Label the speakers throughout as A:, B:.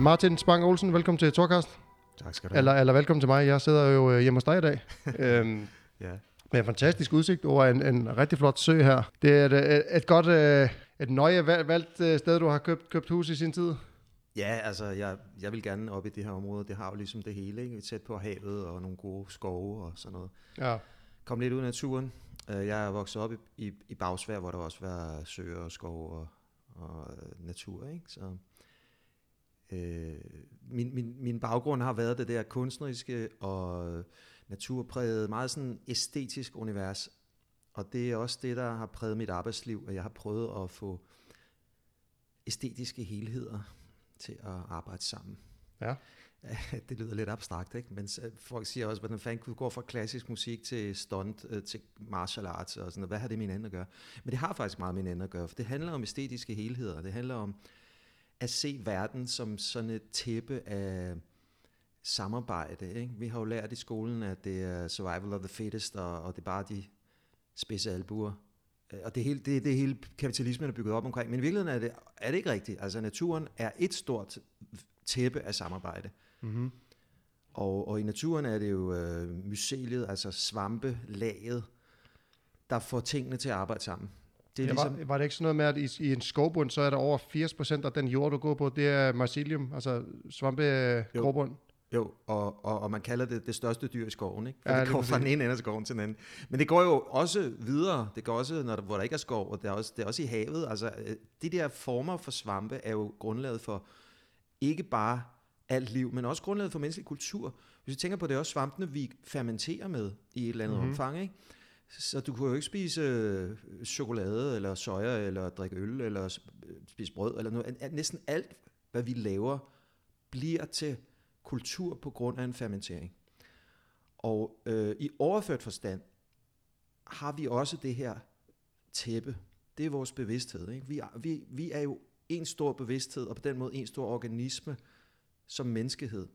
A: Martin Spang Olsen, velkommen til Torkast.
B: Tak skal du have.
A: Eller, eller velkommen til mig. Jeg sidder jo øh, hjemme hos dig i dag. øhm,
B: Ja.
A: med en fantastisk udsigt over en, en rigtig flot sø her. Det er et, et, et godt, øh, et nøje valg- valgt øh, sted, du har købt, købt hus i sin tid.
B: ja, altså jeg, jeg vil gerne op i det her område. Det har jo ligesom det hele, ikke? Tæt på havet og nogle gode skove og sådan noget.
A: Ja.
B: Kom lidt ud i naturen. Jeg er vokset op i, i, i Bagsvær, hvor der også var søer og skov og, og natur, ikke? Så, øh, min, min, min baggrund har været det der kunstneriske og naturpræget, meget sådan æstetisk univers. Og det er også det, der har præget mit arbejdsliv, at jeg har prøvet at få æstetiske helheder til at arbejde sammen.
A: Ja.
B: det lyder lidt abstrakt, ikke? Men folk siger også, hvordan fanden kunne du gå fra klassisk musik til stunt, øh, til martial arts og sådan noget. Hvad har det med hinanden at gøre? Men det har faktisk meget med hinanden at gøre, for det handler om æstetiske helheder. Det handler om at se verden som sådan et tæppe af samarbejde. Ikke? Vi har jo lært i skolen, at det er survival of the fittest, og, og det er bare de spidse albuer. Og det hele, det, det hele kapitalismen er bygget op omkring. Men i virkeligheden er det, er det ikke rigtigt. Altså naturen er et stort tæppe af samarbejde.
A: Mm-hmm.
B: Og, og i naturen er det jo øh, myceliet, altså svampelaget, der får tingene til at arbejde sammen. Det er
A: Ja,
B: ligesom,
A: var, var det ikke sådan noget med, at i, i en skovbund, så er der over 80% af den jord, du går på, det er mycelium, altså svampegråbund?
B: jo, og, og, og man kalder det det største dyr i skoven, ikke? For
A: Ja,
B: det går fra den ene ende af skoven til den anden. Men det går jo også videre. Det går også, når der, hvor der ikke er skov, og det er også, det er også i havet. Altså, øh, de der former for svampe er jo grundlaget for ikke bare alt liv, men også grundlaget for menneskelig kultur. Hvis vi tænker på det, er også svampene, vi fermenterer med i et eller andet
A: Mhm.
B: mm-hmm. omfang, ikke? Så du kunne jo ikke spise øh, chokolade, eller soja, eller drikke øl, eller spise brød, eller noget. Næsten alt, hvad vi laver, bliver til kultur på grund af en fermentering. Og øh, i overført forstand har vi også det her tæppe. Det er vores bevidsthed. Ikke? Vi, er, vi, vi er jo en stor bevidsthed, og på den måde en stor organisme som menneskehed.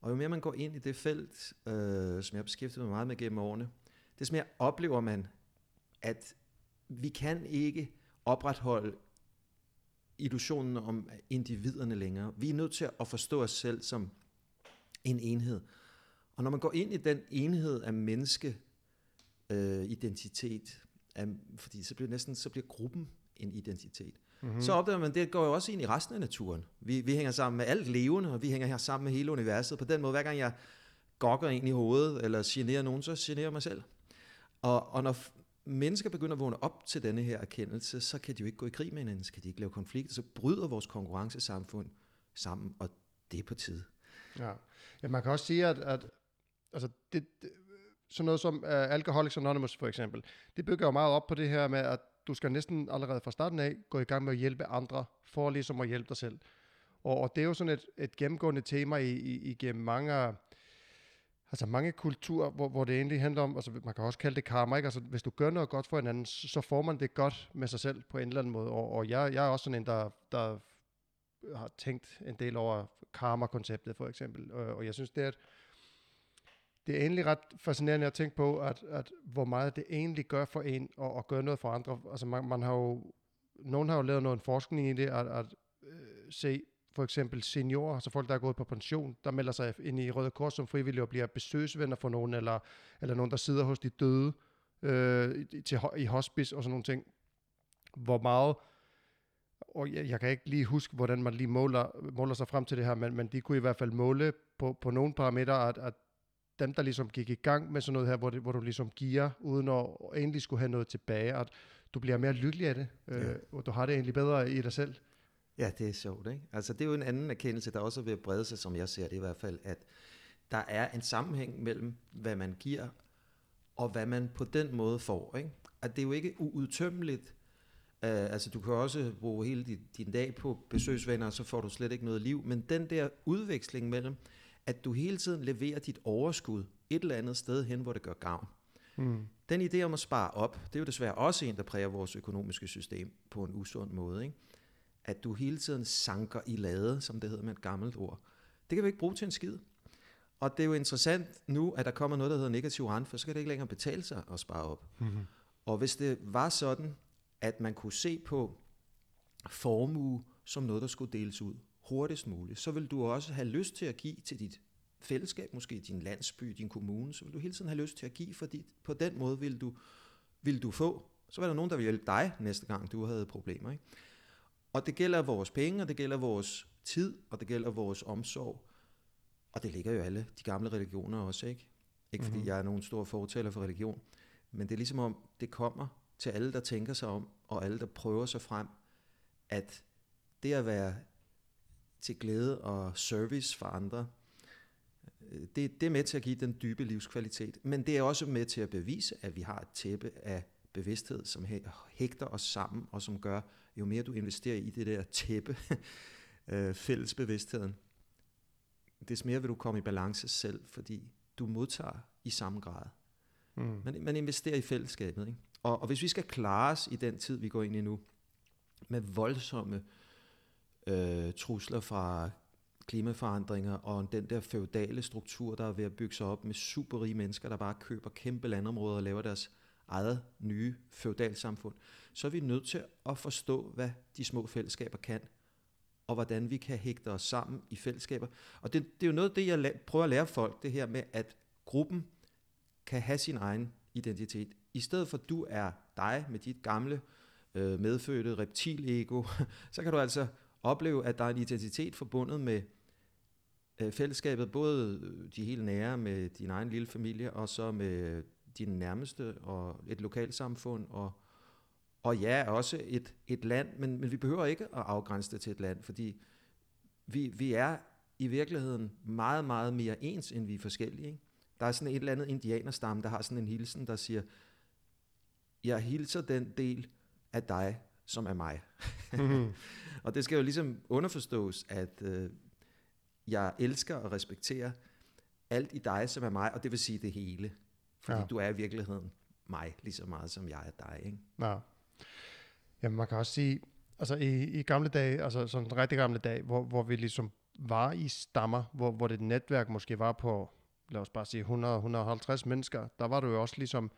B: Og jo mere man går ind i det felt, øh, som jeg har beskæftiget mig meget med gennem årene, det mere oplever man, at vi kan ikke opretholde illusionen om individerne længere. Vi er nødt til at forstå os selv som en enhed. Og når man går ind i den enhed af menneske øh, identitet, af, fordi så bliver næsten så bliver gruppen en identitet. Mm-hmm. Så opdager man, det går jo også ind i resten af naturen. Vi, vi hænger sammen med alt levende, og vi hænger her sammen med hele universet. På den måde, hver gang jeg gokker ind i hovedet, eller generer nogen, så generer jeg mig selv. Og, og når mennesker begynder at vågne op til denne her erkendelse, så kan de jo ikke gå i krig med hinanden, så kan de ikke lave konflikter, så bryder vores konkurrencesamfund sammen, og det er på tide.
A: Ja. ja, man kan også sige, at, at altså det, det, sådan noget som uh, Alcoholics Anonymous for eksempel, det bygger jo meget op på det her med, at du skal næsten allerede fra starten af gå i gang med at hjælpe andre, for ligesom at hjælpe dig selv. Og, og det er jo sådan et, et gennemgående tema i, i, igennem mange, altså mange kulturer, hvor, hvor det egentlig handler om, altså man kan også kalde det karma, ikke? Altså hvis du gør noget godt for hinanden, så så får man det godt med sig selv på en eller anden måde. Og, og jeg, jeg er også sådan en, der, der har tænkt en del over karma-konceptet for eksempel, og, og jeg synes, det er, at det er egentlig ret fascinerende at tænke på, at, at hvor meget det egentlig gør for en, at, at gøre noget for andre. Altså man, man har jo, nogen har jo lavet noget forskning i det, at, at øh, se for eksempel seniorer, altså folk, der er gået på pension, der melder sig ind i Røde Kors som frivillige og bliver besøgsvenner for nogen, eller, eller nogen, der sidder hos de døde øh, i- til, i hospice og sådan nogle ting. Hvor meget og jeg, jeg kan ikke lige huske, hvordan man lige måler, måler sig frem til det her, men, men de kunne i hvert fald måle på, på nogle parametre, at, at dem, der ligesom gik i gang med sådan noget her, hvor, det, hvor du ligesom giver, uden at egentlig skulle have noget tilbage, at du bliver mere lykkelig af det, øh,
B: Ja.
A: og du har det egentlig bedre i dig selv.
B: Ja, det er sjovt, ikke? Altså, det er jo en anden erkendelse, der også er ved at brede sig, som jeg ser det i hvert fald, at der er en sammenhæng mellem, hvad man giver, og hvad man på den måde får, ikke? At det er jo ikke uudtømmeligt. Uh, altså, du kan også bruge hele din, din dag på besøgsvenner, og så får du slet ikke noget liv. Men den der udveksling mellem, at du hele tiden leverer dit overskud et eller andet sted hen, hvor det gør gavn.
A: Mm.
B: Den idé om at spare op, det er jo desværre også en, der præger vores økonomiske system på en usund måde. Ikke? At du hele tiden sanker i lade, som det hedder med et gammelt ord. Det kan vi ikke bruge til en skid. Og det er jo interessant nu, at der kommer noget, der hedder negativ rente, for så kan det ikke længere betale sig at spare op.
A: Mm-hmm.
B: Og hvis det var sådan, at man kunne se på formue som noget, der skulle deles ud hurtigst muligt, så vil du også have lyst til at give til dit fællesskab, måske din landsby, din kommune, så vil du hele tiden have lyst til at give, fordi på den måde vil du, vil du få. Så var der nogen, der vil hjælpe dig næste gang, du havde problemer. Ikke? Og det gælder vores penge, og det gælder vores tid, og det gælder vores omsorg. Og det ligger jo alle de gamle religioner også, ikke? Ikke fordi
A: Mhm.
B: jeg er nogen stor fortaler for religion, men det er ligesom om, det kommer til alle, der tænker sig om, og alle, der prøver sig frem, at det at være til glæde og service for andre, øh, det, det er med til at give den dybe livskvalitet, men det er også med til at bevise, at vi har et tæppe af bevidsthed, som hæ- hægter os sammen, og som gør, jo mere du investerer i det der tæppe, øh, fælles bevidstheden, des mere vil du komme i balance selv, fordi du modtager i samme grad.
A: Mm.
B: Man, man investerer i fællesskabet. Ikke? Og, og hvis vi skal klare os i den tid, vi går ind i nu, med voldsomme øh, trusler fra klimaforandringer og den der feudale struktur, der er ved at bygge sig op med superrige mennesker, der bare køber kæmpe landområder og laver deres eget nye feudalsamfund, så er vi nødt til at forstå, hvad de små fællesskaber kan, og hvordan vi kan hægte os sammen i fællesskaber. Og det, det er jo noget af det, jeg la- prøver at lære folk, det her med, at gruppen kan have sin egen identitet. I stedet for, at du er dig med dit gamle, øh, medfødte reptilego, så kan du altså opleve, at der er en identitet forbundet med øh, fællesskabet, både de helt nære med din egen lille familie, og så med dine nærmeste, og et lokalsamfund, og, og ja, også et, et land, men, men vi behøver ikke at afgrænse det til et land, fordi vi, vi er i virkeligheden meget, meget mere ens, end vi er forskellige. Ikke? Der er sådan et eller andet indianerstamme, der har sådan en hilsen, der siger, jeg hilser den del af dig, som er mig.
A: Mhm.
B: Og det skal jo ligesom underforstås, at øh, jeg elsker og respekterer alt i dig, som er mig, og det vil sige det hele. Fordi
A: Ja.
B: du er i virkeligheden mig, lige så meget som jeg er dig. Ikke?
A: Ja. Jamen, man kan også sige, altså i, i gamle dage, altså sådan en rigtig gamle dag, hvor, hvor vi ligesom var i stammer, hvor, hvor det netværk måske var på, lad os bare sige 100-150 mennesker, der var du jo også ligesom,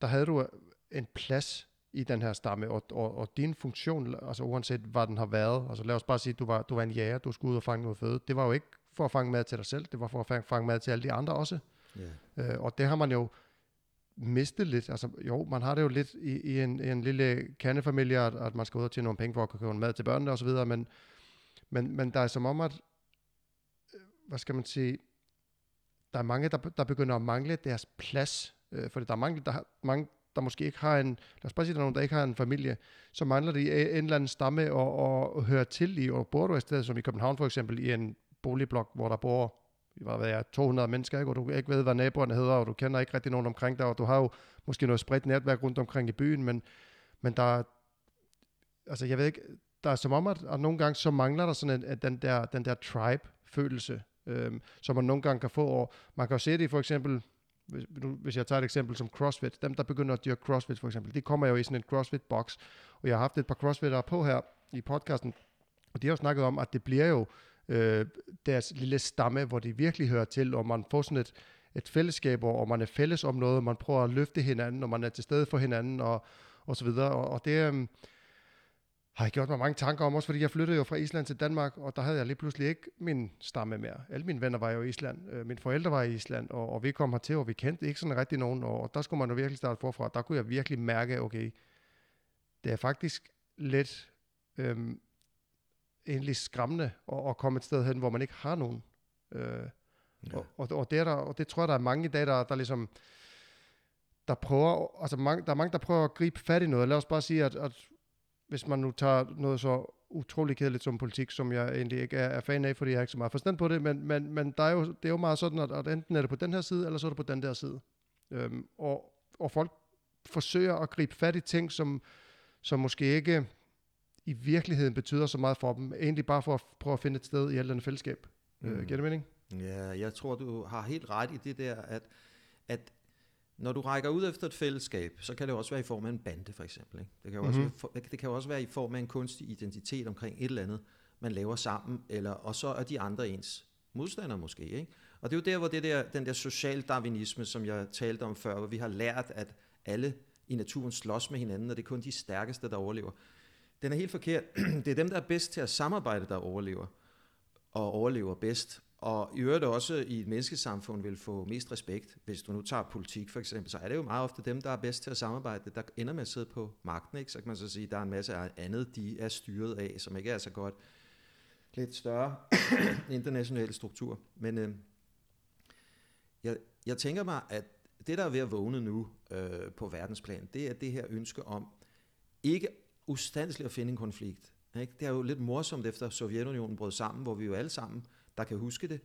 A: der havde du en plads i den her stamme, og, og, og din funktion, altså uanset hvad den har været, altså lad os bare sige, du var, du var en jæger, du skulle ud og fange noget føde, det var jo ikke for at fange mad til dig selv, det var for at fange mad til alle de andre også.
B: Ja.
A: Øh, og det har man jo mistet lidt. Altså, jo, man har det jo lidt i, i, en, i en lille kernefamilie, at, at man skal ud og tjene nogle penge for at kunne købe mad til børnene osv., men, men, men der er som om, at, øh, hvad skal man sige, der er mange, der, der begynder at mangle deres plads, øh, fordi der er mange, der, mange, der måske ikke har en, lad os bare sige, der er nogen, der ikke har en familie, så mangler de en eller anden stamme og, og, og høre til i, og bor du et sted, som i København for eksempel, i en boligblok, hvor der bor hvad ved jeg, 200 mennesker, ikke? og du ikke ved, hvad naboerne hedder, og du kender ikke rigtig nogen omkring dig, og du har jo måske noget spredt netværk rundt omkring i byen, men, men der altså jeg ved ikke, der er som om, at, at nogle gange så mangler der sådan en, at den der, den der tribe-følelse, øhm, som man nogle gange kan få, og man kan jo se det for eksempel, hvis, nu- hvis jeg tager et eksempel som CrossFit, dem der begynder at dyrke CrossFit for eksempel, de kommer jo i sådan en CrossFit-boks, og jeg har haft et par CrossFittere på her i podcasten, og de har jo snakket om, at det bliver jo øh, deres lille stamme, hvor de virkelig hører til, og man får sådan et, et fællesskab, og man er fælles om noget, og man prøver at løfte hinanden, og man er til stede for hinanden, og, og så videre. Og, og det øh, har jeg gjort mig mange tanker om, også fordi jeg flyttede jo fra Island til Danmark, og der havde jeg lige pludselig ikke min stamme mere. Alle mine venner var jo i Island, øh, mine forældre var i Island, og, og vi kom hertil, og vi kendte ikke sådan rigtig nogen, og, og der skulle man jo virkelig starte forfra. Der kunne jeg virkelig mærke, okay, det er faktisk lidt øhm, egentlig skræmmende at, at komme et sted hen, hvor man ikke har nogen. Øh,
B: Ja.
A: og, og, og, det er der, og det tror jeg, der er mange i dag, der, der ligesom, der prøver, altså mange, der er mange, der prøver at gribe fat i noget. Lad os bare sige, at, at hvis man nu tager noget så utrolig kedeligt som politik, som jeg egentlig ikke er, er fan af, fordi jeg har ikke så meget forstand på det, men, men, men der er jo, det er jo meget sådan, at, at enten er det på den her side, eller så er det på den der side. Øhm, og, og folk forsøger at gribe fat i ting, som, som måske ikke i virkeligheden betyder så meget for dem, egentlig bare for at prøve at finde et sted i alt andet fællesskab. Mm. Øh,
B: Mm.
A: giver det mening?
B: Ja, jeg tror, du har helt ret i det der, at, at når du rækker ud efter et fællesskab, så kan det også være i form af en bande, for eksempel. Ikke? Det, kan jo også,
A: Mhm.
B: være det kan også være i form af en kunstig identitet omkring et eller andet, man laver sammen, eller, og så er de andre ens modstandere måske. Ikke? Og det er jo der, hvor det der, den der social darwinisme, som jeg talte om før, hvor vi har lært, at alle i naturen slås med hinanden, og det er kun de stærkeste, der overlever. Den er helt forkert. Det er dem, der er bedst til at samarbejde, der overlever, og overlever bedst. Og i øvrigt også i et menneskesamfund vil få mest respekt. Hvis du nu tager politik for eksempel, så er det jo meget ofte dem, der er bedst til at samarbejde, der ender med at sidde på magten. Ikke? Så kan man så sige, at der er en masse andet, de er styret af, som ikke er så godt. Lidt større internationale struktur. Men øh, jeg, jeg tænker mig, at det, der er ved at vågne nu øh, på verdensplan, det er det her ønske om ikke ustandsligt at finde en konflikt. Ikke? Det er jo lidt morsomt efter Sovjetunionen brød sammen, hvor vi jo alle sammen, der kan huske det,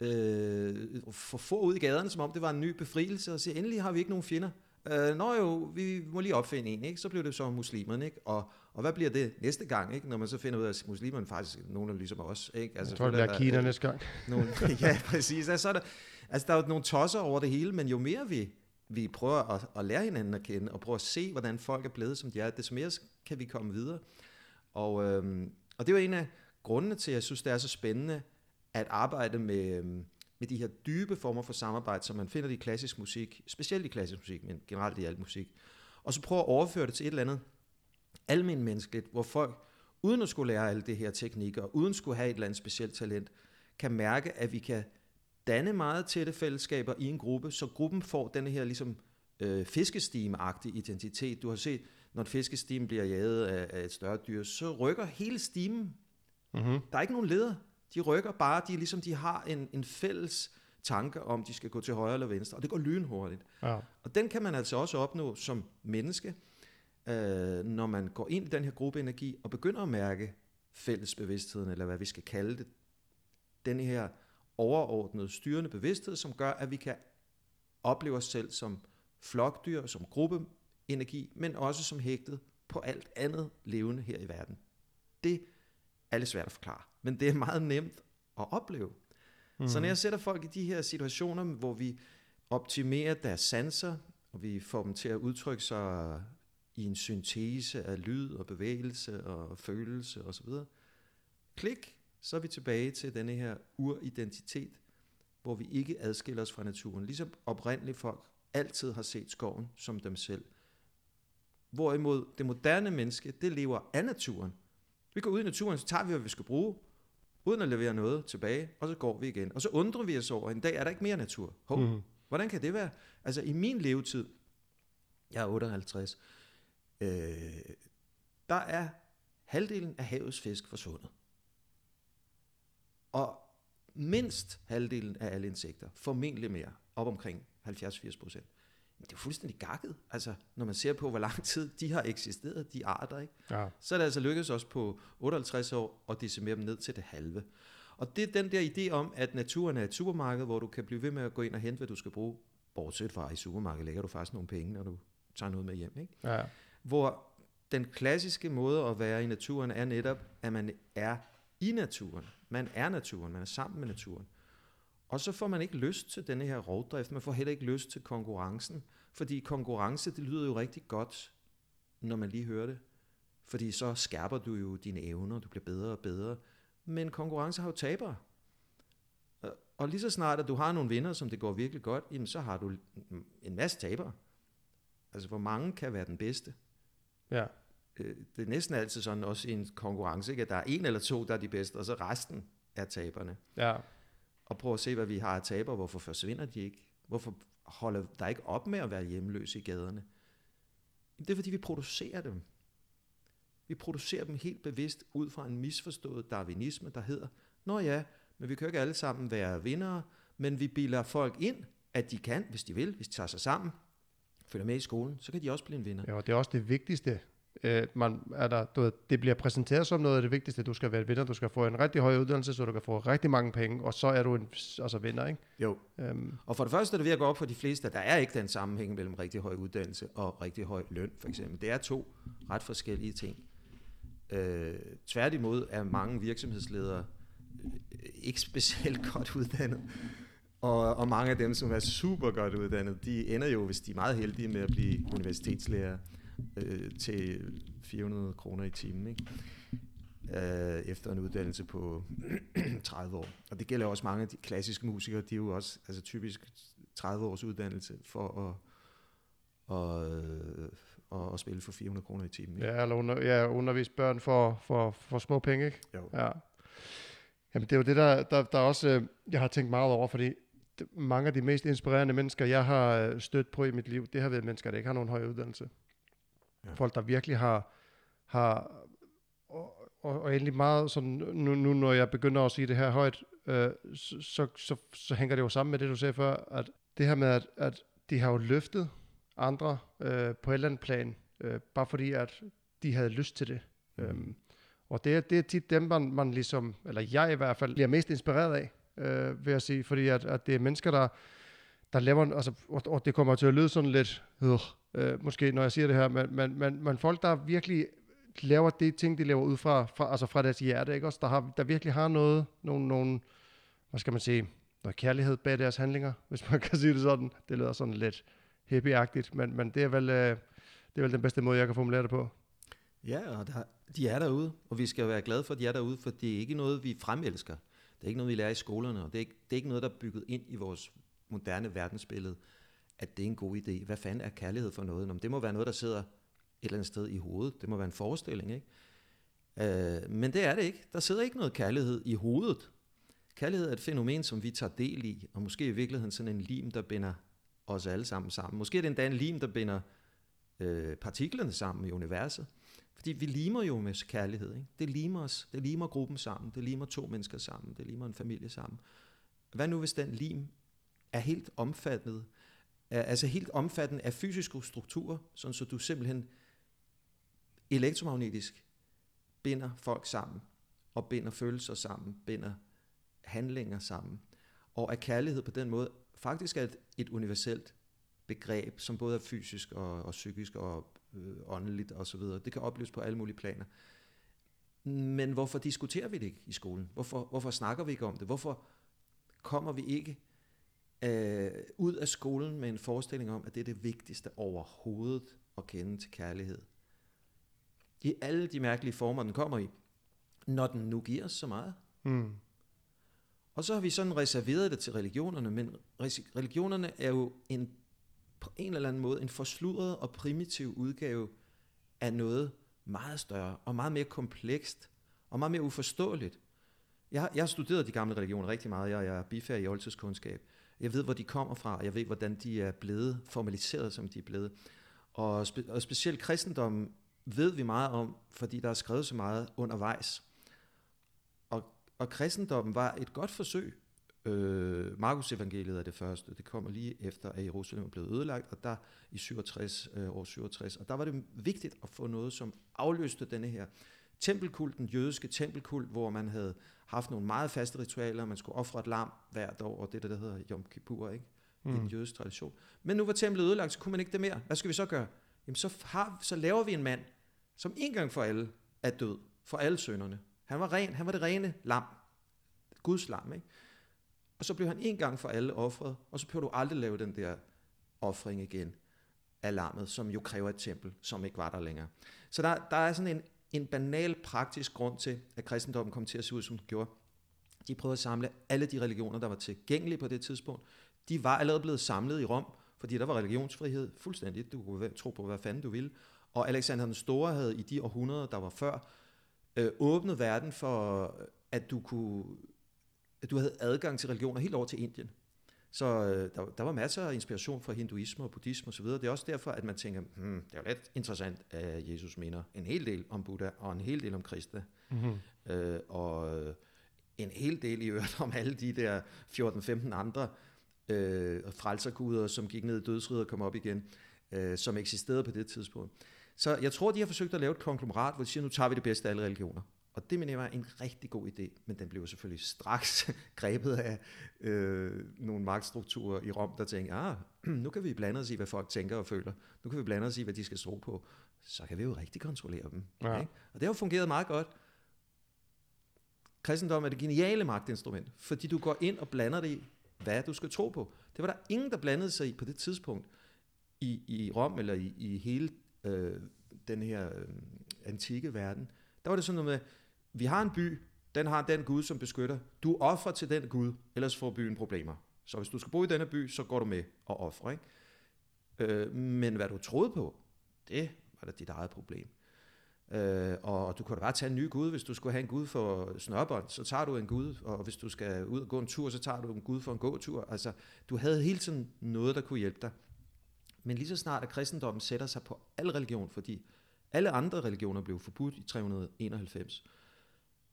B: øh, for få ud i gaderne, som om det var en ny befrielse, og sige, endelig har vi ikke nogen fjender. Øh, nå jo, vi må lige opfinde en, ikke? så blev det så muslimerne, ikke? Og, og hvad bliver det næste gang, ikke? når man så finder ud af, at muslimerne faktisk er nogen ligesom os. Ikke?
A: Altså, jeg tror, det bliver Kina næste gang.
B: Nogle, ja, præcis. Altså, er der, altså, der er jo nogle tosser over det hele, men jo mere vi, vi prøver at, at lære hinanden at kende, og prøver at se, hvordan folk er blevet, som de er, desto mere kan vi komme videre. Og, øhm, og det var en af grundene til, at jeg synes, det er så spændende at arbejde med, øhm, med de her dybe former for samarbejde, som man finder i klassisk musik, specielt i klassisk musik, men generelt i al musik. Og så prøve at overføre det til et eller andet almindeligt menneskeligt, hvor folk, uden at skulle lære alle det her teknikker, uden at skulle have et eller andet specielt talent, kan mærke, at vi kan danne meget tætte fællesskaber i en gruppe, så gruppen får den her ligesom øh, fiskestime-agtige identitet. Du har set, når en fiskestime bliver jaget af, af et større dyr, så rykker hele stimen. Mm-hmm. Der er ikke nogen leder. De rykker bare, de, ligesom de har en, en fælles tanke om, de skal gå til højre eller venstre, og det går lynhurtigt. Ja. Og den kan man altså også opnå som menneske, øh, når man går ind i den her gruppeenergi og begynder at mærke fællesbevidstheden, eller hvad vi skal kalde det, den her overordnede styrende bevidsthed, som gør, at vi kan opleve os selv som flokdyr, som gruppeenergi, men også som hægtet på alt andet levende her i verden. Det er lidt svært at forklare, men det er meget nemt at opleve. Mm. Så når jeg sætter folk i de her situationer, hvor vi optimerer deres sanser, og vi får dem til at udtrykke sig i en syntese af lyd og bevægelse og følelse osv. Klik, så er vi tilbage til denne her uridentitet, hvor vi ikke adskiller os fra naturen. Ligesom oprindeligt folk altid har set skoven som dem selv. Hvorimod det moderne menneske, det lever af naturen. Vi går ud i naturen, så tager vi, hvad vi skal bruge, uden at levere noget tilbage, og så går vi igen. Og så undrer vi os over, at en dag er der ikke mere natur. Hov, mm. hvordan kan det være? Altså i min levetid, jeg er 58, øh, der er halvdelen af havets fisk forsvundet. Og mindst halvdelen af alle insekter, formentlig mere, op omkring 70-80 procent. Det er fuldstændig gakket, altså, når man ser på, hvor lang tid de har eksisteret, de arter. Ikke? Ja. Så er det altså lykkedes os på 58 år at decimere dem ned til det halve. Og det er den der idé om, at naturen er et supermarked, hvor du kan blive ved med at gå ind og hente, hvad du skal bruge. Bortset fra i supermarkedet lægger du faktisk nogle penge, når du tager noget med hjem. Ikke? Ja. Hvor den klassiske måde at være i naturen er netop, at man er i naturen. Man er naturen, man er sammen med naturen. Og så får man ikke lyst til denne her rovdrift, man får heller ikke lyst til konkurrencen, fordi konkurrence, det lyder jo rigtig godt, når man lige hører det. Fordi så skærper du jo dine evner, du bliver bedre og bedre. Men konkurrence har jo tabere. Og lige så snart, at du har nogle vinder, som det går virkelig godt, jamen så har du en masse tabere. Altså, hvor mange kan være den bedste? Ja. Øh, det er næsten altid sådan også i en konkurrence, ikke? at der er en eller to, der er de bedste, og så resten er taberne. Ja. Og prøv at se, hvad vi har af tabere. Hvorfor forsvinder de ikke? Hvorfor holder der ikke op med at være hjemløse i gaderne? Det er, fordi vi producerer dem. Vi producerer dem helt bevidst ud fra en misforstået darwinisme, der hedder, Nå ja, men vi kan jo ikke alle sammen være vindere, men vi bilder folk ind, at de kan, hvis de vil, hvis de tager sig sammen, følger med i skolen, så kan de også blive en vinder.
A: Ja, og det er også det vigtigste øh, man, er der, du ved, det bliver præsenteret som noget af det vigtigste. Du skal være vinder, du skal få en rigtig høj uddannelse, så du kan få rigtig mange penge, og så er du en altså vinder, ikke?
B: Jo. Øhm. Og for det første er det ved at gå op for de fleste, at der er ikke den sammenhæng mellem rigtig høj uddannelse og rigtig høj løn, for eksempel. Det er to ret forskellige ting. Øh, tværtimod er mange virksomhedsledere øh, ikke specielt godt uddannet. Og, og mange af dem, som er super godt uddannet, de ender jo, hvis de er meget heldige med at blive universitetslærer øh, til 400 kroner i timen, ikke? Øh, efter en uddannelse på 30 år. Og det gælder også mange af de klassiske musikere, de er jo også altså typisk 30 års uddannelse for at, at, at, at spille for 400 kroner i timen. ikke?
A: Ja, eller under, ja, undervise børn for, for, for små penge, ikke?
B: Jo.
A: Ja. Jamen, det er jo det, der, der, der også, øh, jeg har tænkt meget over, fordi mange af de mest inspirerende mennesker, jeg har øh, stødt på i mit liv, det har været mennesker, der ikke har nogen høj uddannelse.
B: Ja.
A: Folk, der virkelig har, har og, og, og egentlig meget sådan, nu, nu når jeg begynder at sige det her højt, øh, så, så, så, så hænger det jo sammen med det, du sagde før, at det her med, at, at de har jo løftet andre øh, på et eller andet plan, øh, bare fordi, at de havde lyst til det.
B: Mm.
A: Øhm, og det, er- det er tit dem, man, man ligesom, eller jeg i hvert fald, bliver mest inspireret af, øh, vil jeg sige, fordi at, at det er mennesker, der, der laver, en- altså, og, og det kommer til at lyde sådan lidt, øh, øh, måske når jeg siger det her, men, men, men, men folk, der virkelig laver det ting, de laver ud fra, fra, altså fra deres hjerte, ikke også? Der, har, der virkelig har noget, nogle, nogle, hvad skal man sige, noget kærlighed bag deres handlinger, hvis man kan sige det sådan. Det lyder sådan lidt hippieagtigt, men, men det, er vel, øh, det er vel den bedste måde, jeg kan formulere det på.
B: Ja, og der, de er derude, og vi skal være glade for, at de er derude, for det er ikke noget, vi fremelsker. Det er ikke noget, vi lærer i skolerne, og det er ikke, det er ikke noget, der er bygget ind i vores moderne verdensbillede, at det er en god idé. Hvad fanden er kærlighed for noget? Nå, det må være noget, der sidder et eller andet sted i hovedet. Det må være en forestilling, ikke? Øh, men det er det ikke. Der sidder ikke noget kærlighed i hovedet. Kærlighed er et fænomen, som vi tager del i, og måske i virkeligheden sådan en lim, der binder os alle sammen sammen. Måske er det endda en lim, der binder øh, partiklerne sammen i universet. Fordi vi limer jo med kærlighed. Ikke? Det limer os. Det limer gruppen sammen. Det limer to mennesker sammen. Det limer en familie sammen. Hvad nu hvis den lim er helt omfattet, er, altså helt omfattende af fysiske strukturer, sådan så du simpelthen elektromagnetisk binder folk sammen, og binder følelser sammen, binder handlinger sammen, og at kærlighed på den måde faktisk er et, et universelt begreb, som både er fysisk og, og psykisk og øh, åndeligt og så videre. Det kan opleves på alle mulige planer. Men hvorfor diskuterer vi det ikke i skolen? Hvorfor, hvorfor snakker vi ikke om det? Hvorfor kommer vi ikke øh, ud af skolen med en forestilling om, at det er det vigtigste overhovedet at kende til kærlighed? I alle de mærkelige former, den kommer i, når den nu giver os så meget.
A: Mm.
B: Og så har vi sådan reserveret det til religionerne, men religionerne er jo en, på en eller anden måde en forsludret og primitiv udgave af noget meget større og meget mere komplekst og meget mere uforståeligt. Jeg har, jeg har studeret de gamle religioner rigtig meget. Jeg, jeg er bifærdig i oldtidskundskab. Jeg ved, hvor de kommer fra, og jeg ved, hvordan de er blevet formaliseret, som de er blevet. Og, spe, og specielt kristendommen ved vi meget om, fordi der er skrevet så meget undervejs. Og, og kristendommen var et godt forsøg. Øh, Markus evangeliet er det første. Det kommer lige efter, at Jerusalem er blevet ødelagt, og der i 67, øh, år 67. Og der var det vigtigt at få noget, som afløste denne her tempelkult, den jødiske tempelkult, hvor man havde haft nogle meget faste ritualer. Man skulle ofre et lam hvert år, og det der, der hedder Yom Kippur, ikke? Mm. i den jødiske tradition. Men nu var templet ødelagt, så kunne man ikke det mere. Hvad skal vi så gøre? Jamen så, har, så laver vi en mand, som en gang for alle er død, for alle sønderne. Han var ren, han var det rene lam. Guds lam, ikke? Og så blev han en gang for alle offret, og så behøver du aldrig lave den der offring igen af lammet, som jo kræver et tempel, som ikke var der længere. Så der, der er sådan en, en banal praktisk grund til, at kristendommen kom til at se ud, som den gjorde. De prøvede at samle alle de religioner, der var tilgængelige på det tidspunkt. De var allerede blevet samlet i Rom, fordi der var religionsfrihed fuldstændig. Du kunne tro på, hvad fanden du ville. Og Alexander den Store havde i de århundreder, der var før, øh, åbnet verden for, at du kunne at du havde adgang til religioner helt over til Indien. Så øh, der, der var masser af inspiration fra hinduisme og buddhisme osv. Det er også derfor, at man tænker, hmm, det er jo lidt interessant, at Jesus mener en hel del om Buddha og en hel del om Krista.
A: Mm-hmm.
B: Øh, og øh, en hel del i øvrigt om alle de der 14-15 andre øh, frelserguder, som gik ned i dødsriget og kom op igen, øh, som eksisterede på det tidspunkt. Så jeg tror, de har forsøgt at lave et konglomerat, hvor de siger, nu tager vi det bedste af alle religioner. Og det mener jeg var en rigtig god idé, men den blev selvfølgelig straks grebet af øh, nogle magtstrukturer i Rom, der tænkte, ah, nu kan vi blande os i, hvad folk tænker og føler. Nu kan vi blande os i, hvad de skal tro på. Så kan vi jo rigtig kontrollere dem.
A: Ja.
B: Ikke? Og det har jo fungeret meget godt. Kristendom er det geniale magtinstrument, fordi du går ind og blander det i, hvad du skal tro på. Det var der ingen, der blandede sig i på det tidspunkt i, i Rom eller i, i hele øh, den her øh, antikke verden. Der var det sådan noget med, vi har en by, den har den Gud, som beskytter. Du offrer til den Gud, ellers får byen problemer. Så hvis du skal bo i denne by, så går du med og offrer. Ikke? Øh, men hvad du troede på, det var da dit eget problem. Øh, og du kunne da bare tage en ny gud, hvis du skulle have en gud for snørbånd, så tager du en gud, og hvis du skal ud og gå en tur, så tager du en gud for en gåtur. Altså, du havde hele tiden noget, der kunne hjælpe dig. Men lige så snart at kristendommen sætter sig på al religion, fordi alle andre religioner blev forbudt i 391,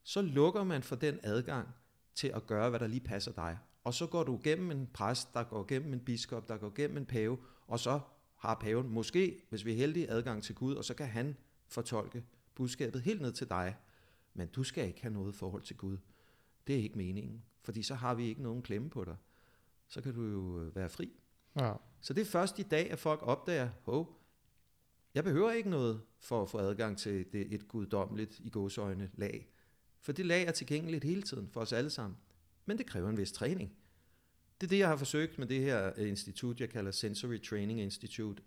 B: så lukker man for den adgang til at gøre, hvad der lige passer dig. Og så går du gennem en præst, der går gennem en biskop, der går gennem en pave, og så har paven måske, hvis vi er heldige, adgang til Gud, og så kan han fortolke budskabet helt ned til dig. Men du skal ikke have noget forhold til Gud. Det er ikke meningen, fordi så har vi ikke nogen klemme på dig. Så kan du jo øh, være fri.
A: Ja.
B: Så det er først i dag, at folk opdager, hov, jeg behøver ikke noget for at få adgang til det, et guddommeligt i gåsøjne lag. For det lag er tilgængeligt hele tiden for os alle sammen. Men det kræver en vis træning. Det er det, jeg har forsøgt med det her øh, institut, jeg kalder Sensory Training Institute.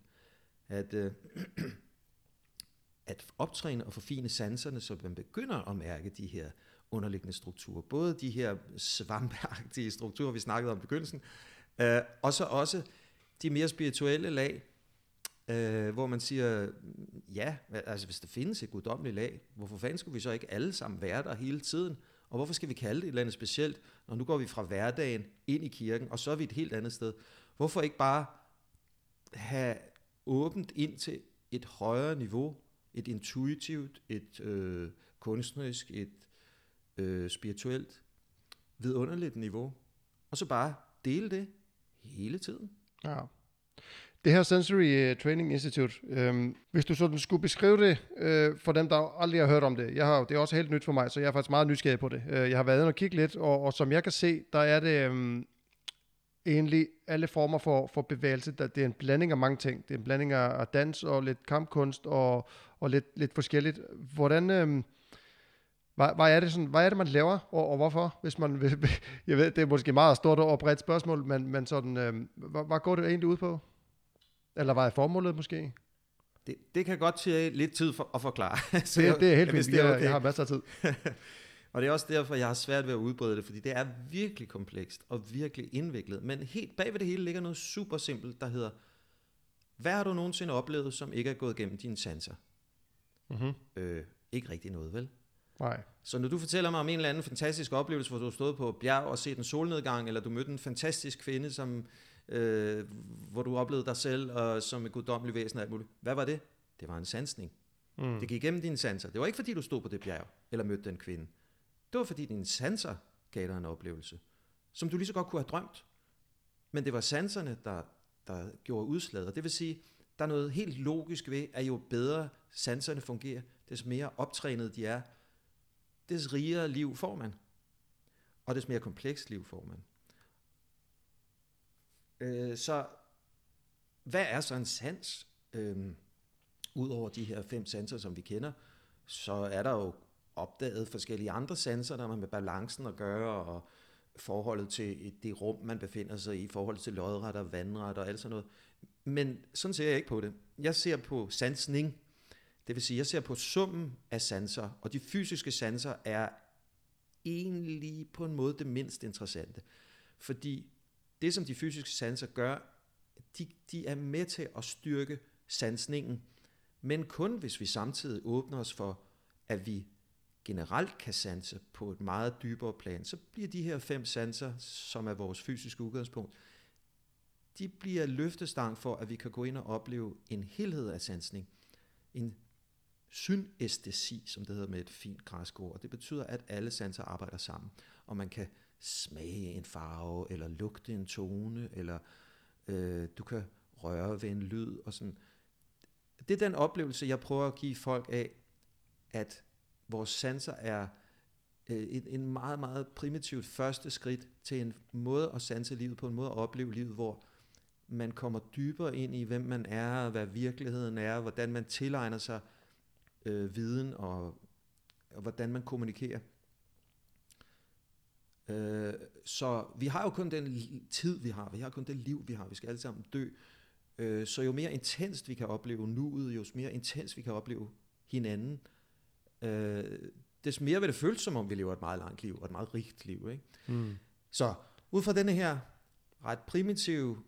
B: At, øh, at optræne og forfine sanserne, så man begynder at mærke de her underliggende strukturer. Både de her svampeagtige strukturer, vi snakkede om i begyndelsen, øh, og så også de mere spirituelle lag, øh, hvor man siger, ja, altså hvis der findes et guddommeligt lag, hvorfor fanden skulle vi så ikke alle sammen være der hele tiden? Og hvorfor skal vi kalde det et eller andet specielt, når nu går vi fra hverdagen ind i kirken, og så er vi et helt andet sted? Hvorfor ikke bare have åbent ind til et højere niveau, et intuitivt, et øh, kunstnerisk, et øh, spirituelt, vidunderligt niveau, og så bare dele det hele tiden.
A: Ja. Det her Sensory øh, Training Institute, øh, hvis du sådan skulle beskrive det øh, for dem, der aldrig har hørt om det, jeg har, det er også helt nyt for mig, så jeg er faktisk meget nysgerrig på det. Øh, jeg har været inde og kigge lidt, og, og som jeg kan se, der er det øh, egentlig alle former for, for bevægelse. Der, det er en blanding af mange ting. Det er en blanding af, af dans og lidt kampkunst og, og lidt, lidt forskelligt. Hvordan... Øh, hvad, hvad, er det sådan, hvad er det, man laver, og, og hvorfor? Hvis man, vil, jeg ved, det er måske meget stort og bredt spørgsmål, men, men sådan, øh, hvad, hvad går det egentlig ud på? Eller hvad er formålet måske?
B: Det, det kan godt tage lidt tid for at forklare.
A: Så det, det er helt fint, det er okay. jeg har masser af tid.
B: og det er også derfor, jeg har svært ved at udbrede det, fordi det er virkelig komplekst og virkelig indviklet. Men helt bag ved det hele ligger noget super simpelt, der hedder, hvad har du nogensinde oplevet, som ikke er gået gennem dine sanser?
A: Mm-hmm.
B: Øh, ikke rigtig noget, vel?
A: Nej.
B: Så når du fortæller mig om en eller anden fantastisk oplevelse, hvor du har stået på bjerg og set en solnedgang, eller du mødte en fantastisk kvinde, som, øh, hvor du oplevede dig selv og som et guddommeligt væsen og alt muligt. Hvad var det? Det var en sansning. Mm. Det gik igennem dine sanser. Det var ikke fordi, du stod på det bjerg, eller mødte den kvinde. Det var fordi, dine sanser gav dig en oplevelse, som du lige så godt kunne have drømt. Men det var sanserne, der, der gjorde udslaget. Og det vil sige, der er noget helt logisk ved, at jo bedre sanserne fungerer, des mere optrænet de er, des rigere liv får man. Og des mere komplekst liv får man. Øh, så hvad er så en sans? Øh, Udover de her fem sanser, som vi kender, så er der jo opdaget forskellige andre sanser, der har med balancen at gøre, og forholdet til det rum, man befinder sig i, forhold til lodret og vandret og alt sådan noget. Men sådan ser jeg ikke på det. Jeg ser på sansning, det vil sige, jeg ser på summen af sanser, og de fysiske sanser er egentlig på en måde det mindst interessante. Fordi det, som de fysiske sanser gør, de, de er med til at styrke sansningen, men kun hvis vi samtidig åbner os for, at vi generelt kan sanse på et meget dybere plan, så bliver de her fem sanser, som er vores fysiske udgangspunkt, de bliver løftestang for, at vi kan gå ind og opleve en helhed af sansning. En synæstesi, som det hedder med et fint græsk ord. Det betyder, at alle sanser arbejder sammen, og man kan smage en farve, eller lugte en tone, eller øh, du kan røre ved en lyd, og sådan. Det er den oplevelse, jeg prøver at give folk af, at vores sanser er øh, en, en meget, meget primitivt første skridt til en måde at sanse livet på, en måde at opleve livet, hvor man kommer dybere ind i, hvem man er, hvad virkeligheden er, hvordan man tilegner sig øh, viden og, og hvordan man kommunikerer. Øh, så vi har jo kun den tid, vi har. Vi har kun det liv, vi har. Vi skal alle sammen dø. Øh, så jo mere intenst vi kan opleve nuet, jo mere intens vi kan opleve hinanden, øh, des mere vil det føles som om, vi lever et meget langt liv, og et meget rigt liv. Ikke?
A: Mm.
B: Så ud fra denne her ret primitive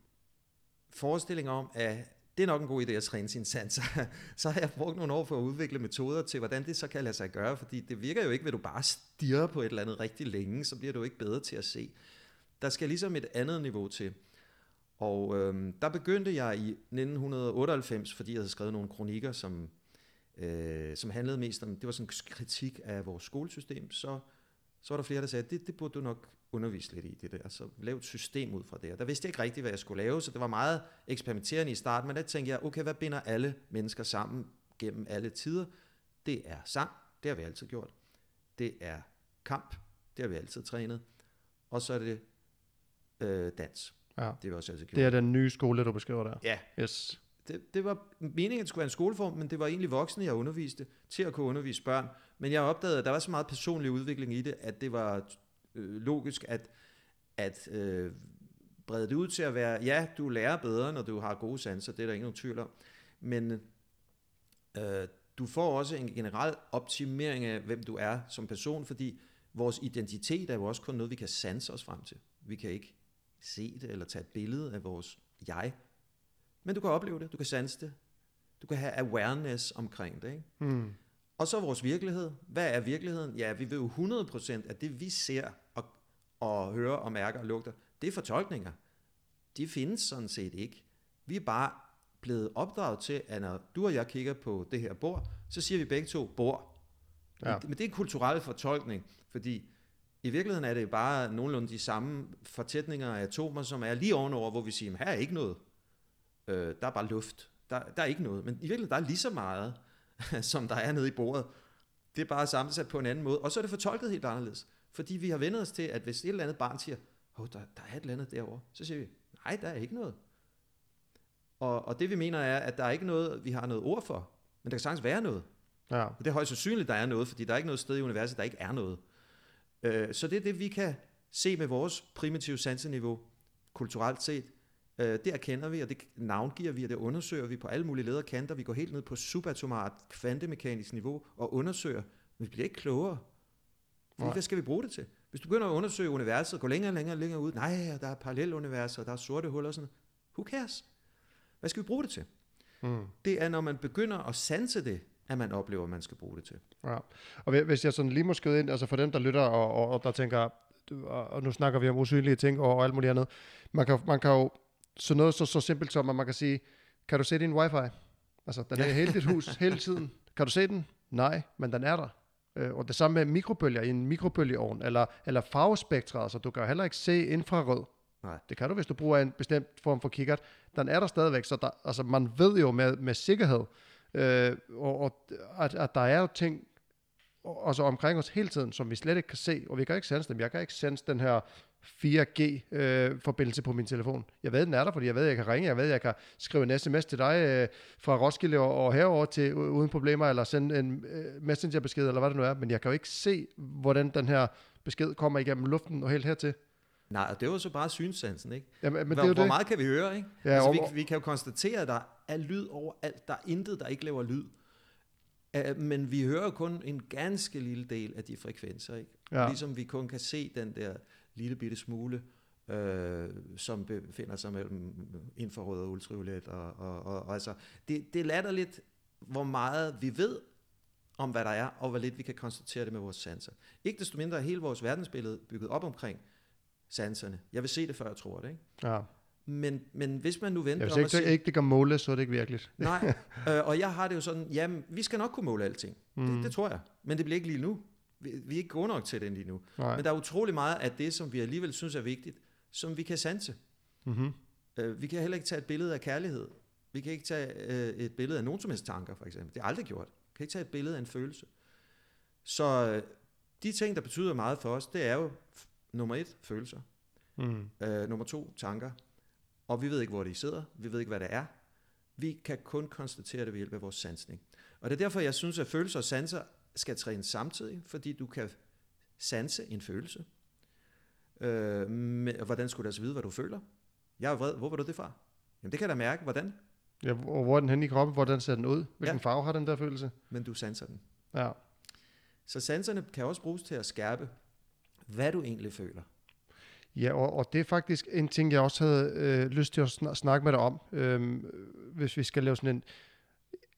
B: forestilling om, at det er nok en god idé at træne sin sanser. så har jeg brugt nogle år for at udvikle metoder til, hvordan det så kan lade sig gøre, fordi det virker jo ikke, ved du bare stirrer på et eller andet rigtig længe, så bliver du ikke bedre til at se. Der skal ligesom et andet niveau til. Og øhm, der begyndte jeg i 1998, fordi jeg havde skrevet nogle kronikker, som, øh, som handlede mest om, det var sådan en kritik af vores skolesystem, så, så var der flere, der sagde, det, det burde du nok undervise lidt i det der, så lav et system ud fra det. Og der vidste jeg ikke rigtigt, hvad jeg skulle lave, så det var meget eksperimenterende i starten, men der tænkte jeg, okay, hvad binder alle mennesker sammen gennem alle tider? Det er sang, det har vi altid gjort. Det er kamp, det har vi altid trænet. Og så er det øh, dans.
A: Ja.
B: Det har vi også altid gjort.
A: Det er den nye skole, du beskriver der.
B: Ja,
A: Yes.
B: det, det var meningen, at det skulle være en skoleform, men det var egentlig voksne, jeg underviste, til at kunne undervise børn. Men jeg opdagede, at der var så meget personlig udvikling i det, at det var øh, logisk at, at øh, brede det ud til at være, ja, du lærer bedre, når du har gode sanser, det er der ikke tvivl om, men øh, du får også en generel optimering af, hvem du er som person, fordi vores identitet er jo også kun noget, vi kan sanse os frem til. Vi kan ikke se det eller tage et billede af vores jeg, men du kan opleve det, du kan sanse det, du kan have awareness omkring det, ikke?
A: Hmm.
B: Og så vores virkelighed. Hvad er virkeligheden? Ja, vi ved jo 100% at det vi ser og, og hører og mærker og lugter, det er fortolkninger. De findes sådan set ikke. Vi er bare blevet opdraget til, at når du og jeg kigger på det her bord, så siger vi begge to bord.
A: Ja.
B: Men det er en kulturel fortolkning, fordi i virkeligheden er det bare nogenlunde de samme fortætninger af atomer, som er lige ovenover, hvor vi siger, her er ikke noget. Øh, der er bare luft. Der, der er ikke noget. Men i virkeligheden, der er lige så meget, som der er nede i bordet. Det er bare sammensat på en anden måde. Og så er det fortolket helt anderledes. Fordi vi har vendt os til, at hvis et eller andet barn siger, oh, der, der er et eller andet derovre, så siger vi, nej, der er ikke noget. Og, og det vi mener er, at der er ikke noget, vi har noget ord for. Men der kan sagtens være noget.
A: Ja.
B: Og det er højst sandsynligt, der er noget, fordi der er ikke noget sted i universet, der ikke er noget. Øh, så det er det, vi kan se med vores primitive sanseniveau, kulturelt set. Øh, det erkender vi, og det navngiver vi, og det undersøger vi på alle mulige leder kanter. Vi går helt ned på subatomart kvantemekanisk niveau og undersøger, men vi bliver ikke klogere. Fordi hvad skal vi bruge det til? Hvis du begynder at undersøge universet, gå længere og længere og længere ud, nej, der er paralleluniverser, der er sorte huller og sådan. Who cares? Hvad skal vi bruge det til?
A: Hmm.
B: Det er, når man begynder at sanse det, at man oplever, at man skal bruge det til.
A: Ja. Og hvis- jeg sådan lige må skyde ind, altså for dem, der lytter, og, og, og der tænker, og nu snakker vi om usynlige ting og, og alt muligt andet, man kan, man kan jo, så noget så, så simpelt som, at man kan sige, kan du se din wifi? Altså, den er i hele dit hus hele tiden. Kan du se den? Nej, men den er der. Øh, og det samme med mikrobølger i en mikrobølgeovn, eller, eller farvespektre, altså du kan jo heller ikke se infrarød.
B: Nej.
A: Det kan du, hvis du bruger en bestemt form for kikkert. Den er der stadigvæk, så der, altså man ved jo med, med sikkerhed, øh, og, og at, at der er jo ting også omkring os hele tiden, som vi slet ikke kan se, og vi kan ikke sense dem. Jeg kan ikke sense den her 4G-forbindelse på min telefon. Jeg ved, den er der, fordi jeg ved, jeg kan ringe, jeg ved, jeg kan skrive en sms til dig øh, fra Roskilde og, og herover til uden problemer, eller sende en øh, messengerbesked, eller hvad det nu er, men jeg kan jo ikke se, hvordan den her besked kommer igennem luften og helt hertil.
B: Nej, og det var så bare synssansen, ikke?
A: Jamen, men
B: hvor,
A: det er
B: hvor
A: det.
B: meget kan vi høre, ikke?
A: Ja,
B: altså, vi, vi kan jo konstatere, at der er lyd overalt. Der er intet, der ikke laver lyd. Uh, men vi hører kun en ganske lille del af de frekvenser, ikke?
A: Ja.
B: Ligesom vi kun kan se den der lille bitte smule, øh, som befinder sig mellem infrarød og ultraviolet. Og, og, og, og altså, det, det er latterligt, hvor meget vi ved om, hvad der er, og hvor lidt vi kan konstatere det med vores sanser. Ikke desto mindre er hele vores verdensbillede bygget op omkring sanserne. Jeg vil se det, før jeg tror det. Ikke?
A: Ja.
B: Men, men hvis man nu
A: Ja,
B: venter
A: hvis
B: om at
A: ikke, det, ikke det kan måles, så er det ikke virkeligt.
B: nej, øh, og jeg har det jo sådan, jamen, vi skal nok kunne måle alting. Mm. Det, det tror jeg. Men det bliver ikke lige nu. Vi, vi er ikke gode nok til det lige nu.
A: Nej.
B: Men der er utrolig meget af det, som vi alligevel synes er vigtigt, som vi kan sanse.
A: Mm-hmm.
B: Øh, vi kan heller ikke tage et billede af kærlighed. Vi kan ikke tage øh, et billede af nogen som helst tanker, for eksempel. Det er aldrig gjort. Vi kan ikke tage et billede af en følelse. Så øh, de ting, der betyder meget for os, det er jo nummer et, følelser.
A: Mm.
B: Øh, nummer to, tanker. Og vi ved ikke, hvor de sidder. Vi ved ikke, hvad det er. Vi kan kun konstatere det ved hjælp af vores sansning. Og det er derfor, jeg synes, at følelser og sanser skal trænes samtidig, fordi du kan sanse en følelse. Øh, og hvordan skulle du altså vide, hvad du føler? Jeg er vred. Hvor var du det fra? Jamen, det kan jeg da mærke. Hvordan?
A: Ja, og hvor er den henne i kroppen? Hvordan ser den ud? Hvilken
B: Ja.
A: farve har den der følelse?
B: Men du sanser den.
A: Ja.
B: Så sanserne kan også bruges til at skærpe, hvad du egentlig føler.
A: Ja, og, og det er faktisk en ting, jeg også havde øh, lyst til at sn- snakke med dig om, øh, hvis vi skal lave sådan en...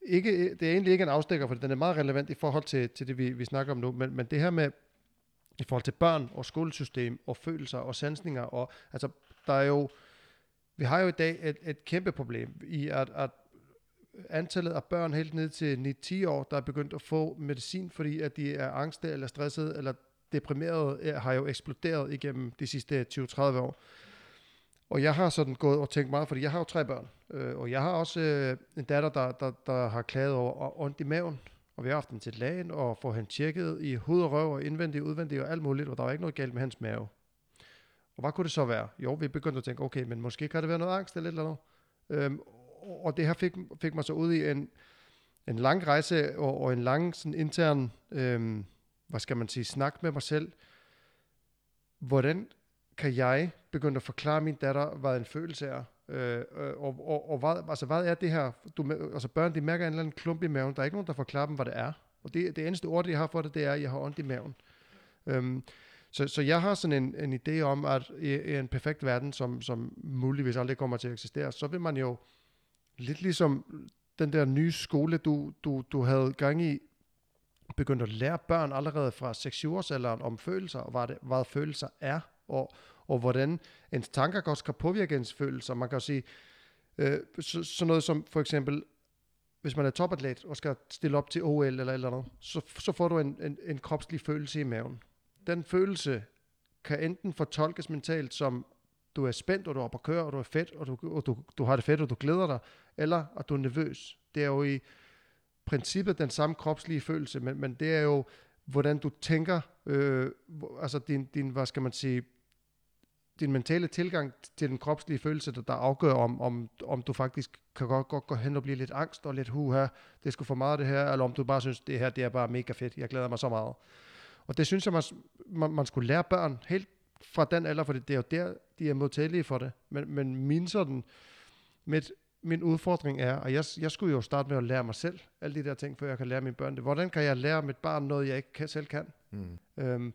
A: Ikke, det er egentlig ikke en afstikker, for den er meget relevant i forhold til, til det, vi, vi snakker om nu, men, men det her med, i forhold til børn og skolesystem og følelser og sansninger, og altså, der er jo, vi har jo i dag et, et kæmpe problem i, at, at antallet af børn helt ned til 9-10 år, der er begyndt at få medicin, fordi at de er angste eller stressede eller deprimerede, har jo eksploderet igennem de sidste 20-30 år. Og jeg har sådan gået og tænkt meget, fordi jeg har jo tre børn, øh, og jeg har også øh, en datter, der, der, der har klaget over ondt i maven, og vi har haft den til lægen og får han tjekket i hud og røv og indvendigt og udvendigt og alt muligt, og der var ikke noget galt med hans mave. Og hvad kunne det så være? Jo, vi begyndte at tænke, okay, men måske kan det være noget angst eller et eller andet. Øhm, og det her fik, fik mig så ud i en, en lang rejse og, og en lang sådan intern, øhm, hvad skal man sige, snak med mig selv. Hvordan kan jeg begyndte at forklare min datter, hvad en følelse er? Øh, øh, og, og, og hvad, altså, hvad er det her? Du, altså børn, de mærker en eller anden klump i maven. Der er ikke nogen, der forklarer dem, hvad det er. Og det, det eneste ord, jeg har for det, det er, at jeg har ondt i maven. Øhm, så, så jeg har sådan en, en idé om, at i, i en perfekt verden, som, som muligvis aldrig kommer til at eksistere, så vil man jo lidt ligesom den der nye skole, du, du, du havde gang i, begyndt at lære børn allerede fra 6 års alderen om følelser, og hvad, det, hvad følelser er, og, og hvordan ens tanker også kan påvirke ens følelser. Man kan sige, øh, så, sådan noget som for eksempel, hvis man er topatlet og skal stille op til OL eller eller andet, så, så får du en, en, en kropslig følelse i maven. Den følelse kan enten fortolkes mentalt som, du er spændt, og du er oppe at køre, og du er fedt, og, du, og du, du har det fedt, og du glæder dig, eller at du er nervøs. Det er jo i princippet den samme kropslige følelse, men, men det er jo, hvordan du tænker, øh, altså din, din, hvad skal man sige, din mentale tilgang til den kropslige følelse, der, der afgør, om, om, om du faktisk kan godt, godt gå hen og blive lidt angst og lidt huha, det skulle for meget det her, eller om du bare synes, det her det er bare mega fedt, jeg glæder mig så meget. Og det synes jeg, man, man, man skulle lære børn helt fra den alder, for det er jo der, de er modtagelige for det. Men, men min sådan, mit, min udfordring er, og jeg, jeg skulle jo starte med at lære mig selv alle de der ting, før jeg kan lære mine børn det. Hvordan kan jeg lære mit barn noget, jeg ikke kan, selv kan? Mm. Øhm,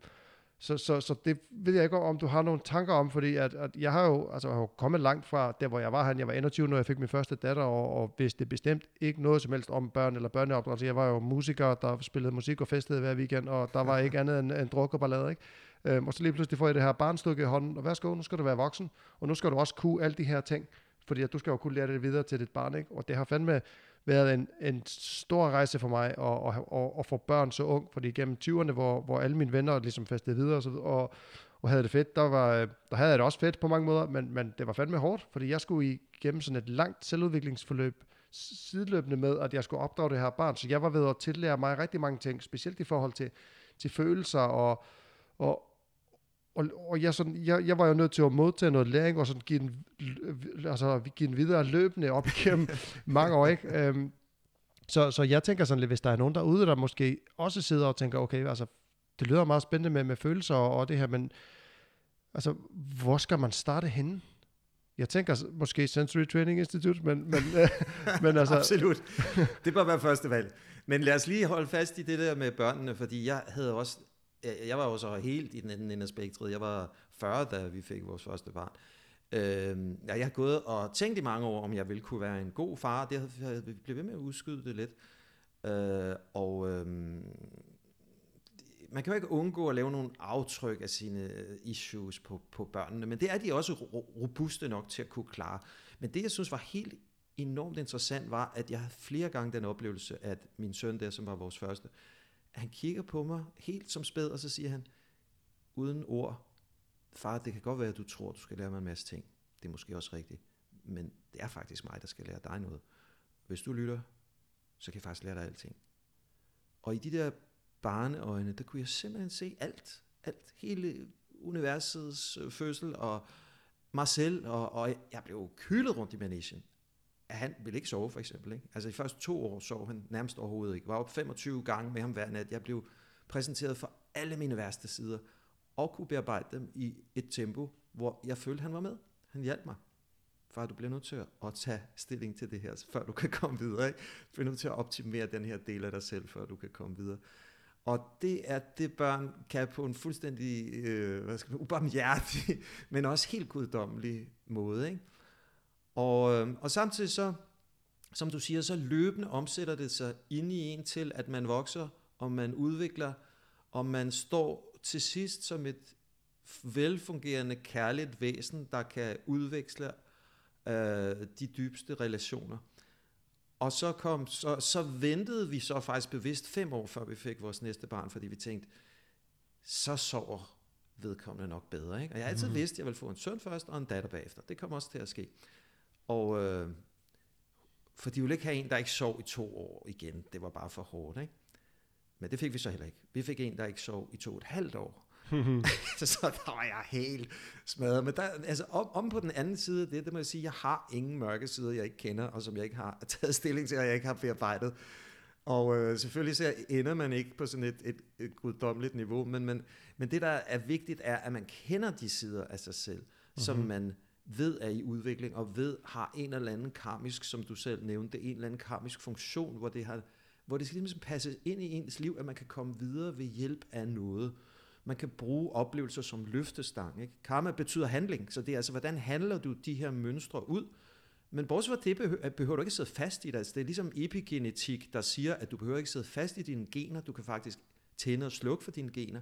A: så, så, så det ved jeg ikke, om du har nogle tanker om, fordi at, at jeg har jo altså, jeg har jo kommet langt fra der, hvor jeg var han. Jeg var 21, når jeg fik min første datter, og, og vidste bestemt ikke noget som helst om børn eller børneopdragelse. Jeg var jo musiker, der spillede musik og festede hver weekend, og der var ikke andet end, end druk og ballade, ikke? Øhm, og så lige pludselig får jeg det her barnstykke i hånden, og værsgo, nu skal du være voksen, og nu skal du også kunne alle de her ting, fordi at du skal jo kunne lære det videre til dit barn, ikke? Og det har fandme været en, en stor rejse for mig at, at, at, at få børn så ung, fordi gennem 20'erne, hvor, hvor alle mine venner ligesom festede videre og, så, og, og havde det fedt, der, var, der havde jeg det også fedt på mange måder, men, men det var fandme hårdt, fordi jeg skulle igennem sådan et langt selvudviklingsforløb, sideløbende med, at jeg skulle opdrage det her barn, så jeg var ved at tillære mig rigtig mange ting, specielt i forhold til, til følelser og, og, og, og jeg, sådan, jeg, jeg var jo nødt til at modtage noget læring, og sådan give den, altså, give den videre løbende op igennem mange år, ikke? Øhm, så, så jeg tænker sådan lidt, hvis der er nogen derude, der måske også sidder og tænker, okay, altså, det lyder meget spændende med, med følelser og, og det her, men altså, hvor skal man starte henne? Jeg tænker måske Sensory Training Institute, men, men, øh, men altså...
B: Absolut. Det bør være første valg. Men lad os lige holde fast i det der med børnene, fordi jeg havde også jeg var jo så helt i den anden ende af spektret. Jeg var 40, da vi fik vores første barn. Øh, jeg har gået og tænkt i mange år, om jeg ville kunne være en god far. Det havde vi blev ved med at udskyde det lidt. Øh, og øh, man kan jo ikke undgå at lave nogle aftryk af sine øh, issues på, på børnene, men det er de også robuste nok til at kunne klare. Men det, jeg synes var helt enormt interessant, var, at jeg havde flere gange den oplevelse, at min søn der, som var vores første, øh, han kigger på mig helt som spæd, og så siger han, uden ord, far, det kan godt være, at du tror, du skal lære mig en masse ting. Det er måske også rigtigt. Men det er faktisk mig, der skal lære dig noget. Hvis du lytter, så kan jeg faktisk lære dig alting. Og i de der barneøjne, der kunne jeg simpelthen se alt. Alt. Hele universets øh, fødsel, og mig selv, og, og jeg blev kylet rundt i managen han ville ikke sove, for eksempel. Ikke? Altså i første to år sov han nærmest overhovedet ikke. Jeg var op 25 gange med ham hver nat. Jeg blev præsenteret for alle mine værste sider, og kunne bearbejde dem i et tempo, hvor jeg følte, han var med. Han hjalp mig. Far, du bliver nødt til at tage stilling til det her, før du kan komme videre. Ikke? Du bliver nødt til at optimere den her del af dig selv, før du kan komme videre. Og det er det, børn kan på en fuldstændig øh, hvad skal man, ubarmhjertig, men også helt guddommelig måde. Ikke? Og, øh, og samtidig så, som du siger, så løbende omsætter det sig ind i en til, at man vokser, og man udvikler, og man står til sidst som et velfungerende, kærligt væsen, der kan udveksle øh, de dybeste relationer. Og så, kom, så, så ventede vi så faktisk bevidst fem år, før vi fik vores næste barn, fordi vi tænkte, så sover vedkommende nok bedre. Ikke? Og jeg har altid mm. vidst, at jeg ville få en søn først, og en datter bagefter. Det kommer også til at ske. Og øh, for de ville ikke have en, der ikke sov i to år igen. Det var bare for hårdt. Ikke? Men det fik vi så heller ikke. Vi fik en, der ikke sov i to og et halvt år. så der var jeg helt smadret. Men der, altså om, om på den anden side af det, det må jeg sige, jeg har ingen mørke sider, jeg ikke kender, og som jeg ikke har taget stilling til, og jeg ikke har bearbejdet. Og øh, selvfølgelig så ender man ikke på sådan et, et, et guddommeligt niveau, men, men, men det, der er vigtigt, er, at man kender de sider af sig selv, mm-hmm. som man ved er i udvikling, og ved har en eller anden karmisk, som du selv nævnte, en eller anden karmisk funktion, hvor det, har, hvor det skal ligesom passe ind i ens liv, at man kan komme videre ved hjælp af noget. Man kan bruge oplevelser som løftestang. Ikke? Karma betyder handling, så det er altså, hvordan handler du de her mønstre ud? Men bortset fra det, behøver, behøver du ikke sidde fast i det. Altså, det er ligesom epigenetik, der siger, at du behøver ikke sidde fast i dine gener. Du kan faktisk tænde og slukke for dine gener.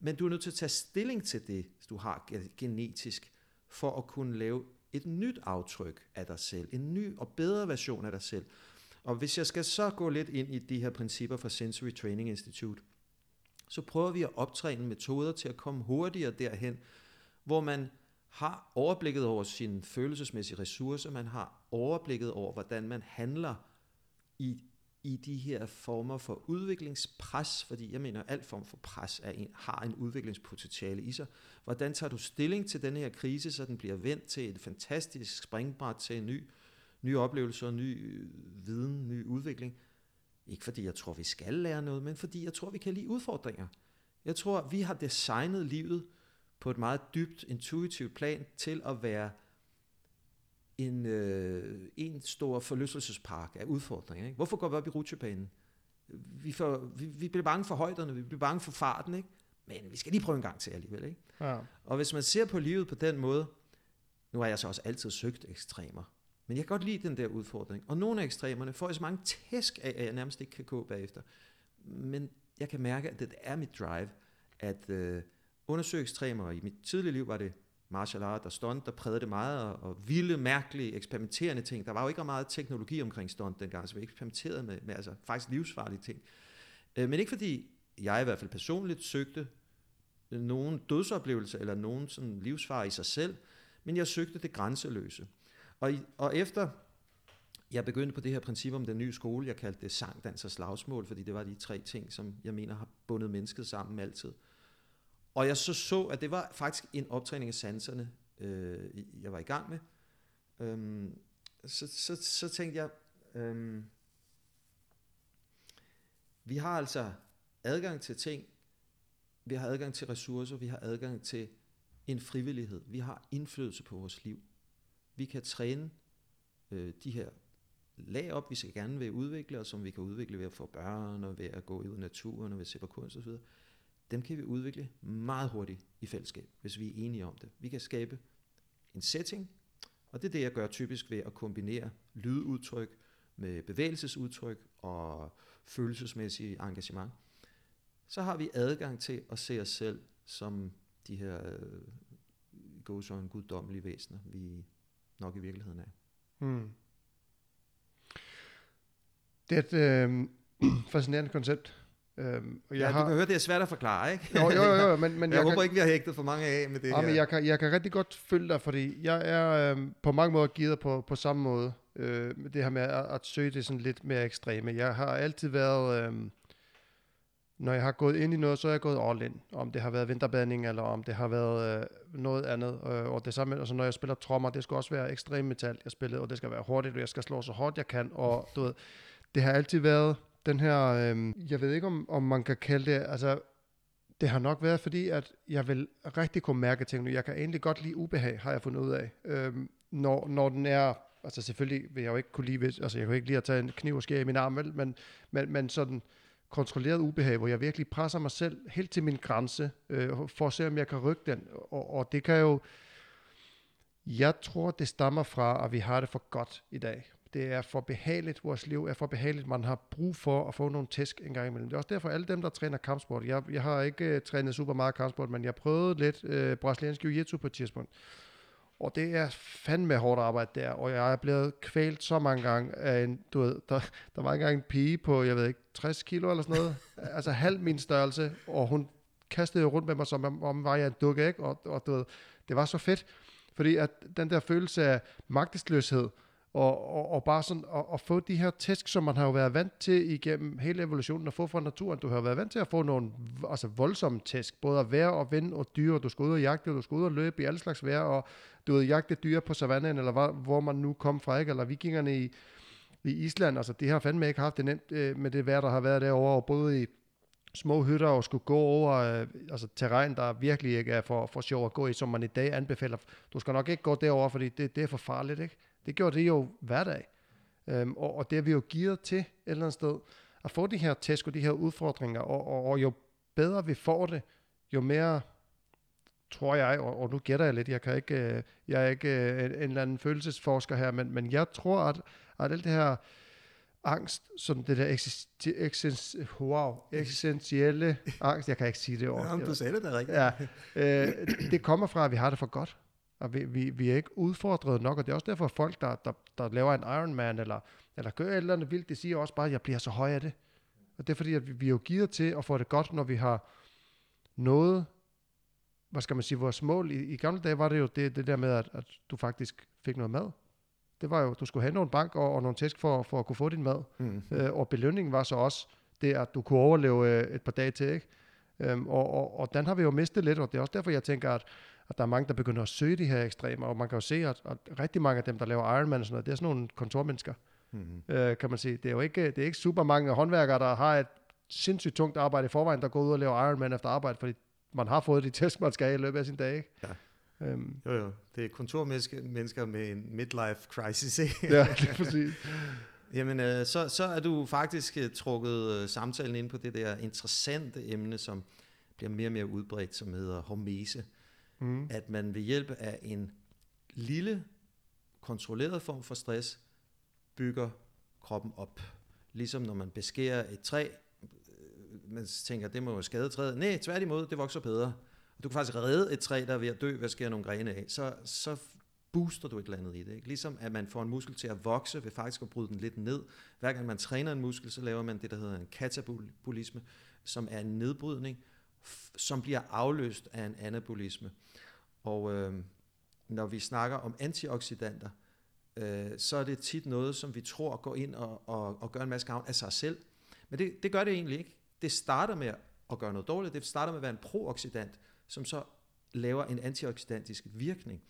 B: Men du er nødt til at tage stilling til det, du har genetisk, for at kunne lave et nyt aftryk af dig selv. En ny og bedre version af dig selv. Og hvis jeg skal så gå lidt ind i de her principper fra Sensory Training Institute, så prøver vi at optræne metoder til at komme hurtigere derhen, hvor man har overblikket over sine følelsesmæssige ressourcer, man har overblikket over, hvordan man handler i, i de her former for udviklingspres, fordi jeg mener, at al form for pres er en, har en udviklingspotentiale i sig. Hvordan tager du stilling til den her krise, så den bliver vendt til et fantastisk springbræt til en ny, ny oplevelse og ny øh, viden, ny udvikling? Ikke fordi jeg tror, vi skal lære noget, men fordi jeg tror, vi kan lide udfordringer. Jeg tror, vi har designet livet på et meget dybt, intuitivt plan til at være en, øh, en stor forlystelsespark af udfordringer. Ikke? Hvorfor går vi op i rutsjebanen? Vi, får, vi, vi bliver bange for højderne, vi bliver bange for farten, ikke? men vi skal lige prøve en gang til alligevel. Ikke? Ja. Og hvis man ser på livet på den måde, nu har jeg så også altid søgt ekstremer, men jeg kan godt lide den der udfordring. Og nogle af ekstremerne får jeg så mange tæsk af, at jeg nærmest ikke kan gå bagefter. Men jeg kan mærke, at det er mit drive, at øh, undersøge ekstremer. I mit tidlige liv var det martial art og stunt, der prægede det meget, og, og vilde, mærkelige, eksperimenterende ting. Der var jo ikke meget teknologi omkring stunt dengang, så vi eksperimenterede med, med altså, faktisk livsfarlige ting. Øh, men ikke fordi jeg i hvert fald personligt søgte nogen dødsoplevelse eller nogen sådan livsfare i sig selv, men jeg søgte det grænseløse. Og, og efter jeg begyndte på det her princip om den nye skole, jeg kaldte det sang, dans og slagsmål, fordi det var de tre ting, som jeg mener har bundet mennesket sammen altid. Og jeg så så, at det var faktisk en optræning af sanserne, øh, jeg var i gang med. Øhm, så, så, så tænkte jeg, øhm, vi har altså adgang til ting, vi har adgang til ressourcer, vi har adgang til en frivillighed, vi har indflydelse på vores liv. Vi kan træne øh, de her lag op, vi skal gerne vil udvikle, og som vi kan udvikle ved at få børn, og ved at gå ud i naturen, og ved at se på kunst osv., dem kan vi udvikle meget hurtigt i fællesskab, hvis vi er enige om det. Vi kan skabe en setting, og det er det, jeg gør typisk ved at kombinere lydudtryk med bevægelsesudtryk og følelsesmæssig engagement. Så har vi adgang til at se os selv som de her øh, gåsøjne guddommelige væsener, vi nok i virkeligheden er. Hmm.
A: Det er et øh, fascinerende koncept.
B: Øhm, og jeg ja, har... du kan høre, det er svært at forklare, ikke?
A: Jo, jo, jo, jo men, men
B: jeg, jeg håber kan... ikke, vi har hægtet for mange af med det
A: ja, her. Men jeg, kan, jeg kan rigtig godt følge dig, fordi jeg er øh, på mange måder givet på, på samme måde. Øh, det her med at, at søge det sådan lidt mere ekstreme. Jeg har altid været... Øh, når jeg har gået ind i noget, så er jeg gået all in. Om det har været vinterbadning, eller om det har været øh, noget andet. Øh, og det samme, altså når jeg spiller trommer, det skal også være ekstrem metal, jeg spiller, og det skal være hurtigt, og jeg skal slå så hårdt jeg kan. Og du ved, det har altid været den her, øh, jeg ved ikke om, om man kan kalde det, altså det har nok været fordi, at jeg vil rigtig kunne mærke ting nu. Jeg kan egentlig godt lide ubehag, har jeg fundet ud af. Øh, når, når den er, altså selvfølgelig vil jeg jo ikke kunne lide, altså jeg kan ikke lide at tage en kniv og skære i min arm, vel? Men, men, men sådan, kontrolleret ubehag, hvor jeg virkelig presser mig selv helt til min grænse, øh, for at se, om jeg kan rykke den. Og, og det kan jo... Jeg tror, det stammer fra, at vi har det for godt i dag. Det er for behageligt, vores liv er for behageligt. Man har brug for at få nogle tæsk en gang imellem. Det er også derfor, alle dem, der træner kampsport, jeg, jeg har ikke uh, trænet super meget kampsport, men jeg prøvede lidt uh, brasiliansk jiu-jitsu på et tidspunkt. Og det er fandme hårdt arbejde der, og jeg er blevet kvalt så mange gange af en, du ved, der, der var engang en pige på, jeg ved ikke, 60 kilo eller sådan noget, altså halv min størrelse, og hun kastede rundt med mig, som om var jeg en dukke, ikke? Og, og du ved, det var så fedt, fordi at den der følelse af magtesløshed, og, og, og bare sådan at, at få de her tæsk, som man har jo været vant til igennem hele evolutionen, at få fra naturen. Du har været vant til at få nogle altså voldsomme tæsk, både at være og vind og dyr, og du skal ud og jagte, og du skal ud og løbe i alle slags vejr, og du ved, jagte dyr på savannen, eller hvor, hvor man nu kom fra, ikke? eller vikingerne i, i Island, altså det har fandme ikke haft det nemt øh, med det vejr, der har været derovre, og både i små hytter og skulle gå over øh, altså terræn, der virkelig ikke er for, for sjov at gå i, som man i dag anbefaler. Du skal nok ikke gå derover, fordi det, det er for farligt, ikke? Det gjorde det jo hverdag. Øhm, og, og det er vi jo givet til et eller andet sted, at få de her tæsk og de her udfordringer, og, og, og jo bedre vi får det, jo mere tror jeg, og, og nu gætter jeg lidt, jeg, kan ikke, øh, jeg er ikke øh, en, en eller anden følelsesforsker her, men, men jeg tror, at, at alt det her angst, som det der eksist, eksist, wow, eksistentielle angst, jeg kan ikke sige det ord.
B: Jamen, du sagde det da rigtigt.
A: Ja, øh, det kommer fra, at vi har det for godt. Og vi, vi, vi er ikke udfordret nok, og det er også derfor, at folk, der, der, der laver en Ironman, eller, eller gør et eller andet vildt, de siger også bare, at jeg bliver så høj af det. Og det er fordi, at vi, vi er jo givet til at få det godt, når vi har noget, hvad skal man sige, vores mål. I, i gamle dage var det jo det, det der med, at, at du faktisk fik noget mad. Det var jo, du skulle have nogle bank og, og nogle tæsk for, for at kunne få din mad. Mm. Øh, og belønningen var så også det, at du kunne overleve øh, et par dage til, ikke? Øhm, og, og, og den har vi jo mistet lidt, og det er også derfor, jeg tænker, at at der er mange, der begynder at søge de her ekstremer, og man kan jo se, at, at rigtig mange af dem, der laver Ironman og sådan noget, det er sådan nogle kontormennesker, mm-hmm. øh, kan man sige. Det er jo ikke, det er ikke super mange håndværkere, der har et sindssygt tungt arbejde i forvejen, der går ud og laver Ironman efter arbejde, fordi man har fået de test, man skal i løbet af sin dag. Ikke? Ja.
B: Øhm. Jo, jo. Det er kontormennesker med en midlife crisis, ikke?
A: ja, det er præcis.
B: Jamen, øh, så, så er du faktisk uh, trukket uh, samtalen ind på det der interessante emne, som bliver mere og mere udbredt, som hedder hormese mm. at man ved hjælp af en lille, kontrolleret form for stress, bygger kroppen op. Ligesom når man beskærer et træ, øh, man tænker, det må jo skade træet. Nej, tværtimod, det vokser bedre. Du kan faktisk redde et træ, der er ved at dø ved at skære nogle grene af. Så, så booster du et eller andet i det. Ikke? Ligesom at man får en muskel til at vokse ved faktisk at bryde den lidt ned. Hver gang man træner en muskel, så laver man det, der hedder en katabolisme, som er en nedbrydning, som bliver afløst af en anabolisme. Og øh, når vi snakker om antioxidanter, øh, så er det tit noget, som vi tror går ind og, og, og gør en masse gavn af sig selv. Men det, det gør det egentlig ikke. Det starter med at gøre noget dårligt. Det starter med at være en prooxidant, som så laver en antioxidantisk virkning.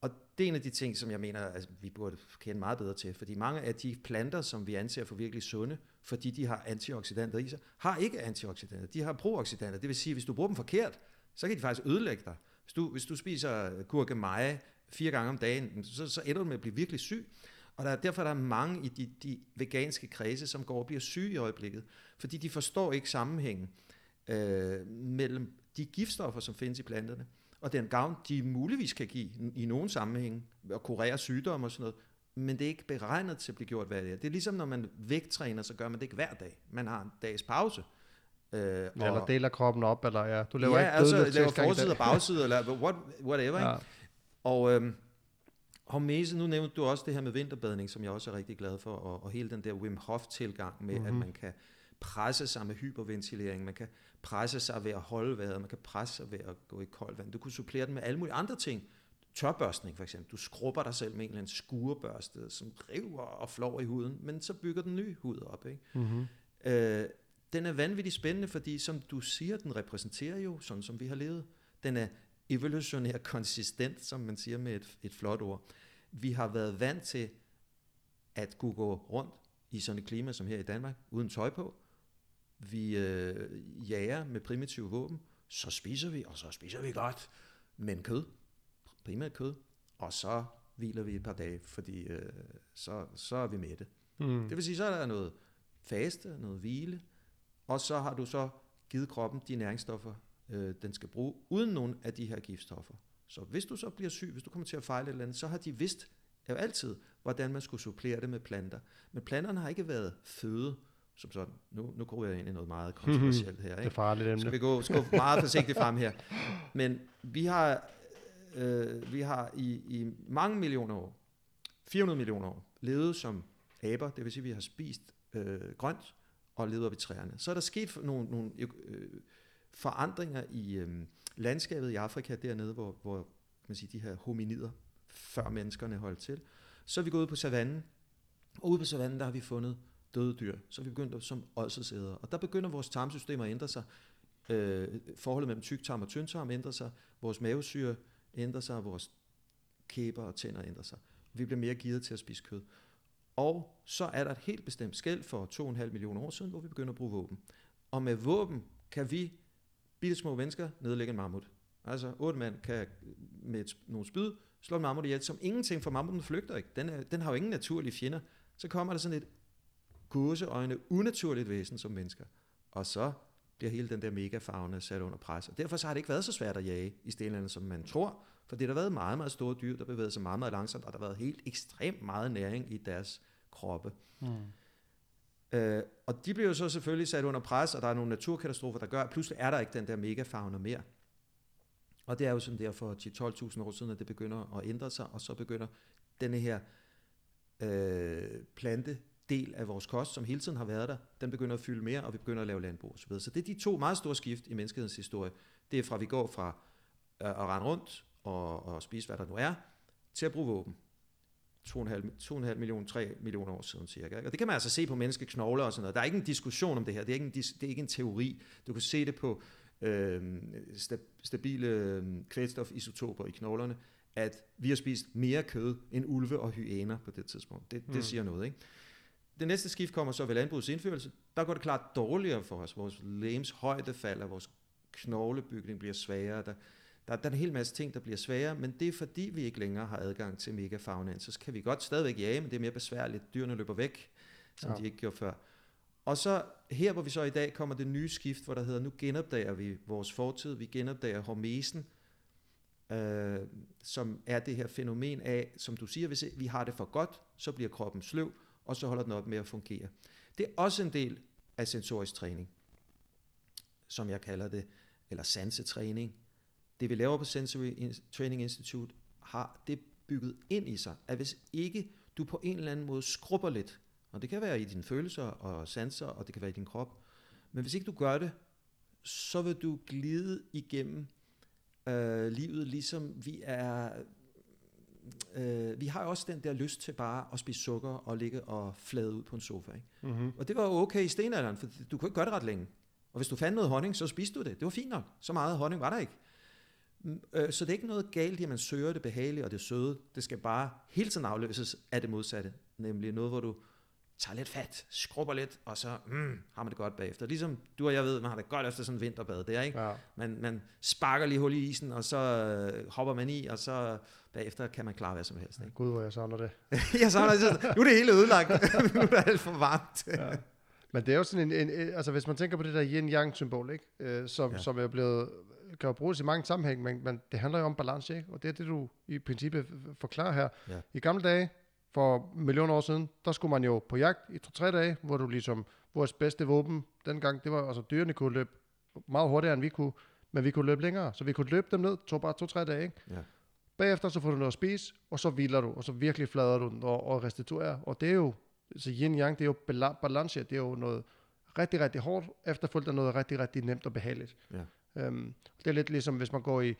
B: Og det er en af de ting, som jeg mener, at vi burde kende meget bedre til, fordi mange af de planter, som vi anser for virkelig sunde, fordi de har antioxidanter i sig, har ikke antioxidanter, de har prooxidanter. Det vil sige, at hvis du bruger dem forkert, så kan de faktisk ødelægge dig. Hvis du, hvis du spiser gurkemeje fire gange om dagen, så, så ender du med at blive virkelig syg. Og der, derfor er der mange i de, de veganske kredse, som går og bliver syge i øjeblikket, fordi de forstår ikke sammenhængen øh, mellem de giftstoffer, som findes i planterne, og den gavn, de muligvis kan give i nogle sammenhænge, at kurere sygdomme og sådan noget, men det er ikke beregnet til at blive gjort hver dag. Det er ligesom, når man vægttræner, så gør man det ikke hver dag. Man har en dags pause.
A: Øh, eller deler kroppen op, eller ja, du laver
B: ja,
A: ikke
B: altså, laver forside og bagside, eller what, whatever, ja. ikke? Og øhm, Hormese, nu nævnte du også det her med vinterbadning, som jeg også er rigtig glad for, og, og hele den der Wim Hof-tilgang med, mm-hmm. at mhm. man kan presse sig med hyperventilering, man kan presse sig ved at holde vejret, man kan presse sig ved at gå i koldt vand. Du kunne supplere den med alle mulige andre ting. Tørbørstning for eksempel. Du skrubber dig selv med en eller anden skurebørste, som river og flår i huden, men så bygger den ny hud op. Ikke? Mm-hmm. Øh, den er vanvittigt spændende, fordi som du siger, den repræsenterer jo sådan, som vi har levet. Den er evolutionær konsistent, som man siger med et, et flot ord. Vi har været vant til at kunne gå rundt i sådan et klima som her i Danmark, uden tøj på. Vi øh, jager med primitive våben, så spiser vi, og så spiser vi godt, men kød, primært kød, og så hviler vi et par dage, fordi øh, så, så er vi mætte. Mm. Det vil sige, så er der noget faste, noget hvile, og så har du så givet kroppen de næringsstoffer, øh, den skal bruge, uden nogen af de her giftstoffer. Så hvis du så bliver syg, hvis du kommer til at fejle et eller andet, så har de vidst jo altid, hvordan man skulle supplere det med planter. Men planterne har ikke været føde som sådan. Nu, nu går jeg ind i noget meget kontroversielt her.
A: Det er
B: Ikke?
A: farligt
B: Skal
A: emne.
B: vi gå, gå meget forsigtigt frem her. Men vi har, øh, vi har i, i mange millioner år, 400 millioner år, levet som aber, det vil sige, at vi har spist øh, grønt og levet op i træerne. Så er der sket nogle, nogle øh, forandringer i øh, landskabet i Afrika dernede, hvor, hvor man sige, de her hominider, før menneskerne holdt til. Så er vi gået ud på savannen, og ude på savannen, der har vi fundet døde dyr. Så er vi begyndt som ådselsædere. Og der begynder vores tarmsystem at ændre sig. Øh, forholdet mellem tyktarm og tyndtarm ændrer sig. Vores mavesyre ændrer sig. Vores kæber og tænder ændrer sig. Vi bliver mere givet til at spise kød. Og så er der et helt bestemt skæld for 2,5 millioner år siden, hvor vi begynder at bruge våben. Og med våben kan vi, bitte små mennesker, nedlægge en mammut. Altså, otte mand kan med et, nogle spyd slå en mammut ihjel, som ingenting, for mammuten flygter ikke. Den, er, den har jo ingen naturlige fjender. Så kommer der sådan et gåseøjne unaturligt væsen som mennesker. Og så bliver hele den der megafauna sat under pres. Og derfor så har det ikke været så svært at jage i stenlandet, som man tror. For det har været meget, meget store dyr, der bevæger sig meget, meget langsomt, og der har været helt ekstremt meget næring i deres kroppe.
A: Mm.
B: Øh, og de bliver jo så selvfølgelig sat under pres, og der er nogle naturkatastrofer, der gør, at pludselig er der ikke den der megafauna mere. Og det er jo sådan der for 10-12.000 år siden, at det begynder at ændre sig, og så begynder denne her øh, plante del af vores kost, som hele tiden har været der, den begynder at fylde mere, og vi begynder at lave landbrug osv. Så det er de to meget store skift i menneskehedens historie. Det er fra, at vi går fra øh, at rende rundt og, og spise, hvad der nu er, til at bruge våben. 2,5 millioner, 3 millioner år siden cirka. Og det kan man altså se på menneskeknogler og sådan noget. Der er ikke en diskussion om det her. Det er ikke en, det er ikke en teori. Du kan se det på øh, sta- stabile øh, kvælstofisotoper i knoglerne, at vi har spist mere kød end ulve og hyæner på det tidspunkt. Det, det
A: Mm.
B: siger noget, ikke? Det næste skift kommer så ved landbrugets indførelse. Der går det klart dårligere for os. Vores lægens højde falder, vores knoglebygning bliver svagere. Der, der, der er en hel masse ting, der bliver sværere, men det er fordi, vi ikke længere har adgang til megafaunaen. Så kan vi godt stadigvæk jage, men det er mere besværligt. Dyrene løber væk, som
A: ja.
B: de ikke gjorde før. Og så her, hvor vi så i dag kommer det nye skift, hvor der hedder, nu genopdager vi vores fortid, vi genopdager hormesen, øh, som er det her fænomen af, som du siger, hvis vi har det for godt, så bliver kroppen sløv, og så holder den op med at fungere. Det er også en del af sensorisk træning, som jeg kalder det, eller sansetræning. Det vi laver på Sensory Training Institute, har det bygget ind i sig, at hvis ikke du på en eller anden måde skrubber lidt, og det kan være i dine følelser og sanser, og det kan være i din krop, men hvis ikke du gør det, så vil du glide igennem øh, livet, ligesom vi er... Øh, vi har jo også den der lyst til bare at spise sukker og ligge og flade ud på en sofa. Ikke?
A: Mm-hmm.
B: Og det var okay i stenalderen, for du kunne ikke gøre det ret længe. Og hvis du fandt noget honning, så spiste du det. Det var fint nok. Så meget honning var der ikke. Mm, øh, Så det er ikke noget galt i, at man søger det behagelige og det søde. Det skal bare hele tiden afløses af det modsatte. Nemlig noget, hvor du tager lidt fat, skrubber lidt, og så mm, har man det godt bagefter. Ligesom du og jeg ved, man har det godt efter sådan en vinterbad. Det er ikke?
A: Ja.
B: Man, man sparker lige hul i isen, og så øh, hopper man i, og så bagefter kan man klare hvad som helst. Ikke?
A: Gud, hvor jeg savner det.
B: jeg så, så, nu er det hele ødelagt. nu er det alt for varmt.
A: Ja. Men det er jo sådan en, en, en altså hvis man tænker på det der yin-yang-symbol, ikke? Øh, som, ja. Som er blevet, kan jo bruges i mange sammenhæng, men, men det handler jo om balance, ikke? Og det er det, du i princippet forklarer her.
B: Ja.
A: I gamle dage, for millioner år siden, der skulle man jo på jagt i to-tre dage, hvor du ligesom, vores bedste våben dengang, det var, altså dyrene kunne løbe meget hurtigere, end vi kunne, men vi kunne løbe længere, så vi kunne løbe dem ned, tog bare to-tre dage, ikke?
B: Ja.
A: Bagefter så får du noget at spise, og så hviler du, og så virkelig flader du og, og restituerer. Og det er jo, så yin-yang, det er jo bala- balance, det er jo noget rigtig, rigtig hårdt, efterfulgt af noget rigtig, rigtig nemt og behageligt.
B: Ja.
A: Øhm, det er lidt ligesom, hvis man går i,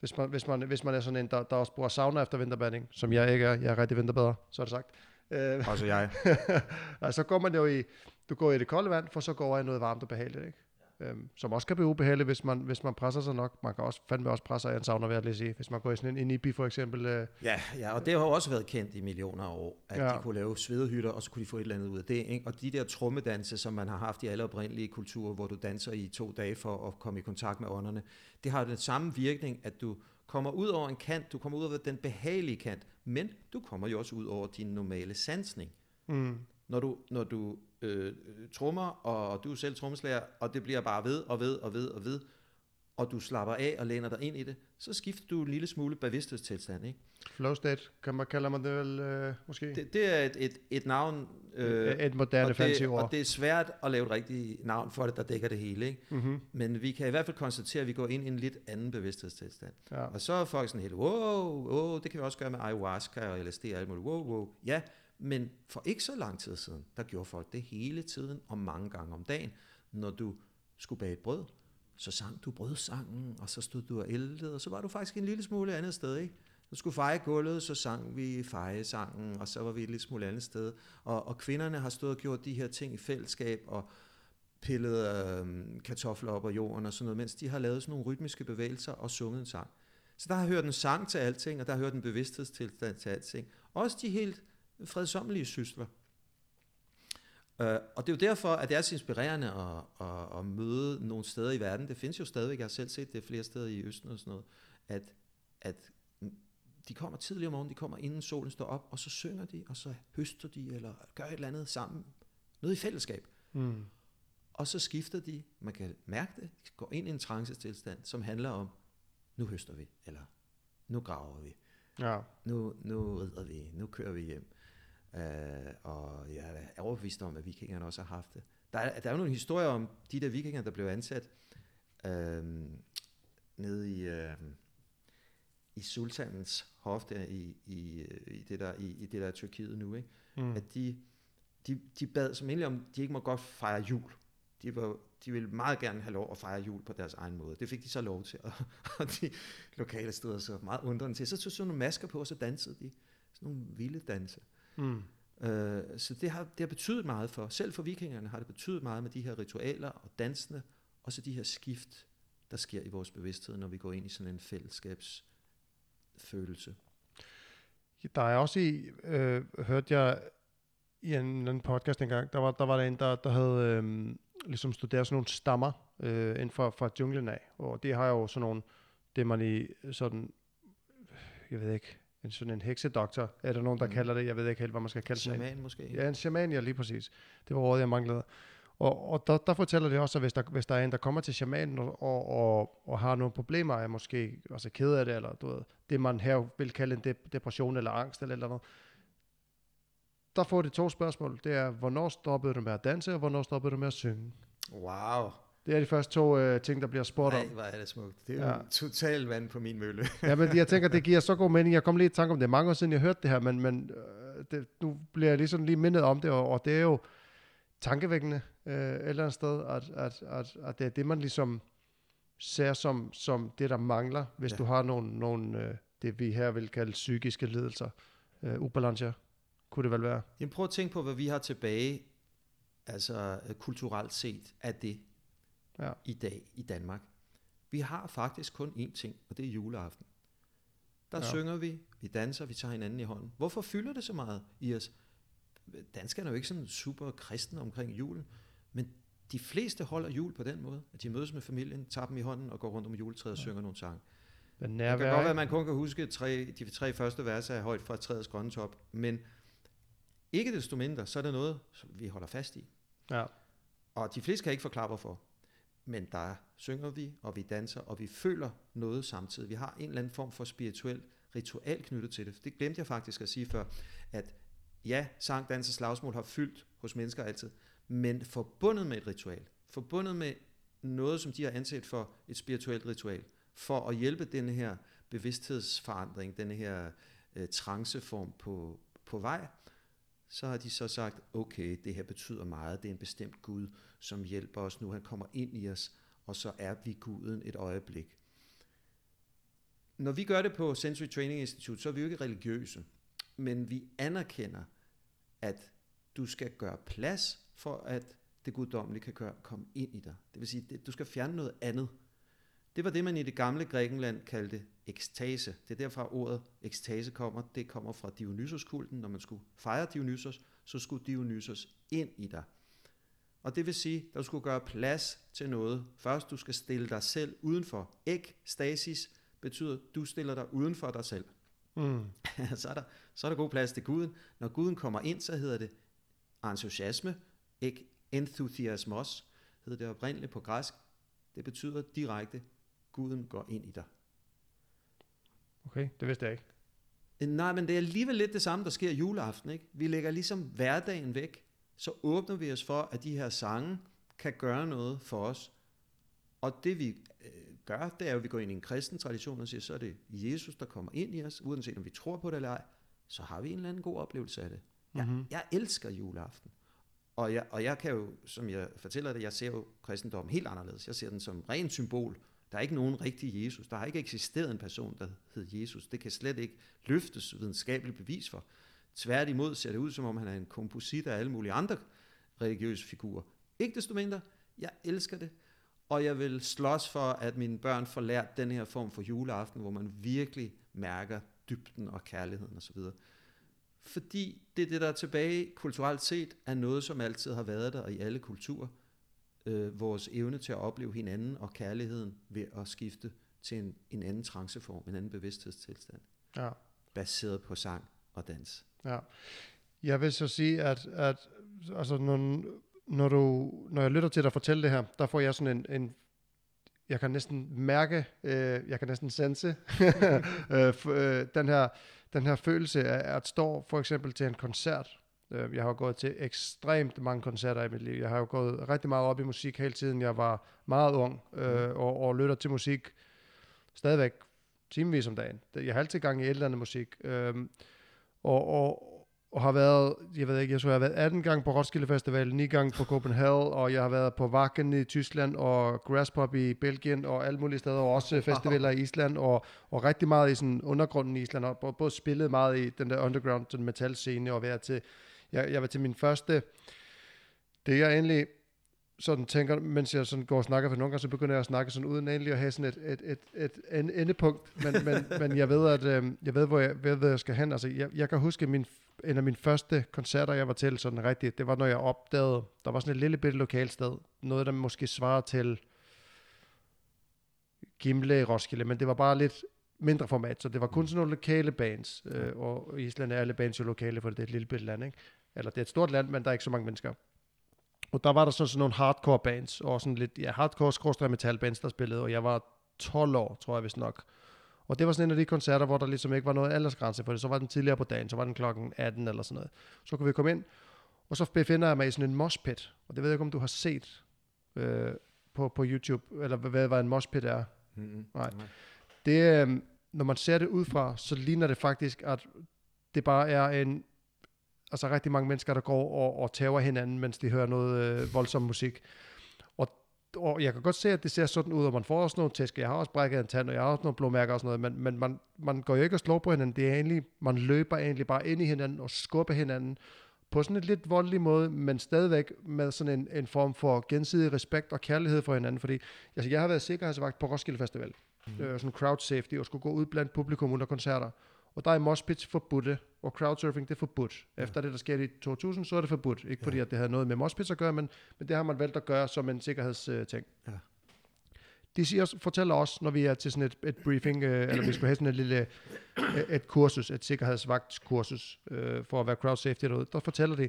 A: hvis man, hvis man, hvis man er sådan en, der, der også bruger sauna efter vinterbadning, som jeg ikke er, jeg er rigtig vinterbader, så er det sagt. Øh,
B: Også jeg.
A: altså, så går man jo i, du går i det kolde vand, for så går over i noget varmt og behageligt, ikke? Øhm, som også kan blive ubehageligt, hvis man, hvis man presser sig nok. Man kan også fandme også presse sig en sauna, vil jeg sige. Hvis man går i sådan en, en IBI for eksempel. Øh,
B: Ja, ja, og det har jo også været kendt i millioner af år, at
A: Ja.
B: ja. de kunne lave svedehytter, og så kunne de få et eller andet ud af det. Ikke? Og de der trommedanse, som man har haft i alle oprindelige kulturer, hvor du danser i to dage for at komme i kontakt med ånderne, det har den samme virkning, at du kommer ud over en kant, du kommer ud over den behagelige kant, men du kommer jo også ud over din normale sansning.
A: mm,
B: Når du, når du øh, trommer, og du er selv trommeslager, og det bliver bare ved og ved og ved og ved, og du slapper af og læner dig ind i det, så skifter du en lille smule bevidsthedstilstand. Ikke?
A: Flow state, kan man kalde man det vel, øh, måske?
B: Det, det er et, et, et navn,
A: øh, et moderne
B: og
A: fancy ord.
B: og det er svært at lave et rigtigt navn for det, der dækker det hele. Ikke?
A: Mm-hmm.
B: Men vi kan i hvert fald konstatere, at vi går ind i en lidt anden bevidsthedstilstand.
A: Ja.
B: Og så er folk sådan helt, wow, wow, det kan vi også gøre med ayahuasca og LSD og alt muligt, wow, wow. Ja, men for ikke så lang tid siden, der gjorde folk det hele tiden og mange gange om dagen. Når du skulle bage et brød, så sang du brødsangen, og så stod du og ældede, og så var du faktisk en lille smule andet sted, ikke? Så skulle feje gulvet, så sang vi fejesangen, og så var vi et lille smule andet sted. Og, og kvinderne har stået og gjort de her ting i fællesskab, og pillet øh, kartofler op af jorden og sådan noget, mens de har lavet sådan nogle rytmiske bevægelser og sunget en sang. Så der har hørt en sang til alting, og der har hørt en bevidsthedstilstand til alting. Også de helt fredsommelige sysler. Uh, og det er jo derfor, at det er så inspirerende at, at, at møde nogle steder i verden. Det findes jo stadigvæk, jeg har selv set det flere steder i Østen og sådan noget, at, at de kommer tidligere om morgenen, de kommer inden solen står op, og så synger de, og så høster de, eller gør et eller andet sammen. Noget i fællesskab.
A: Mm.
B: Og så skifter de, man kan mærke det, de går ind i en trancetilstand, som handler om, nu høster vi, eller nu graver vi,
A: Ja.
B: nu, nu rider vi, nu kører vi hjem. Uh, og jeg er overbevist om, at vikingerne også har haft det. Der er, der er jo nogle historier om de der vikinger, der blev ansat uh, nede i, uh, i sultanens hof der i, i, i, det der, i, i det der Tyrkiet nu, ikke?
A: Mm.
B: at de, de, de bad som egentlig om, de ikke må godt fejre jul. De, var, de ville meget gerne have lov at fejre jul på deres egen måde. Det fik de så lov til, og, og de lokale stod så meget undrende til. Så tog sådan nogle masker på, og så dansede de. Sådan nogle vilde danse.
A: Mm.
B: Øh, så det har, det har betydet meget for, selv for vikingerne har det betydet meget med de her ritualer og dansene, og så de her skift, der sker i vores bevidsthed, når vi går ind i sådan en fællesskabsfølelse.
A: Der er også i, øh, hørte jeg i en, en anden podcast engang, der var, der var der en, der, der havde øh, ligesom studeret sådan nogle stammer øh, inden for, fra junglen af, og det har jo sådan nogle, det man i sådan, jeg ved ikke, en sådan en heksedoktor, er der nogen, der
B: Mm.
A: kalder det, jeg ved ikke helt, hvad man skal kalde en.
B: Shaman måske?
A: Ja, en shaman, ja, lige præcis. Det var ordet, jeg manglede. Og, og der, der fortæller det også, at hvis der, hvis der er en, der kommer til shamanen og, og, og, og har nogle problemer, er måske også ked af det, eller du ved, det man her vil kalde en de- depression eller angst eller, eller noget, der får det to spørgsmål. Det er, hvornår stoppede du med at danse, og hvornår stoppede du med at synge?
B: Wow.
A: Det er de første to øh, ting, der bliver spurgt om.
B: Nej, hvor er det smukt. Det er
A: Ja.
B: jo totalt vand på min mølle.
A: Ja, men jeg tænker, det giver så god mening. Jeg kom lige i tanke om det. Mange år siden, jeg hørte det her, men, men øh, det, nu bliver jeg ligesom lige mindet om det, og, og det er jo tankevækkende øh, et eller andet sted, at, at, at, at det er det, man ligesom ser som, som det, der mangler, hvis
B: Ja.
A: ja. du har nogle, nogle øh, det vi her vil kalde psykiske lidelser, øh, ubalancer, kunne det vel være.
B: Jamen prøv at tænke på, hvad vi har tilbage, altså øh, kulturelt set, af det
A: Ja.
B: i dag i Danmark. Vi har faktisk kun én ting, og det er juleaften. Der ja.
A: Ja.
B: synger vi, vi danser, vi tager hinanden i hånden. Hvorfor fylder det så meget i os? Danskerne er jo ikke sådan super kristne omkring julen, men de fleste holder jul på den måde, at de mødes med familien, tager dem i hånden og går rundt om juletræet og synger nogle sange.
A: Men
B: Det kan godt være, at man kun kan huske tre, de tre første verser af højt fra træets grønne top, men ikke desto mindre, så er det noget, som vi holder fast i.
A: Ja.
B: Og de fleste kan ikke forklare hvorfor. Men der synger vi, og vi danser, og vi føler noget samtidig. Vi har en eller anden form for spirituel ritual knyttet til det. Det glemte jeg faktisk at sige før, at ja, sang, dans og slagsmål har fyldt hos mennesker altid, men forbundet med et ritual, forbundet med noget, som de har anset for et spirituelt ritual, for at hjælpe den her bevidsthedsforandring, den her øh, tranceform på, på vej, så har de så sagt, okay, det her betyder meget, det er en bestemt Gud, som hjælper os nu, han kommer ind i os, og så er vi guden et øjeblik. Når vi gør det på Sensory Training Institute, så er vi jo ikke religiøse, men vi anerkender, at du skal gøre plads for, at det guddommelige kan gøre, komme ind i dig. Det vil sige, at du skal fjerne noget andet. Det var det, man i det gamle Grækenland kaldte ekstase. Det er derfra ordet ekstase kommer. Det kommer fra Dionysos-kulten. Når man skulle fejre Dionysos, så skulle Dionysos ind i dig. Og det vil sige, at du skulle gøre plads til noget. Først, du skal stille dig selv udenfor. Ekstasis betyder, at du stiller dig uden for dig selv.
A: Mm.
B: så, er der, så er der god plads til Guden. Når Guden kommer ind, så hedder det entusiasme, ek enthusiasmos, hed det oprindeligt på græsk. Det betyder direkte, guden går ind i dig.
A: Okay, det vidste jeg ikke.
B: Øh, Nej, men det er alligevel lidt det samme, der sker juleaften. Ikke? Vi lægger ligesom hverdagen væk, så åbner vi os for, at de her sange kan gøre noget for os. Og det vi øh, gør, det er jo, at vi går ind i en kristen tradition og siger, så er det Jesus, der kommer ind i os, uanset om vi tror på det eller ej, så har vi en eller anden god oplevelse af det. Jeg,
A: Mhm.
B: jeg elsker juleaften. Og jeg, og jeg kan jo, som jeg fortæller det, jeg ser jo kristendommen helt anderledes. Jeg ser den som ren symbol. Der er ikke nogen rigtig Jesus. Der har ikke eksisteret en person, der hed Jesus. Det kan slet ikke løftes videnskabeligt bevis for. Tværtimod ser det ud, som om han er en komposit af alle mulige andre religiøse figurer. Ikke desto mindre, jeg elsker det, og jeg vil slås for, at mine børn får lært den her form for juleaften, hvor man virkelig mærker dybden og kærligheden osv. Fordi det er det, der er tilbage kulturelt set, er noget, som altid har været der i alle kulturer. Øh, vores evne til at opleve hinanden og kærligheden ved at skifte til en, en anden tranceform, en anden bevidsthedstilstand,
A: Ja.
B: baseret på sang og dans.
A: Ja. Jeg vil så sige, at, at altså, når, når, du, når jeg lytter til dig fortælle det her, der får jeg sådan en, en jeg kan næsten mærke, øh, jeg kan næsten sense øh, øh, den, her, den her følelse af at stå for eksempel til en koncert. Øh, jeg har jo gået til ekstremt mange koncerter i mit liv. Jeg har jo gået rigtig meget op i musik hele tiden. Jeg var meget ung øh, og, og lytter til musik stadigvæk timevis om dagen. Jeg har altid gang i et eller andet musik. Øh, og, og, og har været, jeg ved ikke, jeg tror, jeg har været 18 gange på Roskilde Festival, 9 gange på Copenhagen, og jeg har været på Wacken i Tyskland, og Grasspop i Belgien, og alle mulige steder, og også festivaler i Island, og, og rigtig meget i sådan undergrunden i Island, og både- spillet meget i den der underground sådan metal scene, og været til, jeg, jeg var til min første, det jeg egentlig sådan tænker, mens jeg sådan går og snakker, for nogle gange så begynder jeg at snakke sådan uden egentlig at have sådan et, et, et, et, en endepunkt, men, men, men jeg ved, at øh, jeg ved, hvor jeg, ved, hvor jeg skal hen. Altså, jeg, jeg kan huske min, en af mine første koncerter, jeg var til sådan rigtigt, det var, når jeg opdagede, der var sådan et lille bitte lokalsted, noget, der måske svarer til Gimle i Roskilde, men det var bare lidt mindre format, så det var kun sådan nogle lokale bands, øh, og i Island er alle bands jo lokale, for det er et lille bitte land, ikke? Eller det er et stort land, men der er ikke så mange mennesker. Og der var der sådan, sådan nogle hardcore bands, og sådan lidt, ja, hardcore skråstrej metal bands, der spillede, og jeg var 12 år, tror jeg vist nok. Og det var sådan en af de koncerter, hvor der ligesom ikke var noget aldersgrænse for det. Så var den tidligere på dagen, så var den klokken 18 eller sådan noget. Så kunne vi komme ind, og så befinder jeg mig i sådan en moshpit. Og det ved jeg ikke, om du har set øh, på, på YouTube, eller hvad, hvad en moshpit er.
B: Mm-hmm.
A: Nej. Det, øh, når man ser det udefra, så ligner det faktisk, at det bare er en, altså rigtig mange mennesker, der går og, og tæver hinanden, mens de hører noget øh, voldsom musik. Og, og jeg kan godt se, at det ser sådan ud, og man får også nogle tæsk. Jeg har også brækket en tand, og jeg har også nogle blåmærker og sådan noget, men, men man, man går jo ikke og slår på hinanden. Det er egentlig, man løber egentlig bare ind i hinanden og skubber hinanden på sådan en lidt voldelig måde, men stadigvæk med sådan en, en form for gensidig respekt og kærlighed for hinanden, fordi altså, jeg har været sikkerhedsvagt på Roskilde Festival, mm. øh, sådan crowd safety, og skulle gå ud blandt publikum under koncerter. Og der er moshpits forbudte, og crowdsurfing det er forbudt. Efter det, der sker i 2000, så er det forbudt. Ikke fordi, at det havde noget med moshpits at gøre, men, men det har man valgt at gøre som en sikkerhedsting.
B: Ja.
A: De siger, fortæller os, når vi er til sådan et, et briefing, øh, eller vi skulle have sådan et lille et, et kursus, et sikkerhedsvagtskursus øh, for at være crowd safety derude, der fortæller de,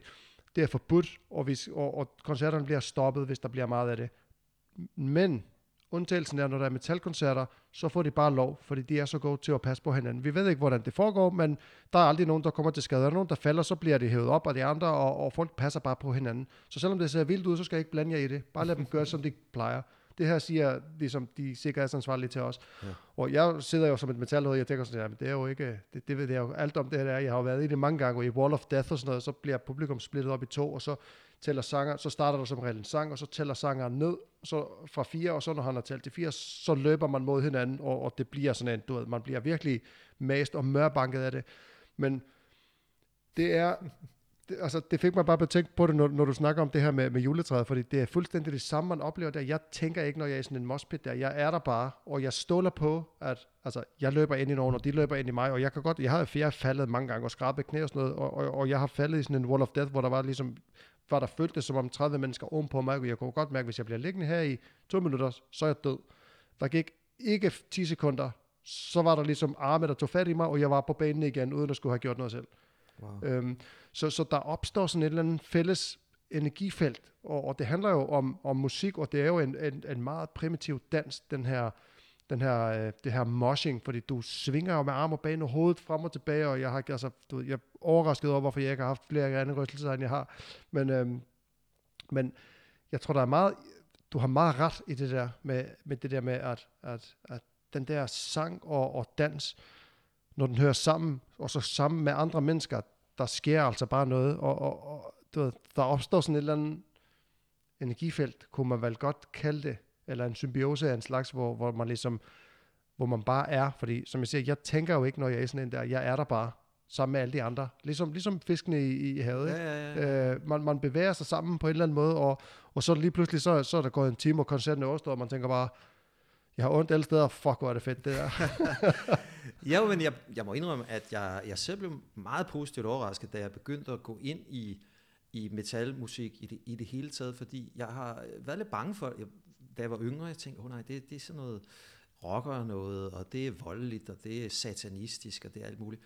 A: det er forbudt, og, hvis, og, og koncerterne bliver stoppet, hvis der bliver meget af det. Men undtagelsen er, når der er metalkoncerter, så får de bare lov, fordi de er så gode til at passe på hinanden. Vi ved ikke, hvordan det foregår, men der er aldrig nogen, der kommer til skade. Er nogen, der falder, så bliver det hævet op af de andre, og, og folk passer bare på hinanden. Så selvom det ser vildt ud, så skal jeg ikke blande jer i det. Bare lad dem gøre, som de plejer. Det her siger ligesom de sikkerhedsansvarlige til os.
B: Ja.
A: Og jeg sidder jo som et metalhoved, jeg tænker sådan, men det er jo ikke, det, det ved jeg jo alt om det her. der. Jeg har jo været i det mange gange, og i Wall of Death og sådan noget, så bliver publikum splittet op i to, og så tæller sanger, så starter der som regel en sang, og så tæller sangeren ned så fra fire, og så når han har talt til fire, så løber man mod hinanden, og, og det bliver sådan en, du ved, man bliver virkelig mast og mørbanket af det. Men det er, det, altså, det fik mig bare betænkt på det, når, når du snakker om det her med, med juletræet, fordi det er fuldstændig det samme, man oplever der. Jeg tænker ikke, når jeg er i sådan en moshpit der. Jeg er der bare, og jeg stoler på, at altså, jeg løber ind i nogen, og de løber ind i mig, og jeg kan godt, jeg har, jeg har faldet mange gange og skrabet knæ og sådan noget, og, og, og, jeg har faldet i sådan en wall of death, hvor der var ligesom, var der føltes som om 30 mennesker oven på mig, og jeg kunne godt mærke, hvis jeg bliver liggende her i to minutter, så er jeg død. Der gik ikke 10 sekunder, så var der ligesom arme, der tog fat i mig, og jeg var på banen igen, uden at skulle have gjort noget selv.
B: Wow.
A: Øhm, så, så der opstår sådan et eller andet fælles energifelt, og, og det handler jo om, om musik, og det er jo en, en, en meget primitiv dans, den her, den her, øh, det her moshing, fordi du svinger jo med arm og bane og hovedet frem og tilbage, og jeg har altså, du, ved, jeg er overrasket over, hvorfor jeg ikke har haft flere andre rystelser, end jeg har, men, øh, men jeg tror, der er meget, du har meget ret i det der, med, med det der med, at, at, at den der sang og, og dans, når den hører sammen, og så sammen med andre mennesker, der sker altså bare noget, og, og, og du ved, der opstår sådan et eller andet energifelt, kunne man vel godt kalde det, eller en symbiose af en slags, hvor, hvor man ligesom, hvor man bare er, fordi som jeg siger, jeg tænker jo ikke, når jeg er sådan en der, jeg er der bare, sammen med alle de andre, ligesom, ligesom fiskene i, i havet, ikke?
B: Ja, ja, ja.
A: Øh, man, man bevæger sig sammen på en eller anden måde, og, og så lige pludselig, så, så er der gået en time, og koncerten er overstået, og man tænker bare, jeg har ondt alle steder, fuck hvor er det fedt det der.
B: Ja, men jeg, jeg må indrømme, at jeg, jeg selv blev meget positivt overrasket, da jeg begyndte at gå ind i, i metalmusik i det, i det hele taget, fordi jeg har været lidt bange for, jeg, da jeg var yngre, jeg tænkte, oh nej, det, det er sådan noget rocker noget, og det er voldeligt, og det er satanistisk, og det er alt muligt.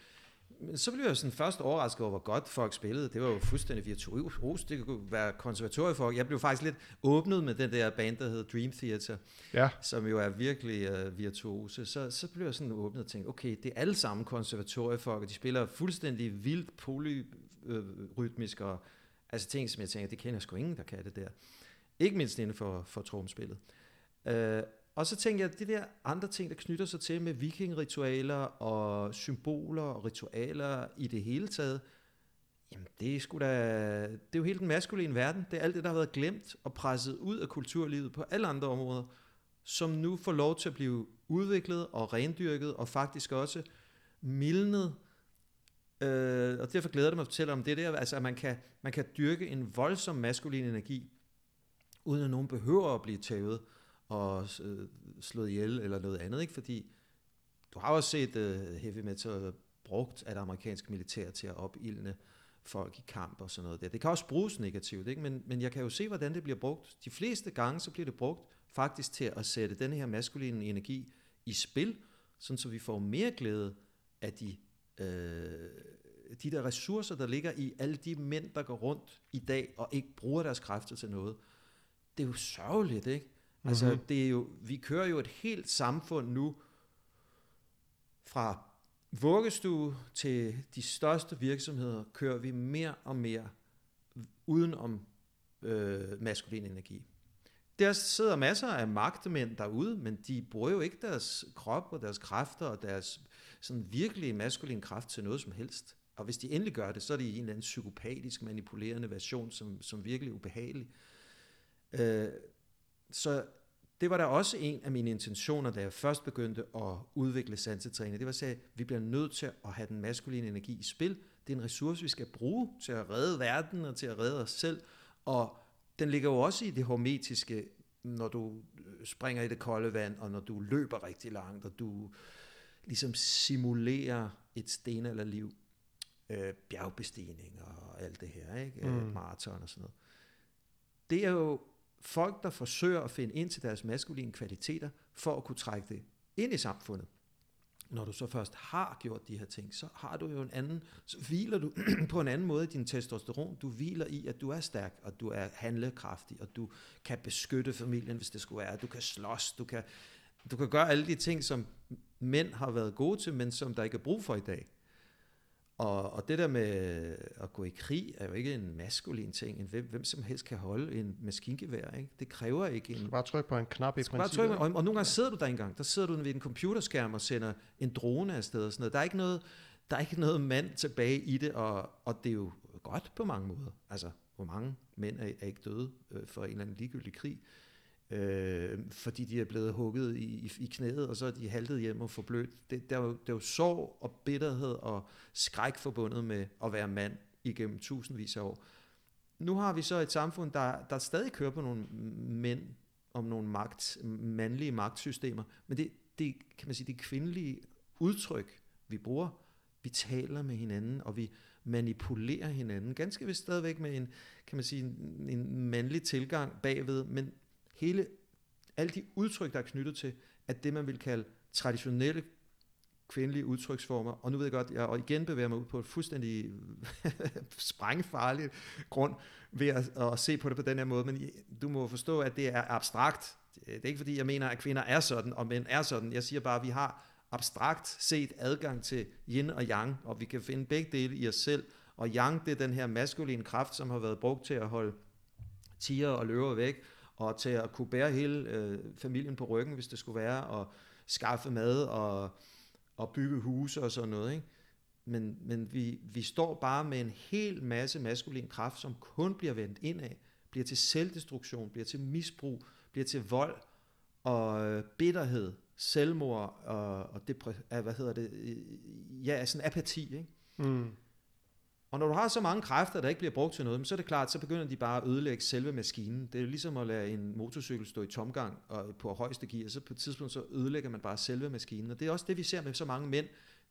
B: Men så blev jeg sådan først overrasket over, hvor godt folk spillede. Det var jo fuldstændig virtuos. Det kunne være konservatoriefolk. Jeg blev faktisk lidt åbnet med den der band, der hedder Dream Theater,
A: ja,
B: som jo er virkelig uh, virtuose. Så, så blev jeg sådan åbnet og tænkte, okay, det er alle sammen konservatoriefolk, og de spiller fuldstændig vildt polyrytmisk, og altså ting, som jeg tænker, det kender sgu ingen, der kan det der. Ikke mindst inden for, for tromspillet. Uh, og så tænker jeg, det der andre ting, der knytter sig til med vikingritualer og symboler og ritualer i det hele taget, jamen det er, sgu da, det er jo hele den maskuline verden. Det er alt det, der har været glemt og presset ud af kulturlivet på alle andre områder, som nu får lov til at blive udviklet og rendyrket og faktisk også mildnet. Øh, og derfor glæder det mig at fortælle om det der, altså at man kan, man kan dyrke en voldsom maskulin energi, uden at nogen behøver at blive tævet og øh, slået ihjel eller noget andet, ikke? Fordi du har også set øh, heavy metal brugt af det amerikanske militær til at opildne folk i kamp og sådan noget der. Det kan også bruges negativt, ikke? Men, men jeg kan jo se, hvordan det bliver brugt. De fleste gange, så bliver det brugt faktisk til at sætte den her maskuline energi i spil, sådan så vi får mere glæde af de, øh, de der ressourcer, der ligger i alle de mænd, der går rundt i dag og ikke bruger deres kræfter til noget. Det er jo sørgeligt, ikke? Altså,
A: Mhm.
B: det er jo, vi kører jo et helt samfund nu fra vuggestue til de største virksomheder, kører vi mere og mere uden om øh, maskulin energi. Der sidder masser af magtemænd derude, men de bruger jo ikke deres krop og deres kræfter og deres sådan virkelig maskulin kraft til noget som helst. Og hvis de endelig gør det, så er det i en eller anden psykopatisk, manipulerende version, som, som virkelig er ubehagelig. Øh, så det var da også en af mine intentioner, da jeg først begyndte at udvikle sansetræning. Det var at sige, at vi bliver nødt til at have den maskuline energi i spil. Det er en ressource, vi skal bruge til at redde verden og til at redde os selv. Og den ligger jo også i det hormetiske, når du øh, springer i det kolde vand, og når du løber rigtig langt, og du ligesom simulerer et stenalderliv, øh, bjergbestigning og alt det her, ikke? Mm.
A: Mm.
B: maraton og sådan noget. Det er jo folk, der forsøger at finde ind til deres maskuline kvaliteter, for at kunne trække det ind i samfundet. Når du så først har gjort de her ting, så har du jo en anden, så hviler du på en anden måde i din testosteron. Du hviler i, at du er stærk, og du er handlekraftig, og du kan beskytte familien, hvis det skulle være. Du kan slås, du kan, du kan gøre alle de ting, som mænd har været gode til, men som der ikke er brug for i dag. Og, og det der med at gå i krig er jo ikke en maskulin ting. En hvem, hvem som helst kan holde en maskingevær. Ikke? Det kræver ikke en...
A: Bare tryk på en knap i
B: Bare
A: princippet.
B: og, og nogle gange sidder du der engang. Der sidder du ved en computerskærm og sender en drone afsted og sådan noget. Der er ikke noget, der er ikke noget mand tilbage i det, og, og det er jo godt på mange måder. Altså, hvor mange mænd er, er ikke døde øh, for en eller anden ligegyldig krig, øh, fordi de er blevet hugget i, i, i knæet, og så er de haltet hjem og forblødt. Det, der, er jo, der er jo sorg og bitterhed og skræk forbundet med at være mand igennem tusindvis af år. Nu har vi så et samfund, der, der stadig kører på nogle mænd, om nogle magt, mandlige magtsystemer, men det, det kan man sige, det kvindelige udtryk, vi bruger, vi taler med hinanden, og vi manipulerer hinanden, ganske vist stadigvæk med en, kan man sige, en, en mandlig tilgang bagved, men hele, alle de udtryk, der er knyttet til, at det, man vil kalde traditionelle kvindelige udtryksformer, og nu ved jeg godt, jeg og igen bevæger mig ud på et fuldstændig sprængfarligt grund ved at, at se på det på den her måde, men du må forstå, at det er abstrakt. Det er ikke fordi, jeg mener, at kvinder er sådan, og mænd er sådan. Jeg siger bare, at vi har abstrakt set adgang til yin og yang, og vi kan finde begge dele i os selv, og yang, det er den her maskuline kraft, som har været brugt til at holde tiger og løver væk, og til at kunne bære hele øh, familien på ryggen, hvis det skulle være, og skaffe mad og, og bygge huse og sådan noget. Ikke? Men, men vi, vi står bare med en hel masse maskulin kraft, som kun bliver vendt indad, bliver til selvdestruktion, bliver til misbrug, bliver til vold og øh, bitterhed, selvmord og, og depre- hvad hedder det, ja, sådan apati. Ikke? Mm. Og når du har så mange kræfter, der ikke bliver brugt til noget, så er det klart, så begynder de bare at ødelægge selve maskinen. Det er ligesom at lade en motorcykel stå i tomgang og på højeste gear, så på et tidspunkt så ødelægger man bare selve maskinen. Og det er også det, vi ser med så mange mænd.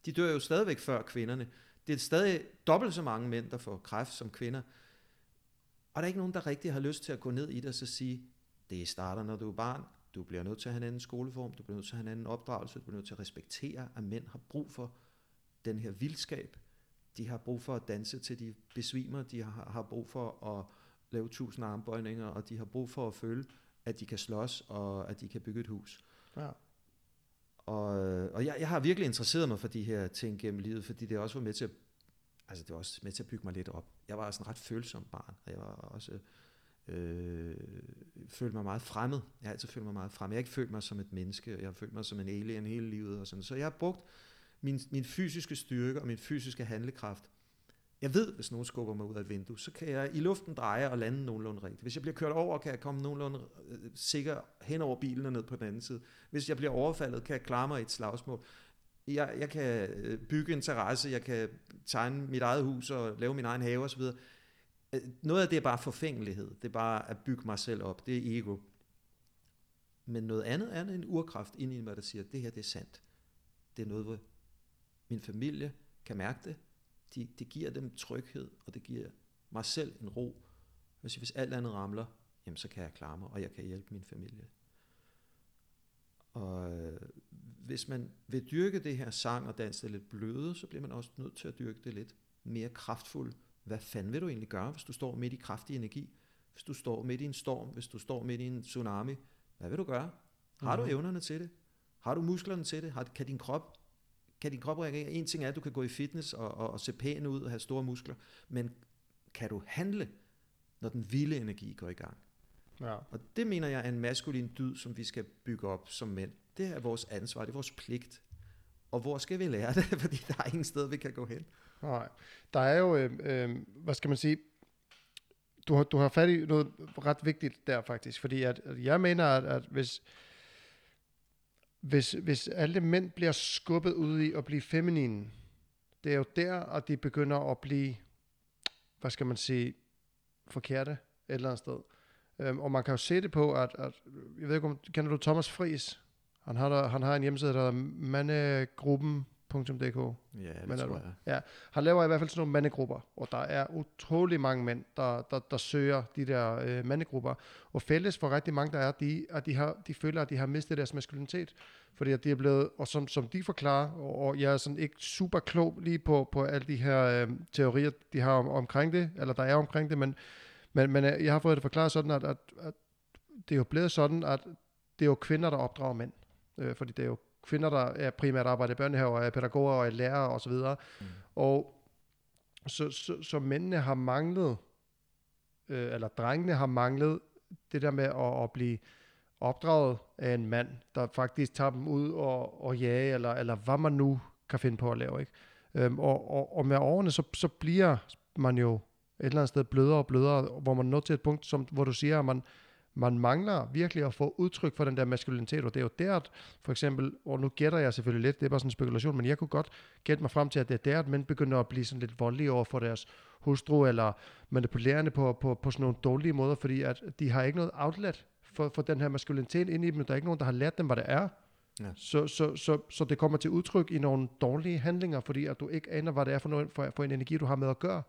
B: De dør jo stadigvæk før kvinderne. Det er stadig dobbelt så mange mænd, der får kræft som kvinder. Og der er ikke nogen, der rigtig har lyst til at gå ned i det og så sige, det starter, når du er barn. Du bliver nødt til at have en anden skoleform, du bliver nødt til at have en anden opdragelse, du bliver nødt til at respektere, at mænd har brug for den her vildskab, de har brug for at danse til de besvimer, de har, har brug for at lave tusind armbøjninger, og de har brug for at føle, at de kan slås, og at de kan bygge et hus. Ja. Og, og jeg, jeg har virkelig interesseret mig for de her ting gennem livet, fordi det også var med til at, altså det var også med til at bygge mig lidt op. Jeg var sådan ret følsom barn, og jeg var også øh, følte mig meget fremmed. Jeg har altid følt mig meget fremmed. Jeg har ikke følt mig som et menneske, jeg har følt mig som en alien hele livet og sådan. Så jeg har brugt min, min fysiske styrke og min fysiske handlekraft. Jeg ved, hvis nogen skubber mig ud af et vindue, så kan jeg i luften dreje og lande nogenlunde rigtigt. Hvis jeg bliver kørt over, kan jeg komme nogenlunde øh, sikker hen over bilen og ned på den anden side. Hvis jeg bliver overfaldet, kan jeg klare mig i et slagsmål. Jeg, jeg kan øh, bygge en terrasse, jeg kan tegne mit eget hus og lave min egen have osv. Øh, noget af det er bare forfængelighed. Det er bare at bygge mig selv op. Det er ego. Men noget andet er en urkraft inde i mig, der siger, at det her det er sandt. Det er noget, min familie kan mærke det. De, det giver dem tryghed, og det giver mig selv en ro. Hvis, hvis alt andet ramler, jamen så kan jeg klare mig, og jeg kan hjælpe min familie. Og øh, hvis man vil dyrke det her sang og dans lidt bløde, så bliver man også nødt til at dyrke det lidt mere kraftfuldt. Hvad fanden vil du egentlig gøre, hvis du står midt i kraftig energi? Hvis du står midt i en storm, hvis du står midt i en tsunami, hvad vil du gøre? Har du mhm. evnerne til det? Har du musklerne til det? Har, kan din krop kan din krop reagere? En ting er, at du kan gå i fitness og, og, og se pæn ud og have store muskler, men kan du handle, når den vilde energi går i gang? Ja. Og det mener jeg er en maskulin dyd, som vi skal bygge op som mænd. Det er vores ansvar, det er vores pligt. Og hvor skal vi lære det? Fordi der er ingen sted, vi kan gå hen.
A: Nej, der er jo, øh, øh, hvad skal man sige, du har, du har fat i noget ret vigtigt der faktisk, fordi at, at jeg mener, at, at hvis, hvis, hvis alle mænd bliver skubbet ud i at blive feminine, det er jo der, at de begynder at blive, hvad skal man sige, forkerte et eller andet sted. Um, og man kan jo se det på, at, at jeg ved ikke, om, kender du Thomas Fris? Han har, der, han har en hjemmeside, der hedder mandegruppen Mandegruppen.dk.
B: Ja, det tror jeg.
A: Ja, han laver i hvert fald sådan nogle mandegrupper, og der er utrolig mange mænd, der, der, der søger de der øh, mandegrupper. Og fælles for rigtig mange, der er, de, at de, har, de føler, at de har mistet deres maskulinitet, fordi at de er blevet, og som, som de forklarer, og, og jeg er sådan ikke super klog lige på, på alle de her øh, teorier, de har om, omkring det, eller der er omkring det, men, men, men øh, jeg har fået det forklaret sådan, at, at, at det er jo blevet sådan, at det er jo kvinder, der opdrager mænd. Øh, fordi det er jo kvinder, der er primært arbejder i børnehaver, er pædagoger og er lærere osv. Og, mm. og så, så, så mændene har manglet, øh, eller drengene har manglet det der med at, at blive opdraget af en mand, der faktisk tager dem ud og, og jage, eller, eller hvad man nu kan finde på at lave. Ikke? Øhm, og, og, og med årene, så, så bliver man jo et eller andet sted blødere og blødere, hvor man når til et punkt, som, hvor du siger, at man, man mangler virkelig at få udtryk for den der maskulinitet, og det er jo der, at for eksempel, og nu gætter jeg selvfølgelig lidt, det er bare sådan en spekulation, men jeg kunne godt gætte mig frem til, at det er der, at mænd begynder at blive sådan lidt voldelige over for deres hustru, eller manipulerende på, på, på sådan nogle dårlige måder, fordi at de har ikke noget outlet for, for den her maskulinitet ind i dem, der er ikke nogen, der har lært dem, hvad det er. Ja. Så, så, så, så det kommer til udtryk i nogle dårlige handlinger, fordi at du ikke aner, hvad det er for, noget, for, for en energi, du har med at gøre.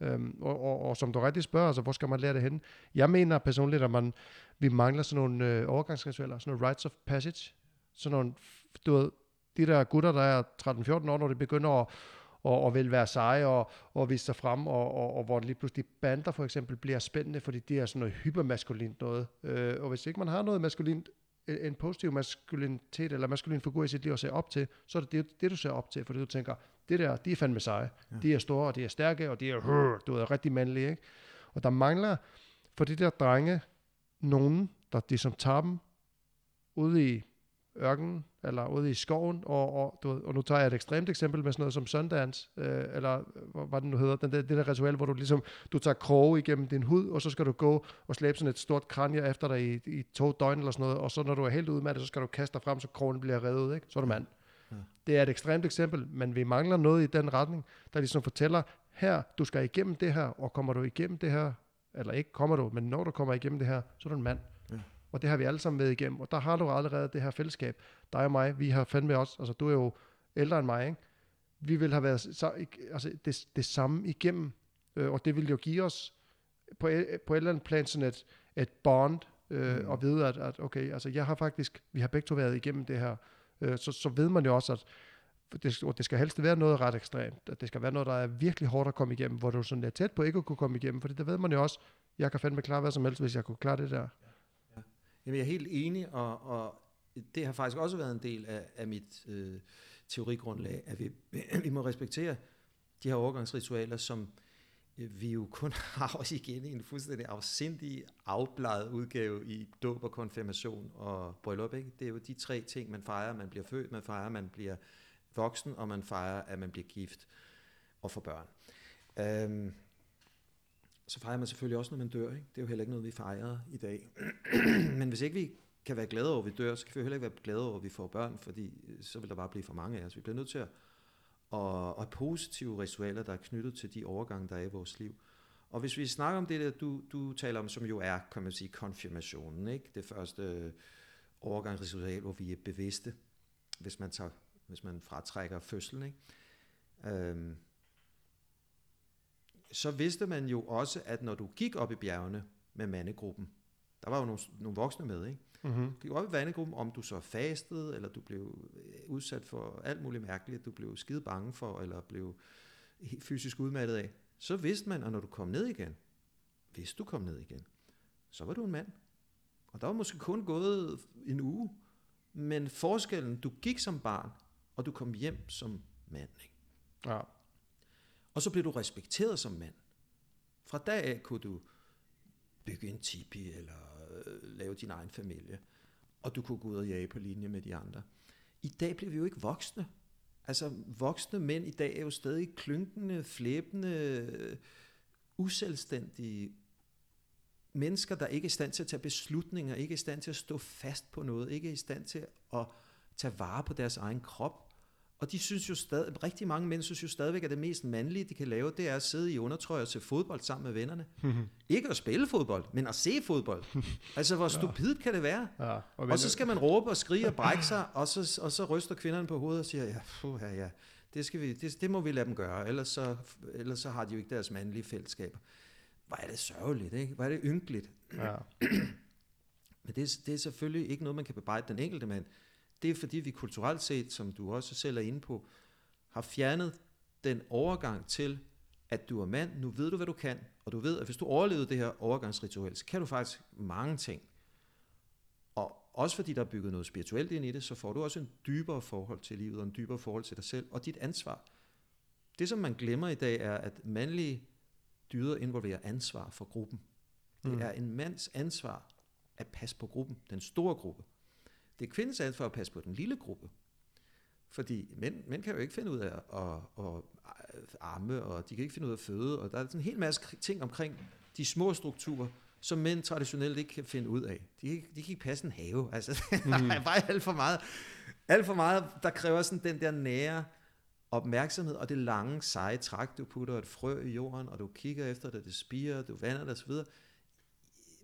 A: Øhm, og, og, og som du rigtig spørger, altså, hvor skal man lære det hen? Jeg mener personligt, at man, vi mangler sådan nogle øh, overgangsritualer, sådan nogle rites of passage, sådan nogle, du ved, de der gutter, der er 13-14 år, når de begynder at, og, og vil være seje og, og vise sig frem, og, og, og hvor lige pludselig bander for eksempel bliver spændende, fordi det er sådan noget hypermaskulint noget. Øh, og hvis ikke man har noget maskulint, en positiv maskulinitet eller maskulin figur i sit liv at se op til, så er det det, det du ser op til, fordi du tænker, det der, de er fandme seje. Ja. De er store, og de er stærke, og de er, hør, du er rigtig mandlige. Ikke? Og der mangler for de der drenge nogen, der de som tager dem ude i ørkenen, eller ude i skoven, og, og, du, og nu tager jeg et ekstremt eksempel med sådan noget som Sundance, øh, eller hvad det nu hedder, den der, det der ritual, hvor du ligesom, du tager kroge igennem din hud, og så skal du gå og slæbe sådan et stort kranje efter dig i, i to døgn eller sådan noget, og så når du er helt udmattet, så skal du kaste dig frem, så krogen bliver revet, ikke? så er du mand. Ja. Det er et ekstremt eksempel, men vi mangler noget i den retning, der ligesom fortæller, her, du skal igennem det her, og kommer du igennem det her, eller ikke kommer du, men når du kommer igennem det her, så er du en mand. Ja. Og det har vi alle sammen med igennem, og der har du allerede det her fællesskab. Dig og mig, vi har fandme også, altså du er jo ældre end mig, ikke? Vi vil have været så, altså, det, det samme igennem, øh, og det vil jo give os på, på et eller andet plan sådan et, et bond, øh, mm. og vide, at, at okay, altså jeg har faktisk, vi har begge to været igennem det her, øh, så, så ved man jo også, at det, det skal helst være noget ret ekstremt. At det skal være noget, der er virkelig hårdt at komme igennem, hvor du sådan er tæt på ikke at kunne komme igennem, for det ved man jo også, jeg kan fandme klare hvad som helst, hvis jeg kunne klare det der. Ja,
B: ja. Jamen, jeg er helt enig, og, og det har faktisk også været en del af, af mit øh, teorigrundlag, at vi, vi må respektere de her overgangsritualer, som øh, vi jo kun har også igen i en fuldstændig afsindig, afbladet udgave i dåb og konfirmation og bryllup. Ikke? Det er jo de tre ting, man fejrer. Man bliver født, man fejrer, man bliver voksen, og man fejrer, at man bliver gift og får børn. Øhm, så fejrer man selvfølgelig også, når man dør. Ikke? Det er jo heller ikke noget, vi fejrer i dag. Men hvis ikke vi kan være glade over, at vi dør, så kan vi heller ikke være glade over, at vi får børn, fordi øh, så vil der bare blive for mange af os. Vi bliver nødt til at og, og positive ritualer, der er knyttet til de overgange, der er i vores liv. Og hvis vi snakker om det der, du, du taler om, som jo er, kan man sige, konfirmationen, ikke? det første øh, overgangsritual, hvor vi er bevidste, hvis man tager hvis man fratrækker fødslen. Ikke? Øhm, så vidste man jo også, at når du gik op i bjergene med mandegruppen, der var jo nogle, nogle voksne med, ikke? Mm-hmm. Du gik op i vandegruppen, om du så fastede, eller du blev øh, udsat for alt muligt mærkeligt, du blev skide bange for, eller blev fysisk udmattet af, så vidste man, at når du kom ned igen, hvis du kom ned igen, så var du en mand. Og der var måske kun gået en uge, men forskellen, du gik som barn, og du kom hjem som mand. Ikke? Ja. Og så blev du respekteret som mand. Fra dag af kunne du bygge en tipi, eller Øh, lave din egen familie, og du kunne gå ud og jage på linje med de andre. I dag bliver vi jo ikke voksne. Altså voksne mænd i dag er jo stadig klynkende, flæbende, øh, uselvstændige mennesker, der ikke er i stand til at tage beslutninger, ikke er i stand til at stå fast på noget, ikke er i stand til at tage vare på deres egen krop, og de synes jo stadig, rigtig mange mænd synes jo stadigvæk, at det mest mandlige, de kan lave, det er at sidde i undertrøje og se fodbold sammen med vennerne. Ikke at spille fodbold, men at se fodbold. altså, hvor stupidt kan det være? Ja, og, og så skal man råbe og skrige og brække sig, og så, og så ryster kvinderne på hovedet og siger, ja, puh, ja, ja, det, skal vi, det, det må vi lade dem gøre, ellers så, ellers så har de jo ikke deres mandlige fællesskaber. Hvor er det sørgeligt, ikke? Hvor er det ynkeligt. Ja. men det, det er selvfølgelig ikke noget, man kan bebrejde den enkelte mand det er fordi vi kulturelt set, som du også selv er inde på, har fjernet den overgang til, at du er mand, nu ved du, hvad du kan, og du ved, at hvis du overlevede det her overgangsritual, så kan du faktisk mange ting. Og også fordi der er bygget noget spirituelt ind i det, så får du også en dybere forhold til livet, og en dybere forhold til dig selv, og dit ansvar. Det, som man glemmer i dag, er, at mandlige dyder involverer ansvar for gruppen. Det mm. er en mands ansvar at passe på gruppen, den store gruppe. Det er kvindens ansvar at passe på den lille gruppe. Fordi mænd, mænd kan jo ikke finde ud af at, at, at arme, og de kan ikke finde ud af at føde, og der er sådan en hel masse ting omkring de små strukturer, som mænd traditionelt ikke kan finde ud af. De, de kan ikke passe en have. Altså, mm. der er bare alt for meget. Alt for meget, der kræver sådan den der nære opmærksomhed, og det lange, seje træk, du putter et frø i jorden, og du kigger efter det, det spiger, du vander det osv.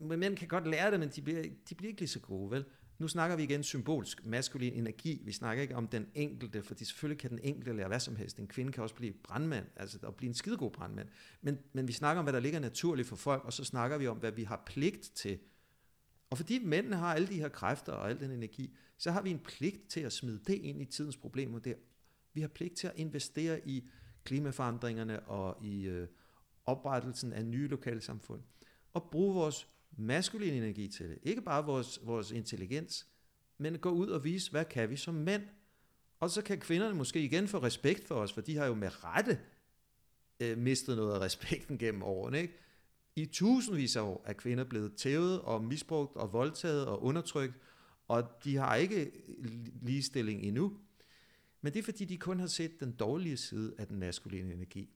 B: Men mænd kan godt lære det, men de bliver, de bliver ikke lige så gode, vel? Nu snakker vi igen symbolsk maskulin energi. Vi snakker ikke om den enkelte, fordi selvfølgelig kan den enkelte lære hvad som helst. En kvinde kan også blive brandmand, altså at blive en skidegod brandmand. Men, men vi snakker om, hvad der ligger naturligt for folk, og så snakker vi om, hvad vi har pligt til. Og fordi mændene har alle de her kræfter og al den energi, så har vi en pligt til at smide det ind i tidens problemer der. Vi har pligt til at investere i klimaforandringerne og i øh, oprettelsen af nye lokale samfund. Og bruge vores maskulin energi til det. Ikke bare vores, vores intelligens, men gå ud og vise, hvad kan vi som mænd. Og så kan kvinderne måske igen få respekt for os, for de har jo med rette øh, mistet noget af respekten gennem årene. Ikke? I tusindvis af år er kvinder blevet tævet og misbrugt og voldtaget og undertrykt, og de har ikke ligestilling endnu. Men det er fordi, de kun har set den dårlige side af den maskuline energi.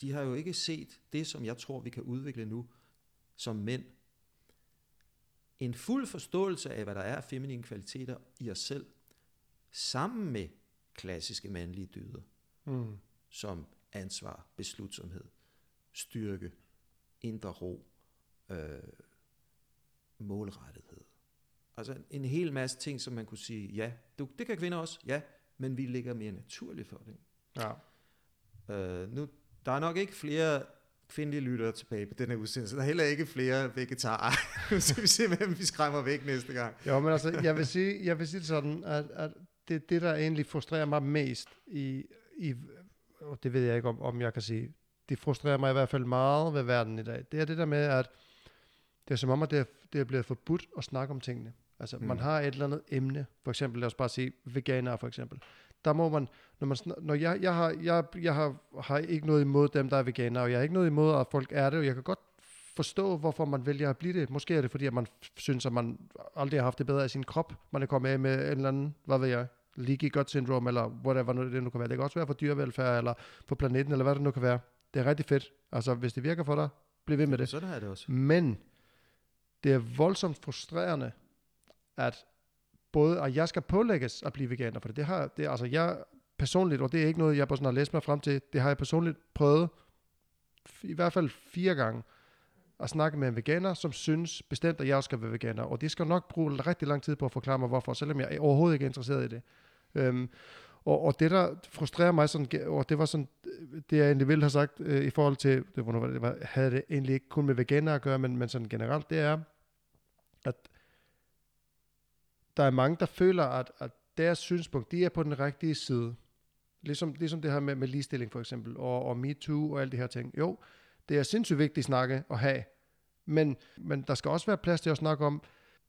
B: De har jo ikke set det, som jeg tror, vi kan udvikle nu som mænd. En fuld forståelse af, hvad der er af feminine kvaliteter i os selv, sammen med klassiske mandlige dyder, mm. som ansvar, beslutsomhed, styrke, indre ro, øh, målrettethed. Altså en hel masse ting, som man kunne sige, ja, du, det kan kvinder også, ja, men vi ligger mere naturligt for det.
A: Ja.
B: Øh, nu, der er nok ikke flere kvindelige lyttere tilbage på den her udsendelse. Der er heller ikke flere vegetarer. skal vi se, hvem vi skræmmer væk næste gang.
A: Jo, men altså, jeg vil sige, jeg vil sige det sådan, at, at det, det, der egentlig frustrerer mig mest i, i og det ved jeg ikke, om, om jeg kan sige, det frustrerer mig i hvert fald meget ved verden i dag, det er det der med, at det er som om, at det er, det er blevet forbudt at snakke om tingene. Altså, mm. man har et eller andet emne, for eksempel, lad os bare sige, veganer for eksempel. Der må man, når, man, når jeg, jeg, har, jeg, jeg har, har ikke noget imod dem, der er veganer, og jeg har ikke noget imod, at folk er det, og jeg kan godt forstå, hvorfor man vælger at blive det. Måske er det, fordi at man synes, at man aldrig har haft det bedre i sin krop. Man er kommet af med en eller anden, hvad ved jeg, leaky gut syndrome, eller whatever det nu kan være. Det kan også være for dyrevelfærd, eller for planeten, eller hvad det nu kan være. Det er rigtig fedt. Altså, hvis det virker for dig, bliv ved med det.
B: Sådan er det også.
A: Men det er voldsomt frustrerende, at både, at jeg skal pålægges at blive veganer, for det har, det, altså jeg personligt, og det er ikke noget, jeg bare sådan har læst mig frem til, det har jeg personligt prøvet, i hvert fald fire gange, at snakke med en veganer, som synes bestemt, at jeg også skal være veganer, og det skal nok bruge rigtig lang tid på at forklare mig, hvorfor, selvom jeg overhovedet ikke er interesseret i det. Øhm, og, og det, der frustrerer mig, sådan, og det var sådan, det jeg egentlig ville have sagt øh, i forhold til, det, var, det var, havde det egentlig ikke kun med veganer at gøre, men, men sådan generelt, det er, at der er mange, der føler, at, at deres synspunkt, de er på den rigtige side. Ligesom, ligesom det her med, med ligestilling for eksempel, og, og MeToo og alle de her ting. Jo, det er sindssygt vigtigt at snakke og have, men, men der skal også være plads til at snakke om,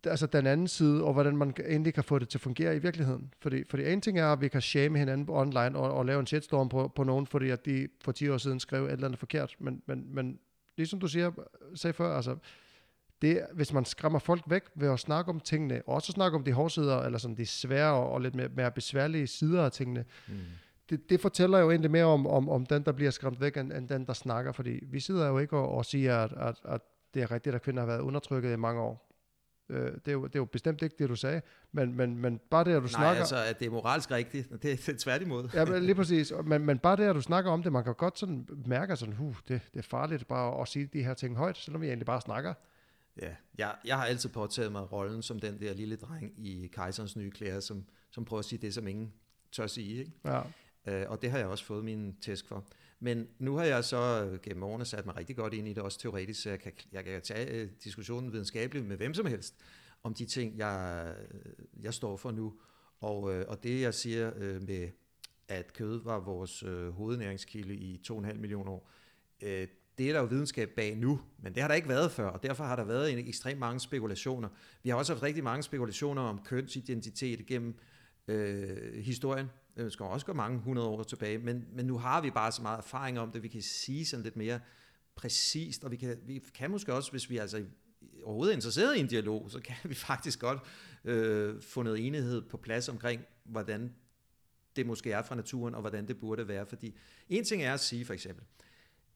A: altså den anden side, og hvordan man endelig kan få det til at fungere i virkeligheden. Fordi, fordi en ting er, at vi kan shame hinanden online og, og lave en shitstorm på, på nogen, fordi at de for 10 år siden skrev et eller andet forkert. Men, men, men ligesom du siger, sagde før, altså, det, hvis man skræmmer folk væk ved at snakke om tingene, og også snakke om de hårdsider, eller sådan de svære og, lidt mere, mere besværlige sider af tingene, mm. det, det fortæller jo egentlig mere om, om, om den, der bliver skræmt væk, end, end den, der snakker. Fordi vi sidder jo ikke og, og siger, at, at, at det er rigtigt, at kvinder har været undertrykket i mange år. Øh, det, er jo, det er jo bestemt ikke det, du sagde, men, men, men bare det, at du
B: Nej,
A: snakker...
B: altså, at det er moralsk rigtigt, det, det er tværtimod.
A: ja, men lige præcis. Men, men bare det, at du snakker om det, man kan godt sådan mærke sådan, huh, det, det er farligt bare at, at sige de her ting højt, selvom vi egentlig bare snakker.
B: Ja, jeg, jeg har altid påtaget mig rollen som den der lille dreng i Kejserens nye klæder, som, som prøver at sige det, som ingen tør sige. Ikke?
A: Ja.
B: Øh, og det har jeg også fået min tæsk for. Men nu har jeg så gennem årene sat mig rigtig godt ind i det, også teoretisk, så jeg kan, jeg kan tage uh, diskussionen videnskabeligt med hvem som helst, om de ting, jeg, jeg står for nu. Og, uh, og det, jeg siger uh, med, at kød var vores uh, hovednæringskilde i 2,5 millioner år, uh, det er der jo videnskab bag nu, men det har der ikke været før, og derfor har der været en ekstremt mange spekulationer. Vi har også haft rigtig mange spekulationer om kønsidentitet gennem øh, historien. Det skal også gå mange hundrede år tilbage, men, men nu har vi bare så meget erfaring om det, vi kan sige sådan lidt mere præcist, og vi kan, vi kan måske også, hvis vi altså overhovedet er interesseret i en dialog, så kan vi faktisk godt øh, få noget enighed på plads omkring, hvordan det måske er fra naturen, og hvordan det burde være. Fordi en ting er at sige for eksempel,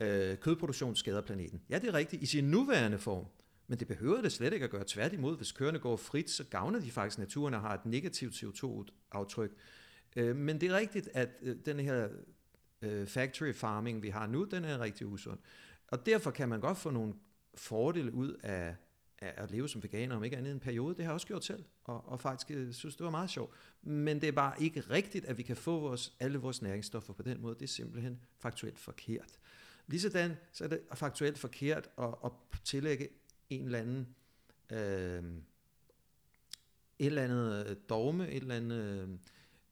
B: øh, kødproduktion skader planeten. Ja, det er rigtigt i sin nuværende form, men det behøver det slet ikke at gøre. Tværtimod, hvis køerne går frit, så gavner de faktisk naturen og har et negativt CO2-aftryk. Øh, men det er rigtigt, at øh, den her øh, factory farming, vi har nu, den er rigtig usund. Og derfor kan man godt få nogle fordele ud af, af at leve som veganer, om ikke andet en periode. Det har jeg også gjort selv, og, og faktisk øh, synes, det var meget sjovt. Men det er bare ikke rigtigt, at vi kan få vores, alle vores næringsstoffer på den måde. Det er simpelthen faktuelt forkert. Ligesådan så er det faktuelt forkert at, at tillægge en eller anden øh, et eller andet øh, dogme, et eller andet øh,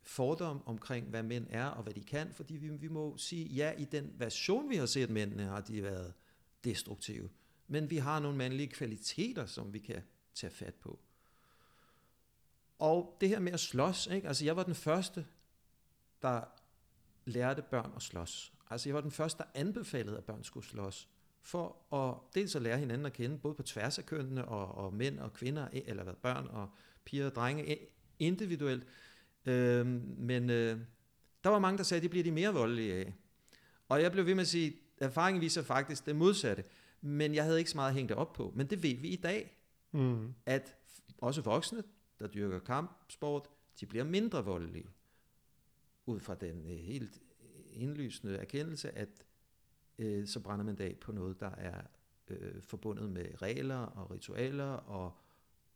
B: fordom omkring, hvad mænd er og hvad de kan, fordi vi, vi må sige, ja, i den version, vi har set mændene, har de været destruktive. Men vi har nogle mandlige kvaliteter, som vi kan tage fat på. Og det her med at slås, ikke? altså jeg var den første, der lærte børn at slås. Altså jeg var den første, der anbefalede, at børn skulle slås. For at dels at lære hinanden at kende, både på tværs af kønnene og, og mænd og kvinder, eller hvad, børn og piger og drenge, individuelt. Øhm, men øh, der var mange, der sagde, at det bliver de mere voldelige af. Og jeg blev ved med at sige, at erfaringen viser faktisk det modsatte. Men jeg havde ikke så meget det op på. Men det ved vi i dag,
A: Mm.
B: at også voksne, der dyrker kampsport, de bliver mindre voldelige. Ud fra den øh, helt indlysende erkendelse, at øh, så brænder man dag på noget, der er øh, forbundet med regler og ritualer og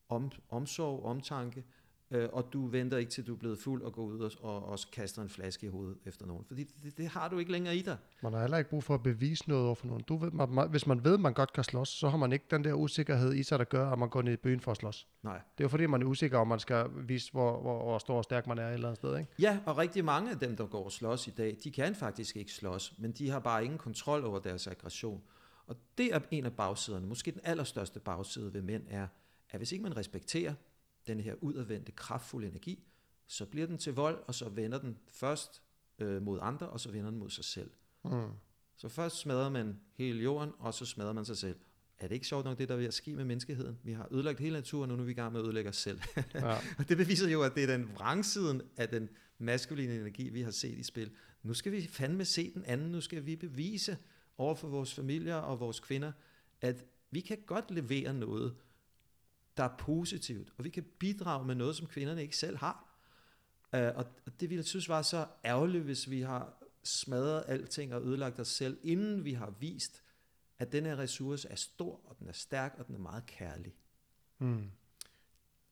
B: om, omsorg, omtanke, øh, og du venter ikke til du er blevet fuld og går ud og, og, og kaster en flaske i hovedet efter nogen, fordi det, det har du ikke længere i dig.
A: Man har heller ikke brug for at bevise noget over for nogen. Du ved, man, man, hvis man ved, at man godt kan slås, så har man ikke den der usikkerhed i sig, der gør, at man går ned i byen for at slås.
B: Nej.
A: Det er jo fordi, man er usikker, om man skal vise, hvor, hvor, hvor stor og stærk man er et eller andet sted. Ikke?
B: Ja, og rigtig mange af dem, der går og slås i dag, de kan faktisk ikke slås, men de har bare ingen kontrol over deres aggression. Og det er en af bagsiderne. Måske den allerstørste bagside ved mænd er, at hvis ikke man respekterer den her udadvendte, kraftfulde energi, så bliver den til vold, og så vender den først øh, mod andre, og så vender den mod sig selv.
A: Mm.
B: Så først smadrer man hele jorden, og så smadrer man sig selv. Er det ikke sjovt nok det, der er ved at ske med menneskeheden? Vi har ødelagt hele naturen, og nu er vi i gang med at ødelægge os selv.
A: Ja.
B: Og det beviser jo, at det er den vrangsiden af den maskuline energi, vi har set i spil. Nu skal vi fandme se den anden. Nu skal vi bevise over for vores familier og vores kvinder, at vi kan godt levere noget, der er positivt, og vi kan bidrage med noget, som kvinderne ikke selv har. Uh, og det ville jeg synes var så ærgerligt, hvis vi har smadret alting og ødelagt os selv, inden vi har vist, at den her ressource er stor, og den er stærk, og den er meget kærlig.
A: Mm.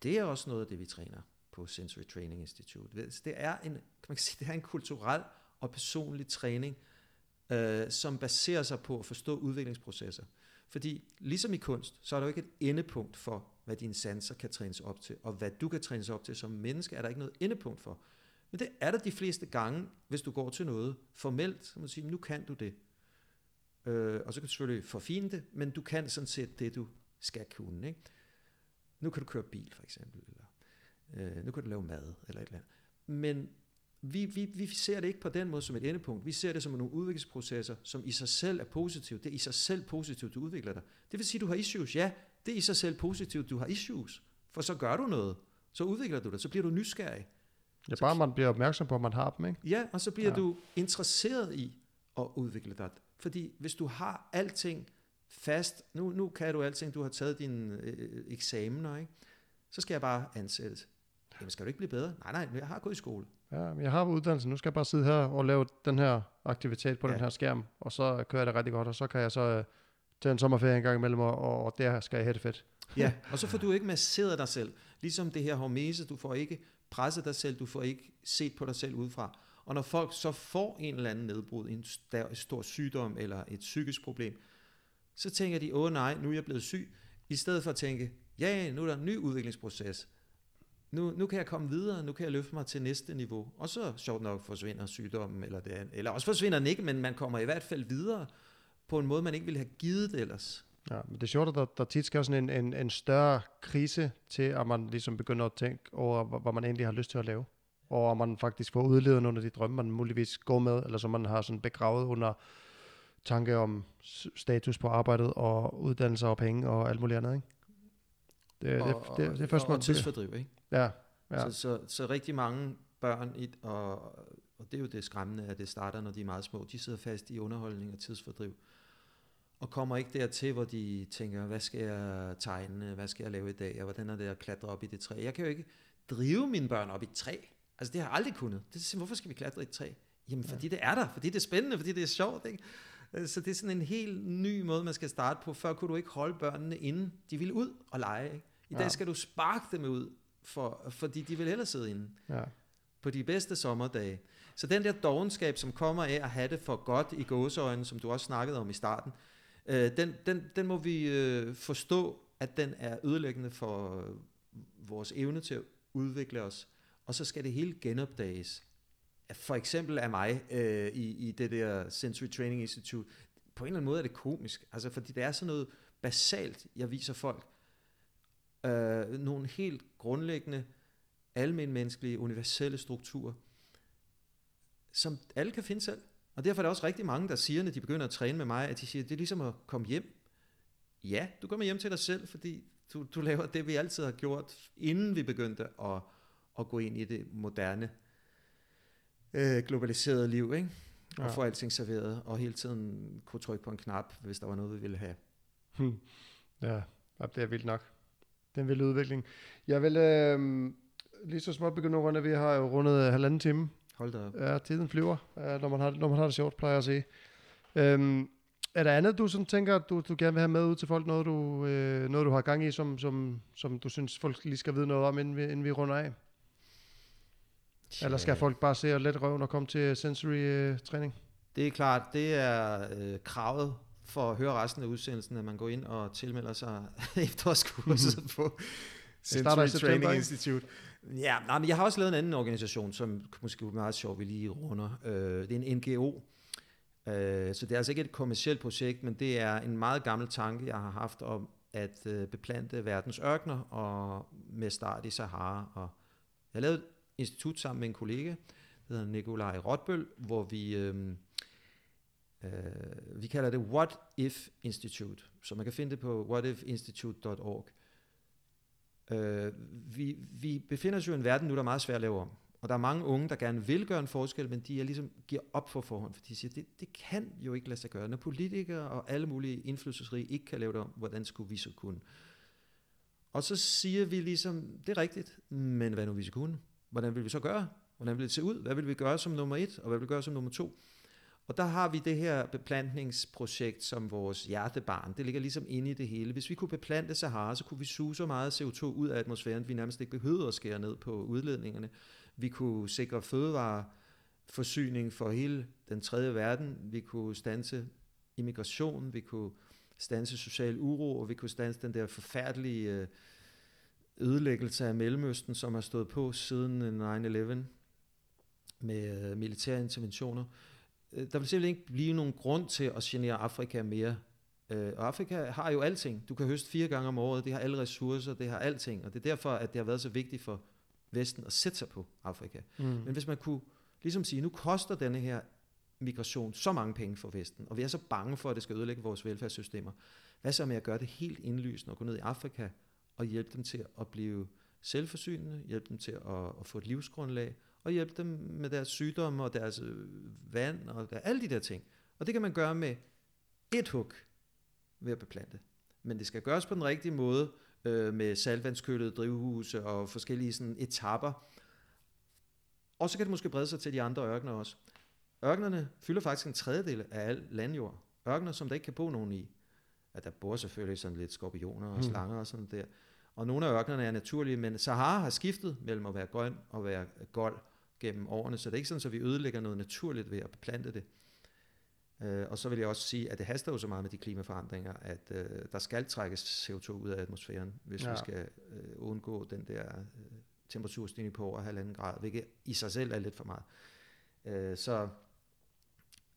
B: Det er også noget af det, vi træner på Sensory Training Institute. Det er en, kan man sige, det er en kulturel og personlig træning, øh, som baserer sig på at forstå udviklingsprocesser. Fordi ligesom i kunst, så er der jo ikke et endepunkt for, hvad dine sanser kan trænes op til, og hvad du kan trænes op til som menneske, er der ikke noget endepunkt for. Men det er der de fleste gange, hvis du går til noget formelt, så må du sige, nu kan du det. Øh, og så kan du selvfølgelig forfine det, men du kan sådan set det, du skal kunne. Ikke? Nu kan du køre bil, for eksempel, eller øh, nu kan du lave mad, eller et eller andet. Men vi, vi, vi ser det ikke på den måde som et endepunkt. Vi ser det som nogle udviklingsprocesser, som i sig selv er positivt. Det er i sig selv positivt, du udvikler dig. Det vil sige, du har issues. Ja, det er i sig selv positivt, du har issues. For så gør du noget. Så udvikler du dig. Så bliver du nysgerrig.
A: Det er bare, man bliver opmærksom på, at man har dem, ikke?
B: Ja, og så bliver
A: Ja.
B: ja. du interesseret i at udvikle dig. Fordi hvis du har alting fast, nu, nu kan du alting, du har taget dine øh, eksamener, ikke? så skal jeg bare ansættes. Jamen skal du ikke blive bedre? Nej, nej, jeg har gået i skole.
A: Ja, men jeg har uddannelse. Nu skal jeg bare sidde her og lave den her aktivitet på ja.
B: Ja.
A: den her skærm, og så kører jeg det rigtig godt, og så kan jeg så øh, tage en sommerferie en gang imellem, og, og der skal jeg have det fedt.
B: Ja, og så får du ikke masseret dig selv. Ligesom det her hormese, du får ikke presset dig selv, du får ikke set på dig selv udefra. Og når folk så får en eller anden nedbrud, en stor sygdom eller et psykisk problem, så tænker de, åh nej, nu er jeg blevet syg, i stedet for at tænke, ja, nu er der en ny udviklingsproces. Nu, nu kan jeg komme videre, nu kan jeg løfte mig til næste niveau. Og så sjovt nok forsvinder sygdommen, eller, det, eller også forsvinder den ikke, men man kommer i hvert fald videre på en måde, man ikke ville have givet ellers.
A: Ja, men det er sjovt, at der, der tit skal sådan en, en, en større krise til, at man ligesom begynder at tænke over, hvad, man egentlig har lyst til at lave. Og om man faktisk får udlevet nogle af de drømme, man muligvis går med, eller som man har sådan begravet under tanke om status på arbejdet og uddannelse og penge og alt muligt andet, ikke? Det, det, det, det, det er først,
B: og,
A: man
B: og tidsfordriv, ikke?
A: Ja. Ja.
B: Så, så, så rigtig mange børn, i, og, og det er jo det skræmmende, at det starter, når de er meget små, de sidder fast i underholdning og tidsfordriv, og kommer ikke dertil, hvor de tænker, hvad skal jeg tegne, hvad skal jeg lave i dag, og hvordan er det at klatre op i det træ. Jeg kan jo ikke drive mine børn op i et træ. Altså det har jeg aldrig kunnet. Det er, simpelthen, hvorfor skal vi klatre i et træ? Jamen fordi det er der, fordi det er spændende, fordi det er sjovt. Ikke? Øh, Så det er sådan en helt ny måde, man skal starte på. Før kunne du ikke holde børnene inde. De ville ud og lege. Ikke? I dag
A: Ja.
B: skal du sparke dem ud, for, fordi de vil hellere sidde inde
A: ja.
B: på de bedste sommerdage. Så den der dogenskab, som kommer af at have det for godt i gåseøjne, som du også snakkede om i starten, øh, den, den, den må vi øh, forstå, at den er ødelæggende for øh, vores evne til at udvikle os, og så skal det hele genopdages. For eksempel af mig øh, i, i det der Sensory Training Institute. På en eller anden måde er det komisk, altså fordi det er sådan noget basalt, jeg viser folk. Øh, nogle helt grundlæggende, almenmenneskelige, universelle strukturer, som alle kan finde selv. Og derfor er der også rigtig mange, der siger, når de begynder at træne med mig, at de siger, at det er ligesom at komme hjem. Ja, du kommer hjem til dig selv, fordi du, du laver det, vi altid har gjort, inden vi begyndte at, at gå ind i det moderne, øh, globaliserede liv, ikke? og ja. få alting serveret, og hele tiden kunne trykke på en knap, hvis der var noget, vi ville have.
A: Hmm. Ja, det er vildt nok. Det er en vild udvikling. Jeg vil øh, lige så småt begynde at runde. Vi har jo rundet halvanden time.
B: Hold da op.
A: Ja, tiden flyver, når man har, når man har det sjovt, plejer jeg at sige. Øhm, er der andet, du sådan tænker, du, du gerne vil have med ud til folk, noget du, øh, noget du har gang i, som, som, som du synes, folk lige skal vide noget om, inden vi, inden vi runder af? Ja. Eller skal folk bare se og let røven og komme til sensory øh, træning?
B: Det er klart, det er øh, kravet for at høre resten af udsendelsen, at man går ind og tilmelder sig efterårskurset mm-hmm. på Sensory Training Institute. Ja, nej, men jeg har også lavet en anden organisation, som måske er meget sjov, vi lige runder. Øh, det er en NGO, øh, så det er altså ikke et kommersielt projekt, men det er en meget gammel tanke, jeg har haft om at øh, beplante verdens ørkner og med start i Sahara. Og jeg har lavet et institut sammen med en kollega, der hedder Nikolaj Rotbøl, hvor vi, øh, øh, vi kalder det What If Institute, så man kan finde det på whatifinstitute.org. Øh, vi, vi befinder os jo i en verden nu, der er meget svært at lave om. Og der er mange unge, der gerne vil gøre en forskel, men de er ligesom, giver op for forhånd, for de siger, det, det kan jo ikke lade sig gøre. Når politikere og alle mulige indflydelsesrige ikke kan lave det om, hvordan skulle vi så kunne? Og så siger vi ligesom, det er rigtigt, men hvad nu hvis vi kunne? Hvordan vil vi så gøre? Hvordan vil det se ud? Hvad vil vi gøre som nummer et, og hvad vil vi gøre som nummer to? Og der har vi det her beplantningsprojekt som vores hjertebarn. Det ligger ligesom inde i det hele. Hvis vi kunne beplante Sahara, så kunne vi suge så meget CO2 ud af atmosfæren, at vi nærmest ikke behøvede at skære ned på udledningerne. Vi kunne sikre fødevareforsyning for hele den tredje verden. Vi kunne stanse immigration. Vi kunne stanse social uro, og vi kunne stanse den der forfærdelige øh, ødelæggelse af Mellemøsten, som har stået på siden 9-11 med øh, militære interventioner. Øh, der vil simpelthen ikke blive nogen grund til at genere Afrika mere. Øh, og Afrika har jo alting. Du kan høste fire gange om året, det har alle ressourcer, det har alting. Og det er derfor, at det har været så vigtigt for Vesten at sætte sig på Afrika. Mm. Men hvis man kunne ligesom sige, nu koster denne her migration så mange penge for Vesten, og vi er så bange for, at det skal ødelægge vores velfærdssystemer. Hvad så med at gøre det helt indlysende og gå ned i Afrika og hjælpe dem til at blive selvforsynende, hjælpe dem til at, at få et livsgrundlag, og hjælpe dem med deres sygdomme og deres øh, vand og der, alle de der ting. Og det kan man gøre med et hug ved at beplante. Men det skal gøres på den rigtige måde, øh, med saltvandskølede drivhuse og forskellige sådan etapper. Og så kan det måske brede sig til de andre ørkener også. Ørkenerne fylder faktisk en tredjedel af al landjord. Ørkener, som der ikke kan bo nogen i. At der bor selvfølgelig sådan lidt skorpioner og hmm. slanger og sådan der. Og nogle af ørkenerne er naturlige, men Sahara har skiftet mellem at være grøn og være gold gennem årene, så det er ikke sådan, at vi ødelægger noget naturligt ved at beplante det. Øh, og så vil jeg også sige, at det haster jo så meget med de klimaforandringer, at øh, der skal trækkes CO2 ud af atmosfæren, hvis ja. vi skal øh, undgå den der øh, temperaturstigning på over halvanden grad, hvilket i sig selv er lidt for meget. Øh, så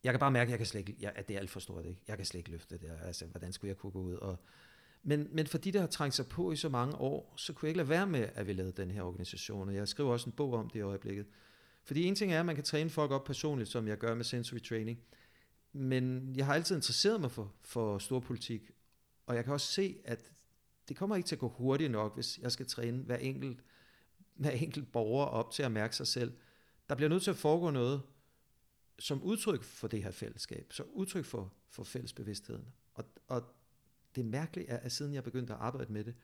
B: jeg kan bare mærke, at, jeg kan slet ikke, at det er alt for stort. Ikke? Jeg kan slet ikke løfte det. Altså, hvordan skulle jeg kunne gå ud? Og, men, men fordi det har trængt sig på i så mange år, så kunne jeg ikke lade være med, at vi lavede den her organisation. Og jeg skriver også en bog om det i øjeblikket. Fordi en ting er, at man kan træne folk op personligt, som jeg gør med sensory training. Men jeg har altid interesseret mig for, for storpolitik, og jeg kan også se, at det kommer ikke til at gå hurtigt nok, hvis jeg skal træne hver enkelt, hver enkelt borger op til at mærke sig selv. Der bliver nødt til at foregå noget som udtryk for det her fællesskab, så udtryk for, for fællesbevidstheden. Og, og det mærkelige er, at siden jeg begyndte at arbejde med det,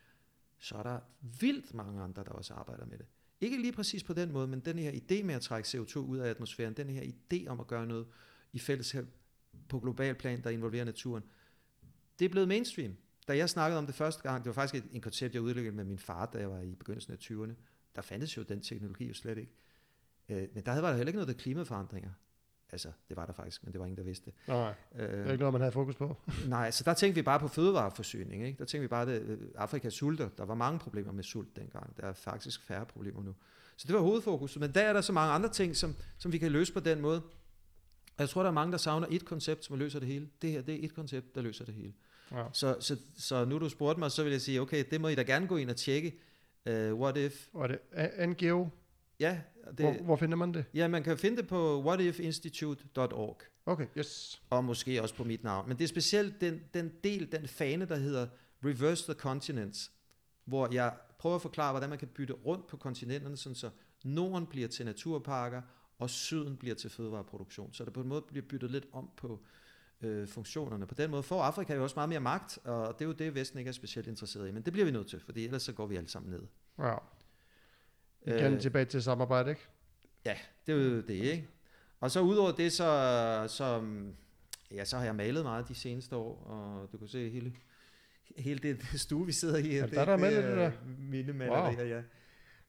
B: så er der vildt mange andre, der også arbejder med det. Ikke lige præcis på den måde, men den her idé med at trække CO2 ud af atmosfæren, den her idé om at gøre noget i fællesskab på global plan, der involverer naturen, det er blevet mainstream. Da jeg snakkede om det første gang, det var faktisk et, en koncept, jeg udviklede med min far, da jeg var i begyndelsen af 20'erne, der fandtes jo den teknologi jo slet ikke. Øh, men der var der heller ikke noget, af klimaforandringer. Altså, det var der faktisk, men det var ingen, der vidste det.
A: Nej, det er ikke noget, man havde fokus på.
B: Nej, så der tænkte vi bare på fødevareforsyning. Ikke? Der tænkte vi bare, at øh, Afrika sulter. Der var mange problemer med sult dengang. Der er faktisk færre problemer nu. Så det var hovedfokus. Men der er der så mange andre ting, som, som vi kan løse på den måde. Og jeg tror, der er mange, der savner et koncept, som løser det hele. Det her, det er et koncept, der løser det hele.
A: Ja.
B: Så, så, så nu du spurgte mig, så vil jeg sige, okay, det må I da gerne gå ind og tjekke. Uh, what if?
A: Det er NGO.
B: Ja,
A: Det... Hvor, hvor finder man det?
B: ja, man kan finde det på whatifinstitute.org.
A: Okay, yes.
B: og måske også på mit navn. Men det er specielt den, den del, den fane, der hedder Reverse the Continents, hvor jeg prøver at forklare, hvordan man kan bytte rundt på kontinenterne, sådan så Norden bliver til naturparker, og Syden bliver til fødevareproduktion. Så der på en måde bliver byttet lidt om på øh, funktionerne. På den måde får Afrika jo også meget mere magt, og det er jo det, Vesten ikke er specielt interesseret i. Men det bliver vi nødt til, fordi ellers så går vi alle sammen ned.
A: Ja. Igen
B: Øh,
A: tilbage til samarbejde, ikke?
B: Ja, det er jo det, ikke? Og så udover det, så, så, ja, så har jeg malet meget de seneste år, og du kan se hele, hele det stue, vi sidder i.
A: Ja, der er der malet det der.
B: Mine malerier, ja.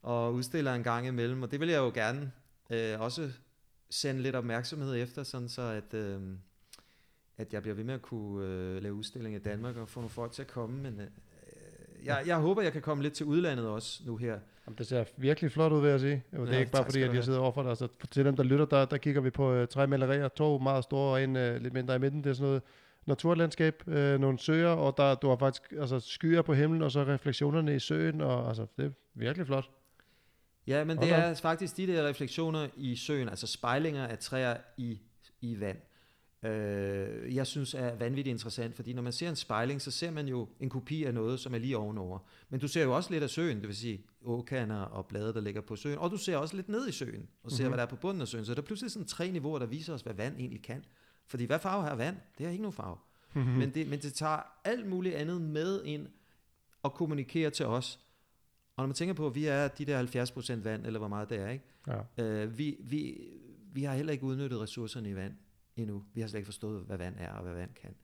B: Og udstiller en gang imellem, og det vil jeg jo gerne øh, også sende lidt opmærksomhed efter, sådan så at, øh, at jeg bliver ved med at kunne øh, lave udstilling i Danmark og få nogle folk til at komme, men øh, jeg, jeg håber, jeg kan komme lidt til udlandet også nu her.
A: Det ser virkelig flot ud, vil jeg sige. Det er
B: Ja,
A: ikke bare fordi, at jeg sidder overfor dig. Så til dem, der lytter, der, der kigger vi på øh, tre malerier. To meget store og en øh, lidt mindre i midten. Det er sådan noget naturlandskab, øh, nogle søer, og der, du har faktisk altså, skyer på himlen, og så refleksionerne i søen, og altså, det er virkelig flot.
B: Ja, men
A: Hold
B: det er faktisk de der refleksioner i søen, altså spejlinger af træer i, i vand. Øh, jeg synes er vanvittigt interessant, fordi når man ser en spejling, så ser man jo en kopi af noget, som er lige ovenover. Men du ser jo også lidt af søen, det vil sige åkander og blade, der ligger på søen, og du ser også lidt ned i søen, og ser,
A: Mhm.
B: hvad der er på bunden af søen. Så der er pludselig sådan tre niveauer, der viser os, hvad vand egentlig kan. Fordi hvad farve har vand? Det har ikke nogen farve.
A: Mhm.
B: Men, det, men det tager alt muligt andet med ind og kommunikerer til os. Og når man tænker på, at vi er de der 70% vand, eller hvor meget det er, ikke?
A: Ja.
B: Øh, vi, vi, vi har heller ikke udnyttet ressourcerne i vand endnu. Vi har slet ikke forstået, hvad vand er og hvad vand kan.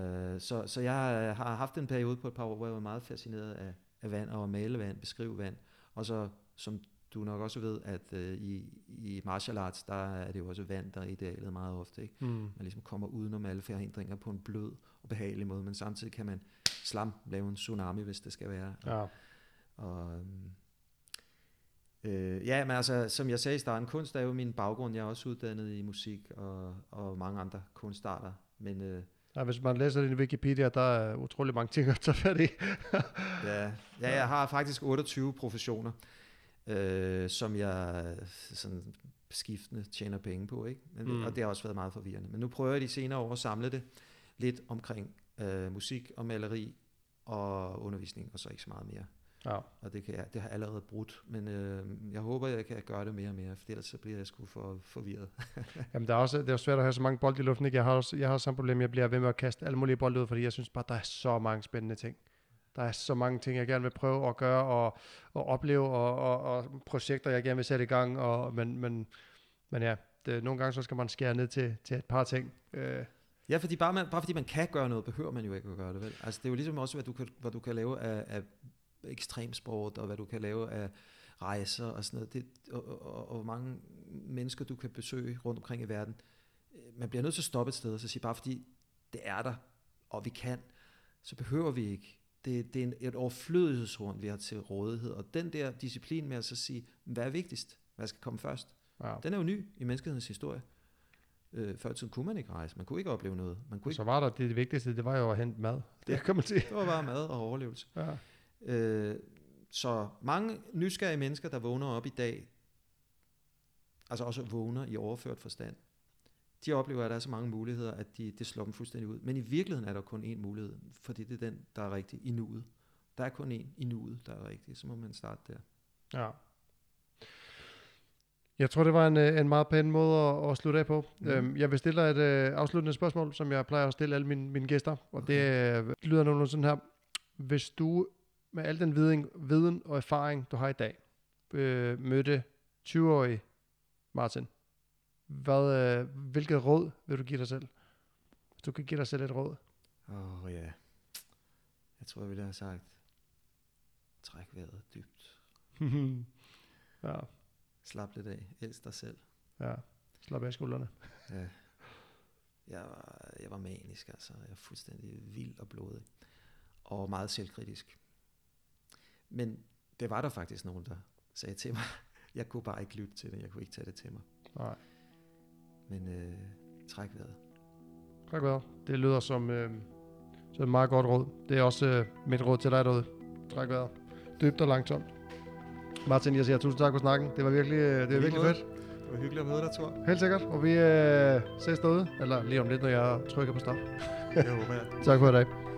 B: Øh, så, så jeg øh, har haft en periode på et par år, hvor jeg var meget fascineret af, af vand og at male vand, beskrive vand. Og så, som du nok også ved, at øh, i, i martial arts, der er det jo også vand, der er idealet meget ofte. Ikke?
A: Mm.
B: Man ligesom kommer udenom alle forhindringer på en blød og behagelig måde, men samtidig kan man slam lave en tsunami, hvis det skal være.
A: Ja.
B: Og, øhm, øh, ja, men altså, som jeg sagde i starten, kunst er jo min baggrund. Jeg er også uddannet i musik og, og mange andre kunstarter. Men øh,
A: Ja, hvis man læser din Wikipedia, der er utrolig mange ting at tage fat i.
B: ja, ja, jeg har faktisk 28 professioner, øh, som jeg sådan skiftende tjener penge på. Ikke? Men,
A: Mm.
B: Og det har også været meget forvirrende. Men nu prøver jeg de senere år at samle det lidt omkring øh, musik og maleri og undervisning, og så ikke så meget mere.
A: Ja.
B: Og det, kan jeg, det har jeg allerede brudt, men øh, jeg håber, jeg kan gøre det mere og mere, for ellers så bliver jeg sgu for forvirret.
A: Jamen, der er også, det er svært at have så mange bolde i luften. Ikke? Jeg har også, jeg har samme problem. Jeg bliver ved med at kaste alle mulige bolde ud, fordi jeg synes bare, der er så mange spændende ting. Der er så mange ting, jeg gerne vil prøve at gøre og, og opleve, og, og, og projekter, jeg gerne vil sætte i gang. Og, men, men, men ja, det, nogle gange så skal man skære ned til, til et par ting. Øh,
B: Ja, fordi bare, man, bare fordi man kan gøre noget, behøver man jo ikke at gøre det, vel? Altså det er jo ligesom også, hvad du kan, hvad du kan lave af, af ekstremsport, og hvad du kan lave af rejser og sådan noget. Det, og, og, og, hvor mange mennesker du kan besøge rundt omkring i verden. Øh, Man bliver nødt til at stoppe et sted og så sige, bare fordi det er der, og vi kan, så behøver vi ikke. Det, det er en, et overflødighedsrum, vi har til rådighed. Og den der disciplin med at så sige, hvad er vigtigst? Hvad skal komme først?
A: ja.
B: Den er jo ny i menneskehedens historie. Øh, før i tiden kunne man ikke rejse. Man kunne ikke opleve noget. Man kunne ikke
A: Så var der det, det vigtigste, det var jo at hente mad. Det kan man sige.
B: Det var bare mad og overlevelse.
A: Ja.
B: Øh, så mange nysgerrige mennesker, der vågner op i dag, altså også vågner i overført forstand, de oplever, at der er så mange muligheder, at de, det slår dem fuldstændig ud. Men i virkeligheden er der kun én mulighed, fordi det er den, der er rigtig i nuet. Der er kun én i nuet, der er rigtig. Så må man starte der.
A: Ja. Jeg tror, det var en, øh, en meget pæn måde at, at slutte af på. Mm. Øhm, jeg vil stille dig et øh, afsluttende spørgsmål, som jeg plejer at stille alle mine, mine gæster. Og det øh, lyder nogenlunde sådan her. Hvis du med al den viden, viden og erfaring, du har i dag, øh, mødte 20-årige Martin, hvad, øh, hvilket råd vil du give dig selv? Hvis du kan give dig selv et råd.
B: Åh oh, ja. Jeg tror, jeg ville have sagt, træk vejret dybt.
A: ja,
B: Slap lidt af. Elsk dig selv.
A: ja. Slap af skuldrene.
B: Ja. Jeg var, jeg var manisk, altså. Jeg var fuldstændig vild og blodig. Og meget selvkritisk. Men det var der faktisk nogen, der sagde til mig. Jeg kunne bare ikke lytte til det. Jeg kunne ikke tage det til mig.
A: Nej.
B: Men øh, træk vejret.
A: Tak vejret. Det lyder som, øh, som et meget godt råd. Det er også øh, mit råd til dig derude. Træk vejret. Dybt og langsomt. Martin, jeg siger tusind tak for snakken. Det var virkelig, øh, det var virkelig fedt.
B: Det var hyggeligt at møde dig, Thor.
A: Helt sikkert. Og vi øh, ses derude. Eller lige om lidt, når jeg trykker på stop.
B: Jeg håber, jeg.
A: Tak for i dag.